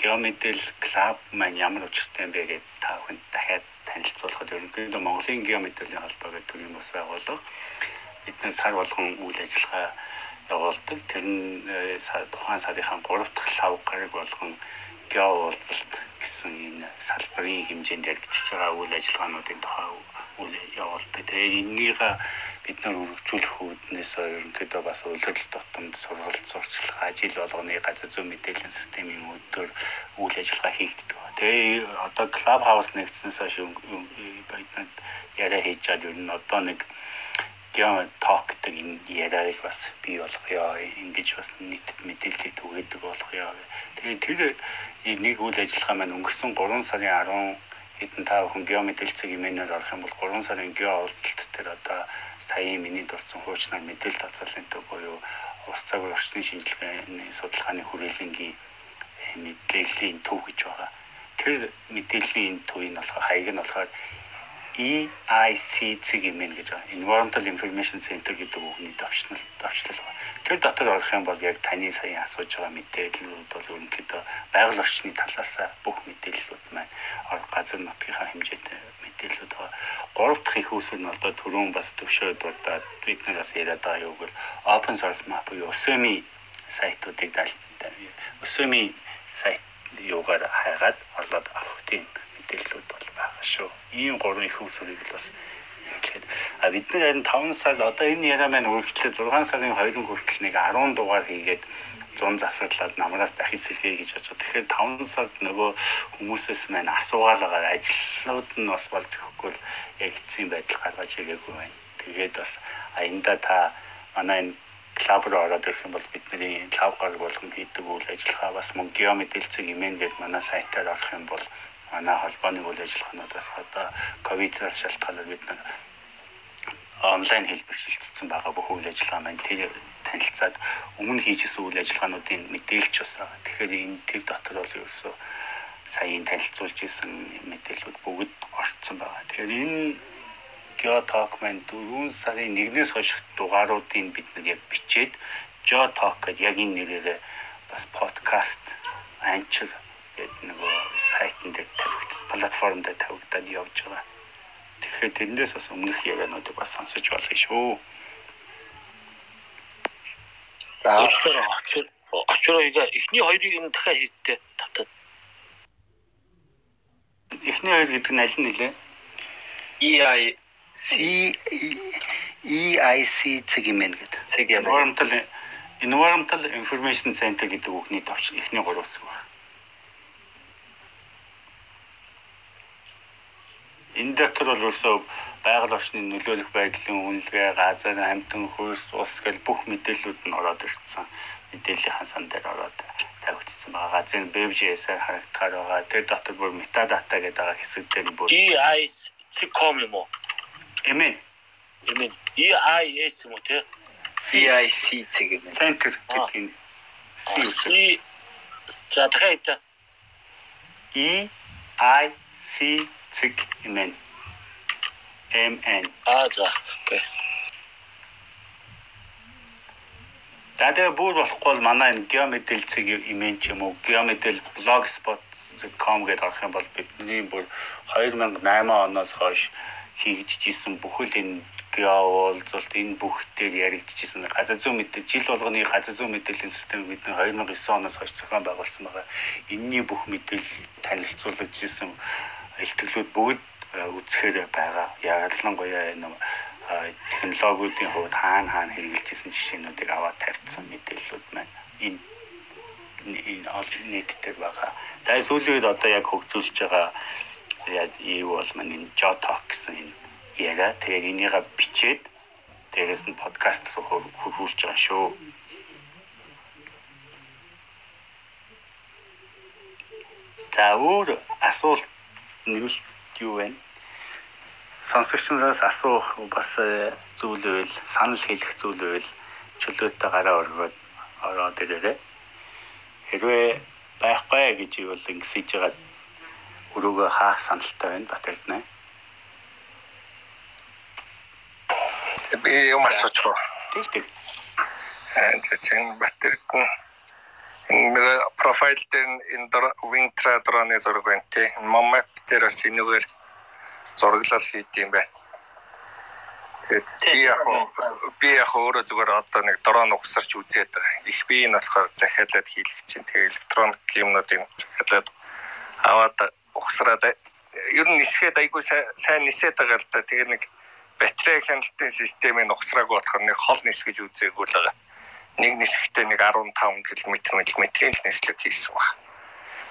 геомедэл клуб маань ямар учиртай юм бэ гэдээ та бүхэнд дахиад танилцуулахад ерөнхийдөө Монголын геомедлийн холбоо гэдэг юм бас байгуулга бидний сар болгон үйл ажиллагаа явуулдаг. Тэр нь э, тухайн сарынхаа 3 дахь лав гараг болгон гео уулзалт гэсэн энэ салбарын хэмжээнд яригдчихж байгаа үйл ажиллагаануудын тухай үйл явуулдаг. Тэгээд энийг бид нар үргэлжлүүлэх үүднээс ерөнхийдөө бас улирал дотомд сургалт зурчлах ажил болгоны газар зүйн мэдээллийн системийн өдөр үйл ажиллагаа хийгддэг. Тэгээ одоо клуб хаус нэгдснээс хойш бид нар яриа хийж чад ер нь одоо нэг гео ток гэдэг энэ яриаг бас бий болгоё. Ингэж бас нийтэд мэдээлэл түгээдэг болгоё. Тэгээ тэр нэг үйл ажиллагаа маань өнгөрсөн 3 сарын 10 хэдэн та бүхэн гео мэдээлцэг имэнээр орох юм бол 3 сарын гео уулзалт дээр одоо саяын миний дурдсан хуучнаар мэдээлэл тацаалын төв буюу ус цагаар орчны шинжилгээний судалгааны хүрээлэнгийн э, мэдээллийн төв гэж байгаа. Тэр мэдээллийн төвийг нь болохоор хаяг нь болохоор EIC имэн гэж байгаа. Environmental Information Center гэдэг үгний давчнал давчлал байна. Тэр дотор орох юм бол яг таны сая асууж байгаа мэдээллүүд бол ерөнхийдөө байгаль орчны талаас бүх мэдээллүүд маань газар нутгийнхаа хэмжээтэй мэдээллүүд байгаа. Гурав дахь их үүсвэр нь одоо түрүүн бас төвшөөд болдоод бид нар бас яриад байгаа юу гэвэл open source map буюу Usemi сайтуудыг дал Usemi сайт юугаар хайгаад орлоод авах тийм мэдээллүүд шүү. Ийм гурван их усрыг л бас хэлээд а бид нар харин 5 сар одоо энэ яриа маань үргэлжлээ 6 сарын 2-ын хүртэл нэг 10 дугаар хийгээд 100 завсарлаад намраас дахиж сэргээ гэж бодож. Тэгэхээр 5 сард нөгөө хүмүүсээс маань асуугаалгаар ажлууд нь бас болж өгөхгүй л яг эцсийн байдал гаргаж ирээгүй байна. Тэгээд бас аянда та манай энэ клуб руу ороод ирэх юм бол бидний клуб гараг болгон хийдэг үйл ажиллагаа бас мөн геомэдэлцэг имэн гэдэг манай сайтаар орох юм бол манай холбооны үйл ажиллагаанууд бас одоо ковидоос шалтгаалаад бид нар онлайн хэлбэршилтсэн байгаа бүх үйл ажиллагаа маань тэр танилцаад өмнө хийжсэн үйл ажиллагаануудын мэдээлж бас байгаа. Тэгэхээр энэ тэр дотор бол ерөөсөө саяын танилцуулж исэн мэдээлэлүүд бүгд орцсон байгаа. Тэгэхээр энэ Geotalk маань 4 сарын 1-ээс хойш дугааруудыг бид нар яг бичээд Geotalk гэдэг яг энэ нэрээр бас подкаст анчир гэдэг нөгөө сайтн дээр тавигдсан платформ дээр тавигдаад явж байгаа. Тэгэхээр тэрнээс бас өмнөх яриануудыг бас сонсож болно шүү. За очроо ига эхний хоёрыг юм дахиад хийдтэй тавтаад. Эхний хоёр гэдэг нь аль нь нэлээ? EI C EIC цэг юм гээд. цэг юм. Environmental Environmental Information Center гэдэг үгний товч эхний гурав хэсэг байна. Энэ дотор бол ерөөсөө байгаль орчны нөлөөлөх байдлын үнэлгээ, газар амтан хөрс, ус гэл бүх мэдээллүүд нь ороод ирсэн. Мэдээллийн хасан дээр ороод тавигдсан байгаа. Газрын BBJ-ээр харагдахаар байгаа. Тэр дотор бүр метадата гэдэг байгаа хэсэг дээр нь бүр EIS.com юм уу? эмээ Эмэн EIS юм уу те? CIC цэг юм. центр гэдэг нь C. C За дахиад. E I C цэг эмэн M N Аа за. Окей. За тэгээ бүр болохгүй бол манай энэ геомедэл цэг имэн ч юм уу геомедэл blogspot.com гэдэг орох юм бол бидний бүр 2008 оноос хойш хийгдчихсэн бүхэл энэ геоолзолт энэ бүх дээр яригдчихсэн газар зүйн мэдээ жил болгоны газар зүйн мэдээллийн систем бидний 2009 оноос хойш зохион байгуулсан байгаа. Энийний бүх мэдээлэл танилцуулж ирсэн илтгэлүүд бүгд э, үзэхээр байгаа. Ялангуяа энэ э, технологиудын хувьд хаана хаана хэрэгжилжсэн жишээнүүдийг аваад тавьсан мэдээллүүд маань энэ энэ олон нийт дээр байгаа. Тэгээ сүүлийн үед одоо яг хөгжүүлж байгаа яг юу бол манай Jotalk гэсэн энэ яриа. Тэгээд энийг бичээд дээрээс нь подкаст руу хөрвүүлж байгаа шүү. За өөр асуулт нэмэлт юу вэ? Сонсогчноос асуух бас э, зүйл байвал санал хэлэх зүйл байвал чөлөөтэй гараа өргөөд ороод ирээрэй. Хэрвээ байхгүй гэж ивэл ингэсэж байгаа өрөөгөө хаах саналтай байна Батэрднэ. Би юм асууж байгаа. Тэг тэг. За чинь батэрд нь энэ нэг профайл дээр энэ Wintra дроны зураг байна тий. Momap дээр бас энэгээр зураглал хийдэм байна. Тэгээд би яг би яг өөрөө зүгээр одоо нэг дрон угсарч үзээд. Их би энэ болохоор захиалаад хийлгэх чинь тэгээ электроник юмнуудыг захиалаад аваад угсраад ер нь нисгээд айгүй сайн нисээд байгаа л да. Тэгээ нэг батарей хяналтын системийн угсрааг болохоор нэг хол нисгэж үзээгүй л байгаа нэг нисгтээ нэг 15 км метрийн нислэг хийсэн баг.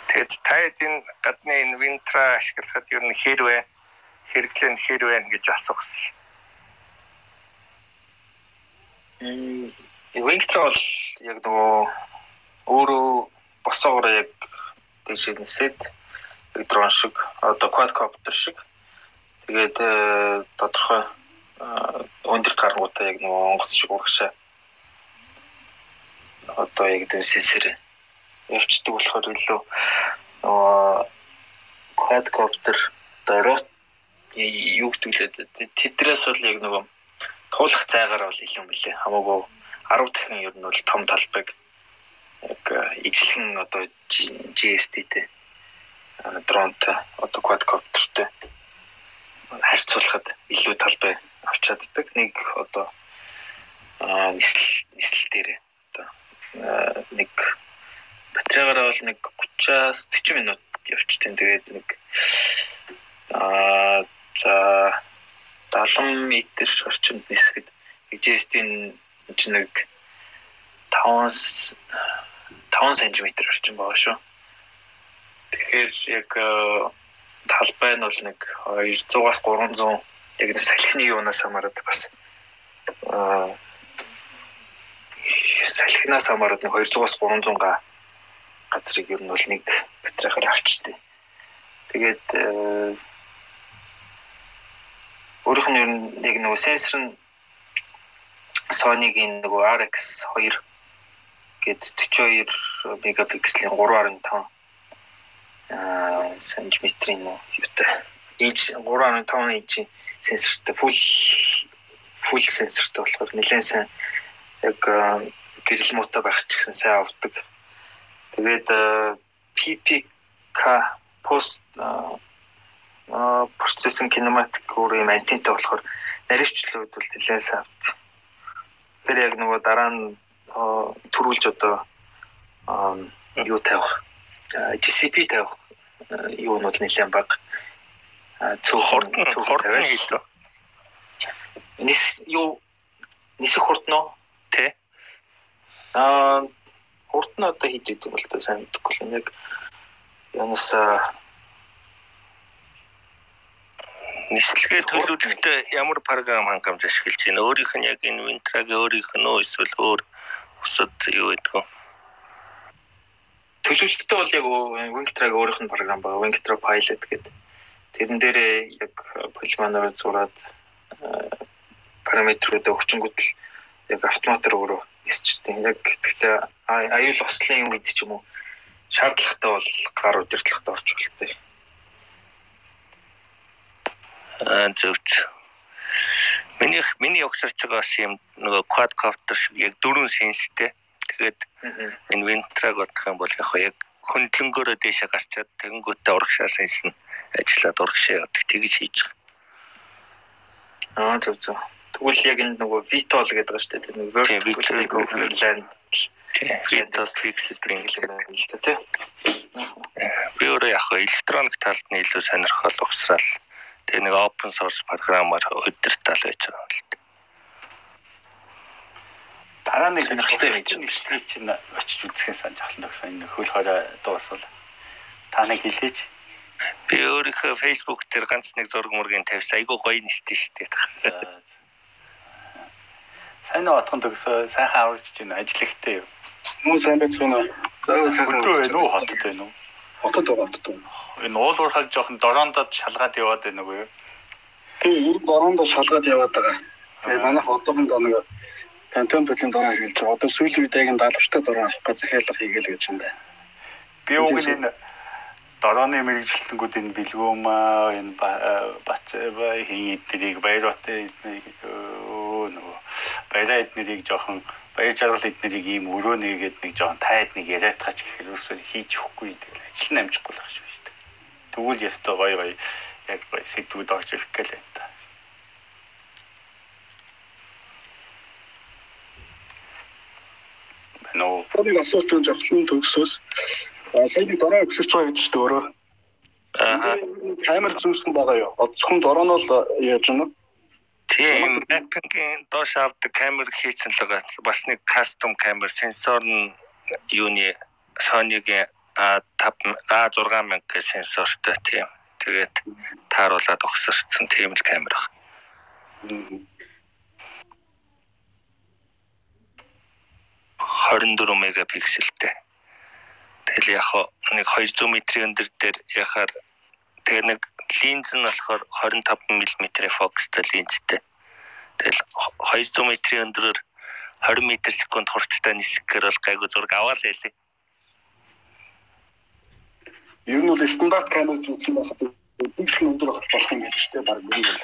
Тэгэд таад энэ гадны энэ винтра ашиглахад ер нь хэрвээ хэрэглэн хэрвээ гэж асуусан. Мм винтра бол яг нөгөө өөрөө босоогоор яг тийш нисээд дрон шиг одоо quadcopter шиг тэгээд тодорхой өндөрт гаргуудаа яг нөгөө онгоц шиг урагшаа одоо яг тэр сенсор явцдаг болохоор илүү нөгөө quadcopter дөрөт юу гэдгэлээ тэдрээс бол яг нөгөө туулах цайгаар бол илүү мөлий хамаагүй 10 дахин ер нь бол том талбайг яг ижлэгэн одоо GST-тэй дронтой одоо quadcopterтэй харьцуулахад илүү талбай авч чаддаг нэг одоо нислэл нислэл дээр нэг батарейгаараа бол нэг 30-аас 40 минут явчихтэн. Тэгээд нэг аа за 70 м орчимд нисгэд GST-ийн чинь нэг 5 5 см орчим байгаа шүү. Тэгэхээр яг талбай нь бол нэг 200-аас 300 яг нэг салхины юунаас хамаарат бас аа салхинаас хамаарат нэг 200-аас 300 га газрыг ер нь бол нэг батарейгаар авчихдээ. Тэгээд өөрийнх нь ер нь яг нөгөө сенсор нь Sony-гийн нөгөө RX2 гээд 42 мегапикселийн 3.5 аа сантиметрийн юутай инч 3.5 инчийн сенсортой full full сенсортой болохоор нэлээд сайн яг гэрэл муутай байх ч гэсэн сайн авдаг. Тэгээд PPK пост процессинг кинематик өөр юм антинтай болохоор наривчлууд бол сайн авдаг. Тэр яг нөгөө дараа нь төрүүлж одоо юу тавих GCP тавих юунууд нэлээд баг цөөх хурдан хурдан хийдэг. Нис юу нисэх хурдан уу? Тэ. Аа хурд нь одоо хийж идэв бол тоо сайн мэдэхгүй л яг янаас нислэгээ төлөвлөлтөд ямар програм хангамж ашиглаж байна? Өөрийнх нь яг энэ Wintra-гийн өөрийнх нь үү эсвэл өөр бусад юу гэдэг вэ? төлөвлөлтөд бол яг Wintra-гийн өөрийнх нь програм байгаа. Wintra Pilot гэдэг. Тэрэн дээрээ яг полимоноор зураад параметруудаа өчнгөд л яг автоматар өөрөө эсчтэй. Яг гэхдээ аюул ослын үед ч юм уу шаардлагатай бол гар удирдлагад орж болтой. Аа зөвч. Миний миний огсорч байгаа бас юм нөгөө quadcopter шиг яг дөрвөн сенстэй. Тэгээд энэ винтраг бодох юм бол яг хөндлөнгөөрөө дээшээ гарчаад тэгэнгүүтээ урагшаа сенсэн ажиллаад урагшаа явдаг тэгж хийж байгаа. Аа зөв зөв. Тэгвэл яг энэ нөгөө Vitol гэдэг байгаа шүү дээ. Нэг vertical equivalent Vitol fixed ring гэдэг тийм. Би өөрөө яг электроник талд нь илүү сонирхол ухсраал тэгээ нэг open source програмаар удиртал байж байгаа юм л дээ. Дараа нэг сонирхолтой байж байгаа чинь очиж үзэхээс санаж ахлаа гэсэн энэ хөл хорой дуусвал та нэг хэлээч Би өөрийнхөө Facebook дээр ганц нэг зураг мөргийн тавьсан. Айгуу гоё нэртэй шүү дээ. Сайн уу отхон төгсөө сайхан аварч чинь ажил ихтэй юу? Мөн сайн байцгаана. За сайхан. Байна уу хотод байна уу? Хотод байгаа хотод. Энэ уулуурхаг жоохон дороондод шалгаад яваад байна уу? Тэгээ ер нь дороондоо шалгаад яваад байгаа. Тэгээ манайх одоохондоо нэг пантеон төлөв дороо хэрэглэж байгаа. Одоо сүүлийн үед яг энэ даалгавчтай дороо авах гэж захиалга хийгээл гэж юм байна. Би уг нь энэ дорооны мэрэгчлэлтгүүд энэ бэлгөөмаа энэ бач хин эднийг өө нөгөө баяраа эднэрийг жоохон баяр жаргал эднэрийг ийм өрөө нэгээд нэг жоохон таад нэг яриадгач гэхээр өсөө хийж өгөхгүй тэгэл ажил нь амжихгүй л байх шүү дээ. Тэгвэл ястой гоё гоё яг гоё сэдвүүд орж ирэх гээл байна та. Бэнэ үү? Нэг асуулт нь жохлон төгсөөс саяны дороо өсөрч байгаа гэж дээ өөрөө. Аа. Камер зүүсэн байгаа юу? Зөвхөн дороо нь л яаж юм бэ? Тийм backpack-ийн доош авдаг камер хийсэн л байгаа. Бас нэг custom камер сенсор нь юуны Sony-гийн A5 A6000 гэх сенсортой тийм. Тэгээд тааруулаад огсорцсон тийм л камер байна. 24 мегапикселтэй. Тэгэл яг нэг 200 м-ийн өндөр дээр яхаар тэгээ нэг линз нь болохоор 25 мм-ийн фокустай линзтэй. Тэгэл 200 м-ийн өндөрөөр 20 м секунд хурдтай нисгэхээр бол гайгүй зураг аваад байлээ. Ер нь бол стандарт камер зүүсэн байхад дигшн өндөр болох болох юм шүү дээ. Бараг нь бол.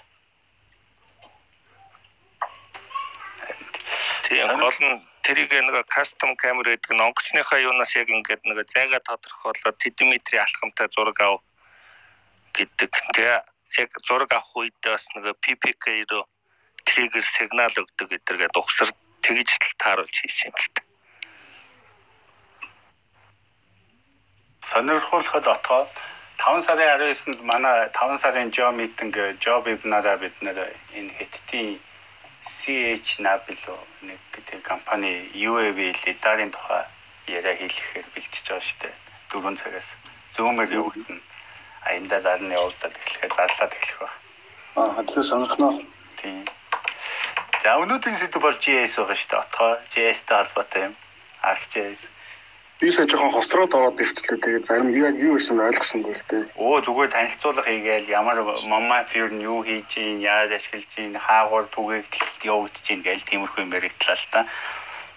Тийм гол нь тэрийг нэг кастом камер гэдэг нь онгоцныхаа юунаас яг ингээд нэг зайгаа тодорхойлоод тэдэн метрийн алхамтай зураг ав гэдэг. Тэгээ яг зураг авах үед бас нэг PPK руу триггер сигнал өгдөг гэдэргээд ухсар тэгж л тааруулж хийсэн юм л та. сонирхолтой отгоо 5 сарын 19-нд манай 5 сарын job meeting job вебинараа бид нэр энэ хэттийн CH Nabil нэг гэдэг компани UAV лидарын тухай яриа хийлгэхээр бэлтжиж байгаа шүү дээ. 4 цагаас зүүмээр явагдана. Аянда зарны явагдаад эхлэхээр зарлаад эхлэх баг. Аа тэгэхээр сонирхноо. Тийм. За өнөөдрийн сэдв бол GS байгаа шүү дээ. Отгоо GS-тэй холбоотой юм. ArcGIS. Би сая жоохон хостроод ороод ирчлээ. Тэгээд зарим яг юу гэсэн ойлгосонгүй л дээ. Оо зүгээр танилцуулга хийгээл ямар мама фир нь юу хийж ийн, яаж ашиглаж ийн, хаагур түгээгдэлд явагдаж ийн гээл тиймэрхүү юм яриглаа л та.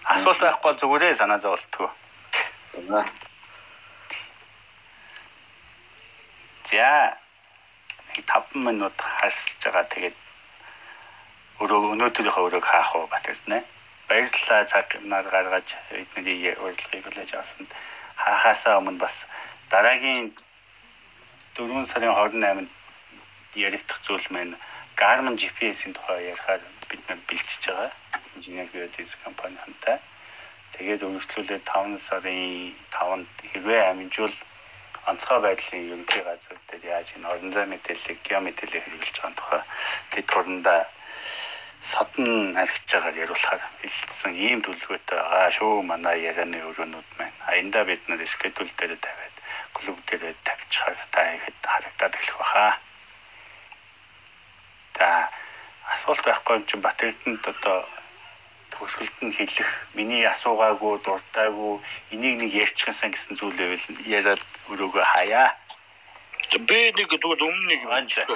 Асуулт байхгүй бол зүгээрээ санаа зовлтгоо. За. За. Нэг 5 минут хасж байгаа. Тэгээд өрөө өнөөдрийнхөө өрөөг хаах уу батэрнэ. Баярлалаа цаг нар гаргаж бидний урилгыг хүлээж авсанд хаахаасаа өмнө бас дараагийн 4 сарын 28-нд яригдах зүйл маань Garmin GPS-ийн тухай ярихаар бид нар бэлтжиж байгаа. Инженер Geodesic компанийнхантай. Тэгээд үргэлжлүүлээд 5 сарын 5-нд хэрвээ амжуул онцгой байдлын ерөнхий газар дээр яаж энэ орон зай мэдээллийг геомэдэрлэг хэрэгжилж байгаа тухай тэд хурандаа содон архиж байгаа яриулахаар бэлдсэн ийм төлөвлөгөөтэй байгаа шүү манай ярианы өрөөнүүд маань. Аянда бид нар скедул дээр тавиад клуб дээр тавьчихаар та ихэд харагдаад эхлэх баха. За асуулт байхгүй юм чинь бат эрдэнд одоо төгсгөлд нь хэлэх миний асуугаагүй дуртаагүй энийг нэг ярьчихсан гэсэн зүйл байвал яриад өрөөгөө хаяа. Би нэг тэгвэл өмнө нэг Анчаа.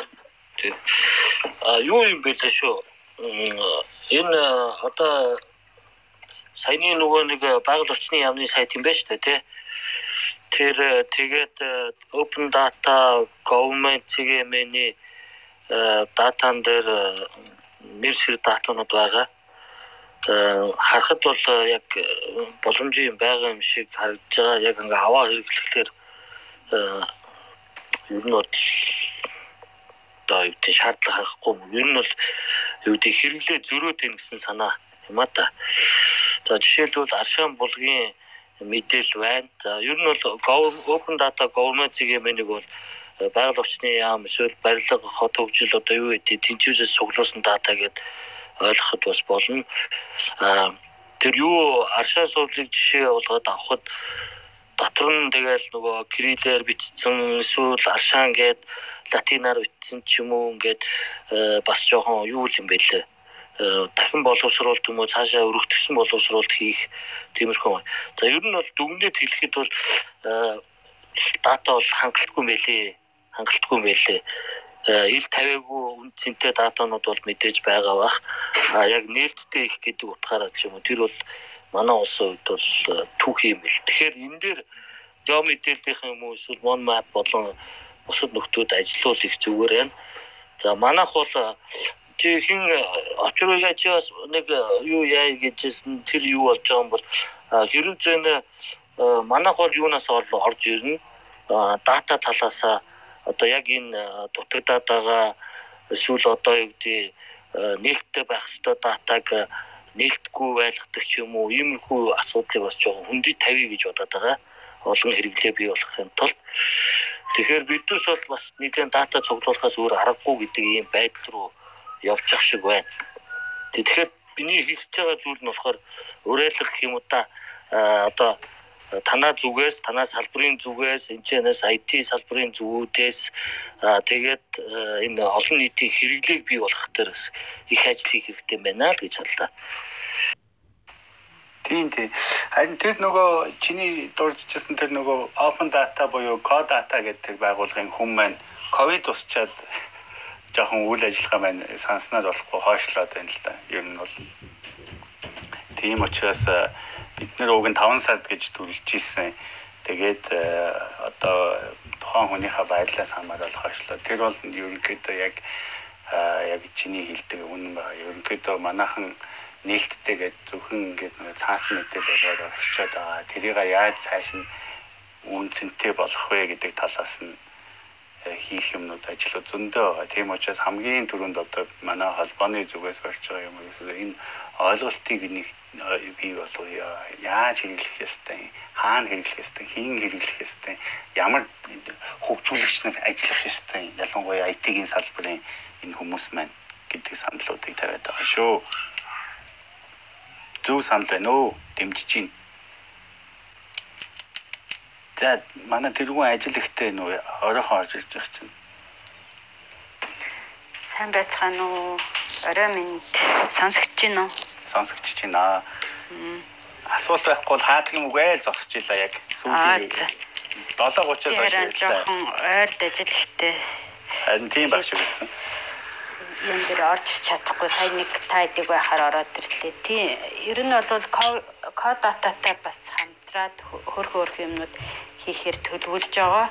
А юу юм бэ шүү. Энэ одоо саяны нөгөө нэг байгаль орчны яамны сайт юм байна шүү дээ тий. Тэр тэгээд open data government CGM-ийн датан дээр нэр шир датанууд байгаа. Э, Харахад бол э, яг э, боломжийн байгаа юм шиг харагдаж байгаа. Яг ингээ аваа хэрэглэхээр э, ер нь бол одоо юу гэдэг шаардлага харахгүй ер нь бол юу гэдэг хэрэглээ зөрөөд ийн гэсэн санаа юм а та. За жишээлбэл Аршаан булгийн мэдээлэл байна. За ер нь бол open data government CGM-ийг бол байгаль орчны яам эсвэл барилга хот хөгжил одоо юу гэдэг тэнцвэрээс цуглуулсан дата гэдээ ойлгоход бас болно. А тэр юу Аршаан суулгыг жишээ болгоод авахад дотор нь тэгэл нөгөө кириллээр бичсэн эсвэл аршаан гээд латинаар бичсэн ч юм уу ингээд бас жоохон юу юм бэ лээ дахин боловсруулалт юм уу цаашаа өргөтгсөн боловсруулалт хийх тиймэрхүү. За ер нь бол дүгнэлт хэлэхэд бол дата бол хангалтгүй мэлээ. Хангалтгүй мэлээ. Э, ил тавиагүй үнцэнтэй датанууд бол мэдээж байгаа бах. А яг нээлттэй их гэдэг утгаараа ч юм уу тэр бол манай улсын хувьд бол түүх юм бэл. Тэгэхээр энэ дээр гео мэдээллийнхэн юм уу эсвэл mon map болон бусад нөхдүүд ажиллуул их зүгээр байна. За манайх бол хин очроо яаж бас нэг юу яа гэжсэн тэр юу болж байгаа юм бол хэрэг зэнэ манайх бол юунаас орж ирнэ дата талаасаа одоо яг энэ дутагдаад байгаа эсвэл одоо юу гэдэг нээлттэй байх ёстой датаг нээлтгүй байлгадаг ч юм уу иймэрхүү асуудлыг бас жоохон хүндэт тавья гэж бодоод байгаа олон хэрэглээ бий болгохын тулд тэгэхээр биднес бол бас нэгэн дата цуглуулахаас өөр аргагүй гэдэг ийм байдал руу явж ах шиг байна. Тэгэхээр миний хийж байгаа зүйл нь болохоор уриалах гэх юм уу та одоо танаа зүгээс танаа салбарын зүгээс энэчнээс IT салбарын зүгүүдээс тэгээд энэ олон нийтийн хэрэглээг бий болгох дээр их ажил хийх хэрэгтэй байна л гэж харлаа. Тийм тийм. Харин тэр нөгөө чиний дурдчихсан тэр нөгөө open data буюу code data гэдэг байгууллагын хүн маань ковид усчаад жоохон үйл ажиллагаа маань санснаар болохгүй хойшлоод байна л да. Ер нь бол тийм учраас бид нэр уг нь 5 сард гэж дүрлж ийсэн. Тэгээд одоо тухайн хүнийхээ байдлаас хамаарал хойшлоо. Тэр бол ерөнхийдөө яг яг чиний хэлдэг үнэн байна. Ерөнхийдөө манайхан нээлттэй гэж зөвхөн ингээд нэг цаас мэдээ болоод орчоод байгаа. Тэрийг яаж цааш нь үнцэнтэй болгох вэ гэдэг талаас нь хийх юмнууд ажлууд зөндөө байгаа. Тийм учраас хамгийн түрүүнд одоо манай холбооны зүгээс барьж байгаа юм уу энэ ойлголтыг нэг бий болгоё. Яаж хэрэглэх ёстой, хаана хэрэглэх ёстой, хэн хэрэглэх ёстой, ямар хөгжүүлэгч нар ажиллах ёстой. Ялангуяа IT-ийн салбарын энэ хүмүүс маань гэдэг саналуудыг тавиад байгаа шүү. Зөв санал байна уу? Дэмжиж чинь За манай тэргүүн ажил ихтэй нөө оройхон орж ирж байгаа чинь. Сайн байцгаана уу? Орой минь сонсогч байна уу? Сонсогч байна. Асуулт байхгүй бол хаадаг юм үгүй л зогсож илаа яг сүүлийн 7:30-аас хойш ярьлаа. жоохон ойрд ажил ихтэй. Харин тийм байх шиг байсан. Юм дээр орж чадахгүй сайн нэг та идэг байхаар ороод ирлээ. Тийм ер нь бол код дататай бас хамтраад хөрх хөрх юмнууд хийхээр төлөвлөж байгаа.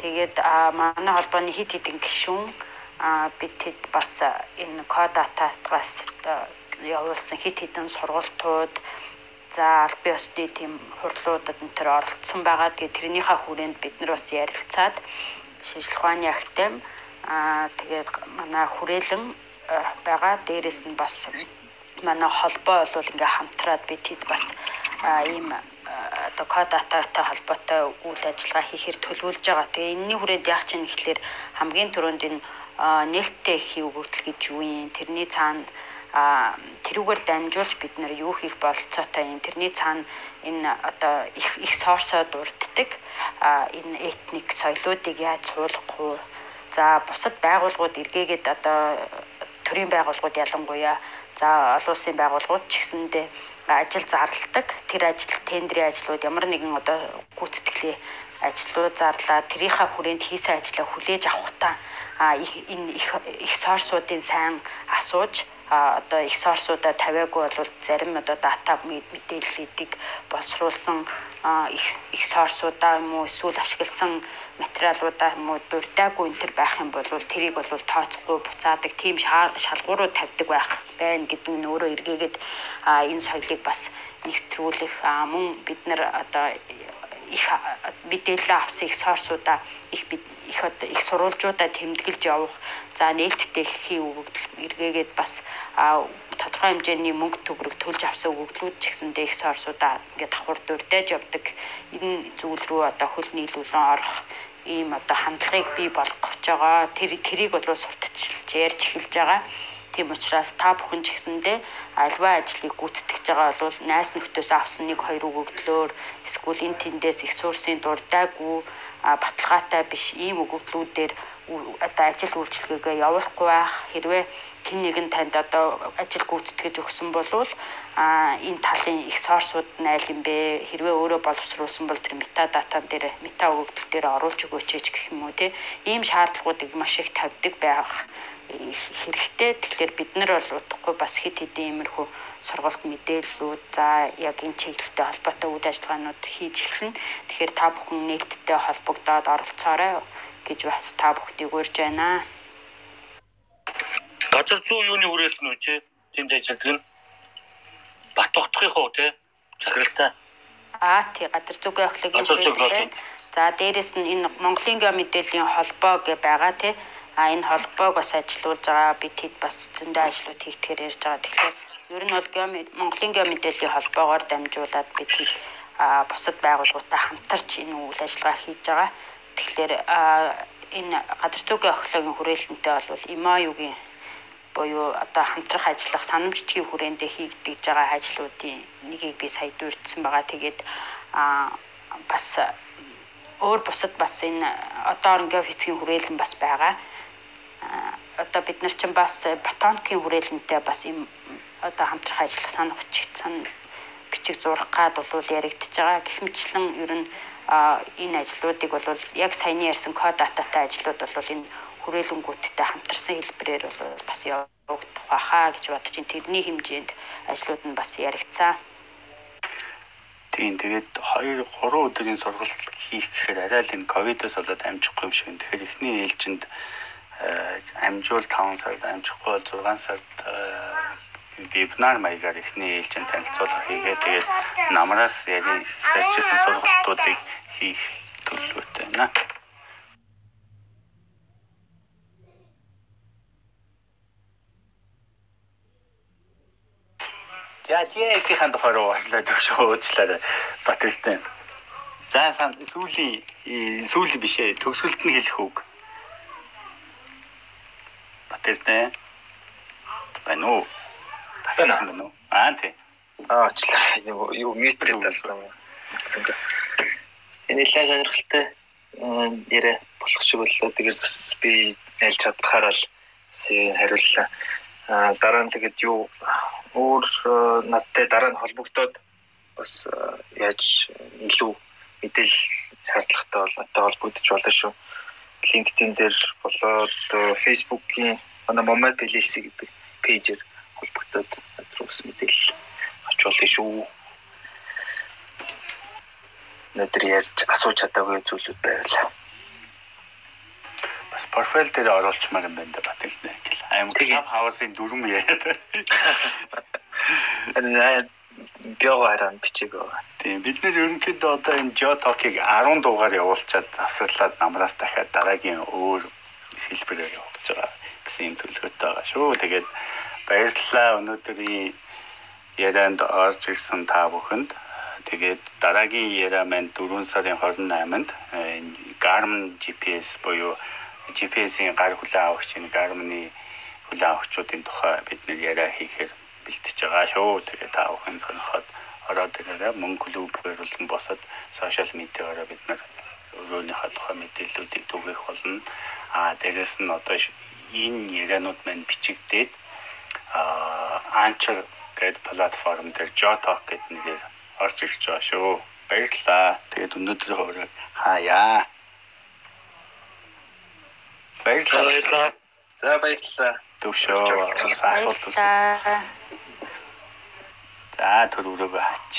Тэгээд манай холбооны хит хитэн гишүүн бид хэд бас энэ код датагаас явуулсан хит хитэн сургалтууд за аль бие усны тийм хурлуудад энэ төр оролцсон байгаа. Тэгээд тэрнийхээ хүрээнд бид нар бас ярилцаад шинжлэх ухааны актем аа тэгээд манай хүрээлэн байгаа. Дээрээс нь бас манай холбоо бол ингээ хамтраад бид хэд бас ийм одоо код дататай холбоотой үйл ажиллагаа хийхээр төлөвлөж байгаа. Тэгээ энэний хүрээнд яах чинь гэхлээр хамгийн түрүүнд энэ нээлттэй хийх өгөгдөл гэж юу юм? Тэрний цаана тэрүүгээр дамжуулж бид нар юу хийх болцоотой юм тэрний цаана энэ одоо их их сорсоо дурддаг энэ этник соёлоодыг яаж суулгах вэ за бусад байгууллагууд эргээгээд одоо төрийн байгууллагууд ялангуяа за олон улсын байгууллагууд ч гэсэндээ ажил зарладаг. Тэр ажил тендерийн ажлууд ямар нэгэн одоо гүйцэтгэлийн ажлууд зарлаа. Тэрийнхаа хүрээнд хийсэн ажлаа хүлээж авахтаа энэ их их сорсуудын сайн асууж а одоо их сорсуудаа тавиагүй бол зарим одоо дата мэдээллүүдийг боловсруулсан их их сорсуудаа юм уу эсвэл ашигласан материалуудаа юм уу дурдаагүй энэ төр байх юм бол тэрийг бол тооцохгүй буцаадаг тийм шалгуурууд тавьдаг байх байна гэдэг нь өөрөө эргээгээд энэ соёлыг бас нэвтрүүлэх мөн бид нар одоо их мэдээлэл авсан их сорсуудаа их их одоо их сурвалжуудаа тэмдэглэж явах. За нээлттэй хийх өгөгдөл эргээгээд бас тодорхой хэмжээний мөнгө төгрөг төлж авсан өгөгдлүүд ч гэсэндээ их сорсуудаа ингээд давхар дурдаж явдаг. Энэ зүйл рүү одоо хөл нийлүүлэн орох ийм одоо хандлагыг бий болгож байгаа. Тэр тэрийг бол сурталчилж ярьж эхэлж байгаа. Тийм учраас та бүхэн ч гэсэндээ альва ажлыг гүйцэтгэж байгаа бол найс нөхдөөс авсан нэг хоёр үг өгдлөөр эсвэл эн тэндээс их суурсын дурдаагүй баталгаатай биш ийм үг өгдлүүдээр ү- одоо ажил үйлчлэгээгээ явуулахгүй байх. Хэрвээ хэн нэгэн танд одоо ажил гүйцэтгэж өгсөн болвол а энэ талын их сорсууд нь аль юм бэ? Хэрвээ өөрөө боловсруулсан бол тэр метадатан дээр мета өгөгдөл дээр оруулж өгөөч гэх юм уу те ийм шаардлагуудыг маш их тавьдаг байх. Хэрэгтэй. Тэгэхээр бид нар бол удахгүй бас хит хитэн иймэрхүү сургалт мэдээллүүд за яг энэ чиглэлтэй холбоотой үйл ажиллагаанууд хийж эхэлнэ тэгэхээр та бүхэн нийтдээ холбогдоод оролцоорой гэж бас та бүхнийг урьж байна. газар зүй юуны үү чи тэнд ажилладаг нь бат тогтохын хуу те захиралтай Аа тий газар зүгийн охлогийн. За дээрэс нь энэ Монголын гео мэдээллийн холбоо гэ байгаа тий. А энэ холбоог бас ажилуулж байгаа бид хэд бас зөндөө ажлууд хийгдэхээр ярьж байгаа. Тэгэхээр ер нь бол Монголын гео мэдээллийн холбоогоор дамжуулаад бид а бусад байгууллагуудаа хамтарч энэ үйл ажиллагаа хийж байгаа. Тэгэхээр энэ газар зүйн охлогийн хүрээлэнтэй бол ИМАЮгийн буюу одоо хамтрах ажиллах санамжчгийн хүрээндээ хийгдэж байгаа ажлуудын нэгийг би сая дурдсан байгаа. Тэгээд а бас өөр бусад бас энэ одоо ингээ физикийн хүрээлэн бас байгаа. Одоо бид нар чинь бас батонкийн хүрээлэнтэй бас юм одоо хамтрах ажиллах санах бичиг сан бичиг зурах гад бол яригдчихэж байгаа. Гэх мэтлэн ер нь энэ ажлуудыг бол яг саяны ярьсан код дататай ажлууд бол энэ хүрээлэнгүүдтэй хамтарсан хэлбэрээр бол бас явагдах байхаа гэж бодож ин тэрний хэмжээнд ажлууд нь бас яригдсан. Тийм тэгээд 2 3 өдрийн сургалт хийх гэхээр арай л энэ ковидос болоод амжихгүй юм шиг. байна. Тэгэхээр эхний ээлжинд э, амжуул 5 сард амжихгүй бол 6 сард э, вебинар маягаар эхний ээлжинд танилцуулга хийгээ тэгээд намраас ярин ярьжсэн сургалтуудыг хийх төлөвлөгөөтэй байна. За TS-ийн тухай руу ослоо төвш уучлаарай. Батэрстэй. За сүүлийн э, сүүлийн биш ээ төгсгөлд нь хэлэх үг. Батэрстэй. Байна уу? Тасалсан байна уу? Аа тий. Аа очлаа. Юу мьютээр дарсан юм. Тэгсэнгүй. Энэ нэлээд сонирхолтой э, яриа болох шиг боллоо. Тэгээд бас би ялж чадхаар л хариуллаа. Аа дараа нь тэгээд юу өөр э, надтай дараа нь холбогдоод бас э, яаж илүү мэдээлэл шаардлагатай бол надтай холбогдож болно шүү. LinkedIn дээр болоод э, Facebook-ийн манай Момад Плейси гэдэг пэйжээр холбогдоод бас мэдээлэл авч болно шүү. Өнөөдөр ярьж асууж чадаагүй зүйлүүд байвал. Бас профайл дээр оруулчмаар юм байна да Батэрстэй. Аим Тэгээ. клуб хаусын дүрм яриад. [LAUGHS] Хараад бичээг. Тийм бид нэр ерөнхийдөө одоо энэ Geotalk-ыг 10 дугаар явуулчаад завсарлаад намраас дахиад дараагийн өөр хэлбэрээр явуулж байгаа гэсэн юм төлөвлөгөөтэй байгаа шүү. Тэгээд баярлалаа өнөөдрийн ярианд орж ирсэн та бүхэнд. Тэгээд дараагийн яриа маань 4 сарын 28-нд э, Garmin GPS буюу GPS-ийн гар хүлээн авагчийн Garmin-ы хүлээн авагчдын тухай бид нэр яриа хийхээр бэлтэж байгаа шүү. Тэгээд та бүхэн сонирхоод ороод ирээрэй. Мөн клубээр болон босод сошиал медиагаар бид нар өөрийнхөө тухай мэдээллүүдийг түгэх болно. Аа дээрэс нь одоо энэ ярианууд маань бичигдээд аа Anchor гэдэг платформ дээр Jotalk гэдэг нэрээр орж ирж байгаа шүү. Баярлалаа. Тэгээд өнөөдрийн хоорыг хаяа. Баярлалаа. За баярлалаа. Төвшөө асуулт. Баярлалаа. За төрөөрөө хаач.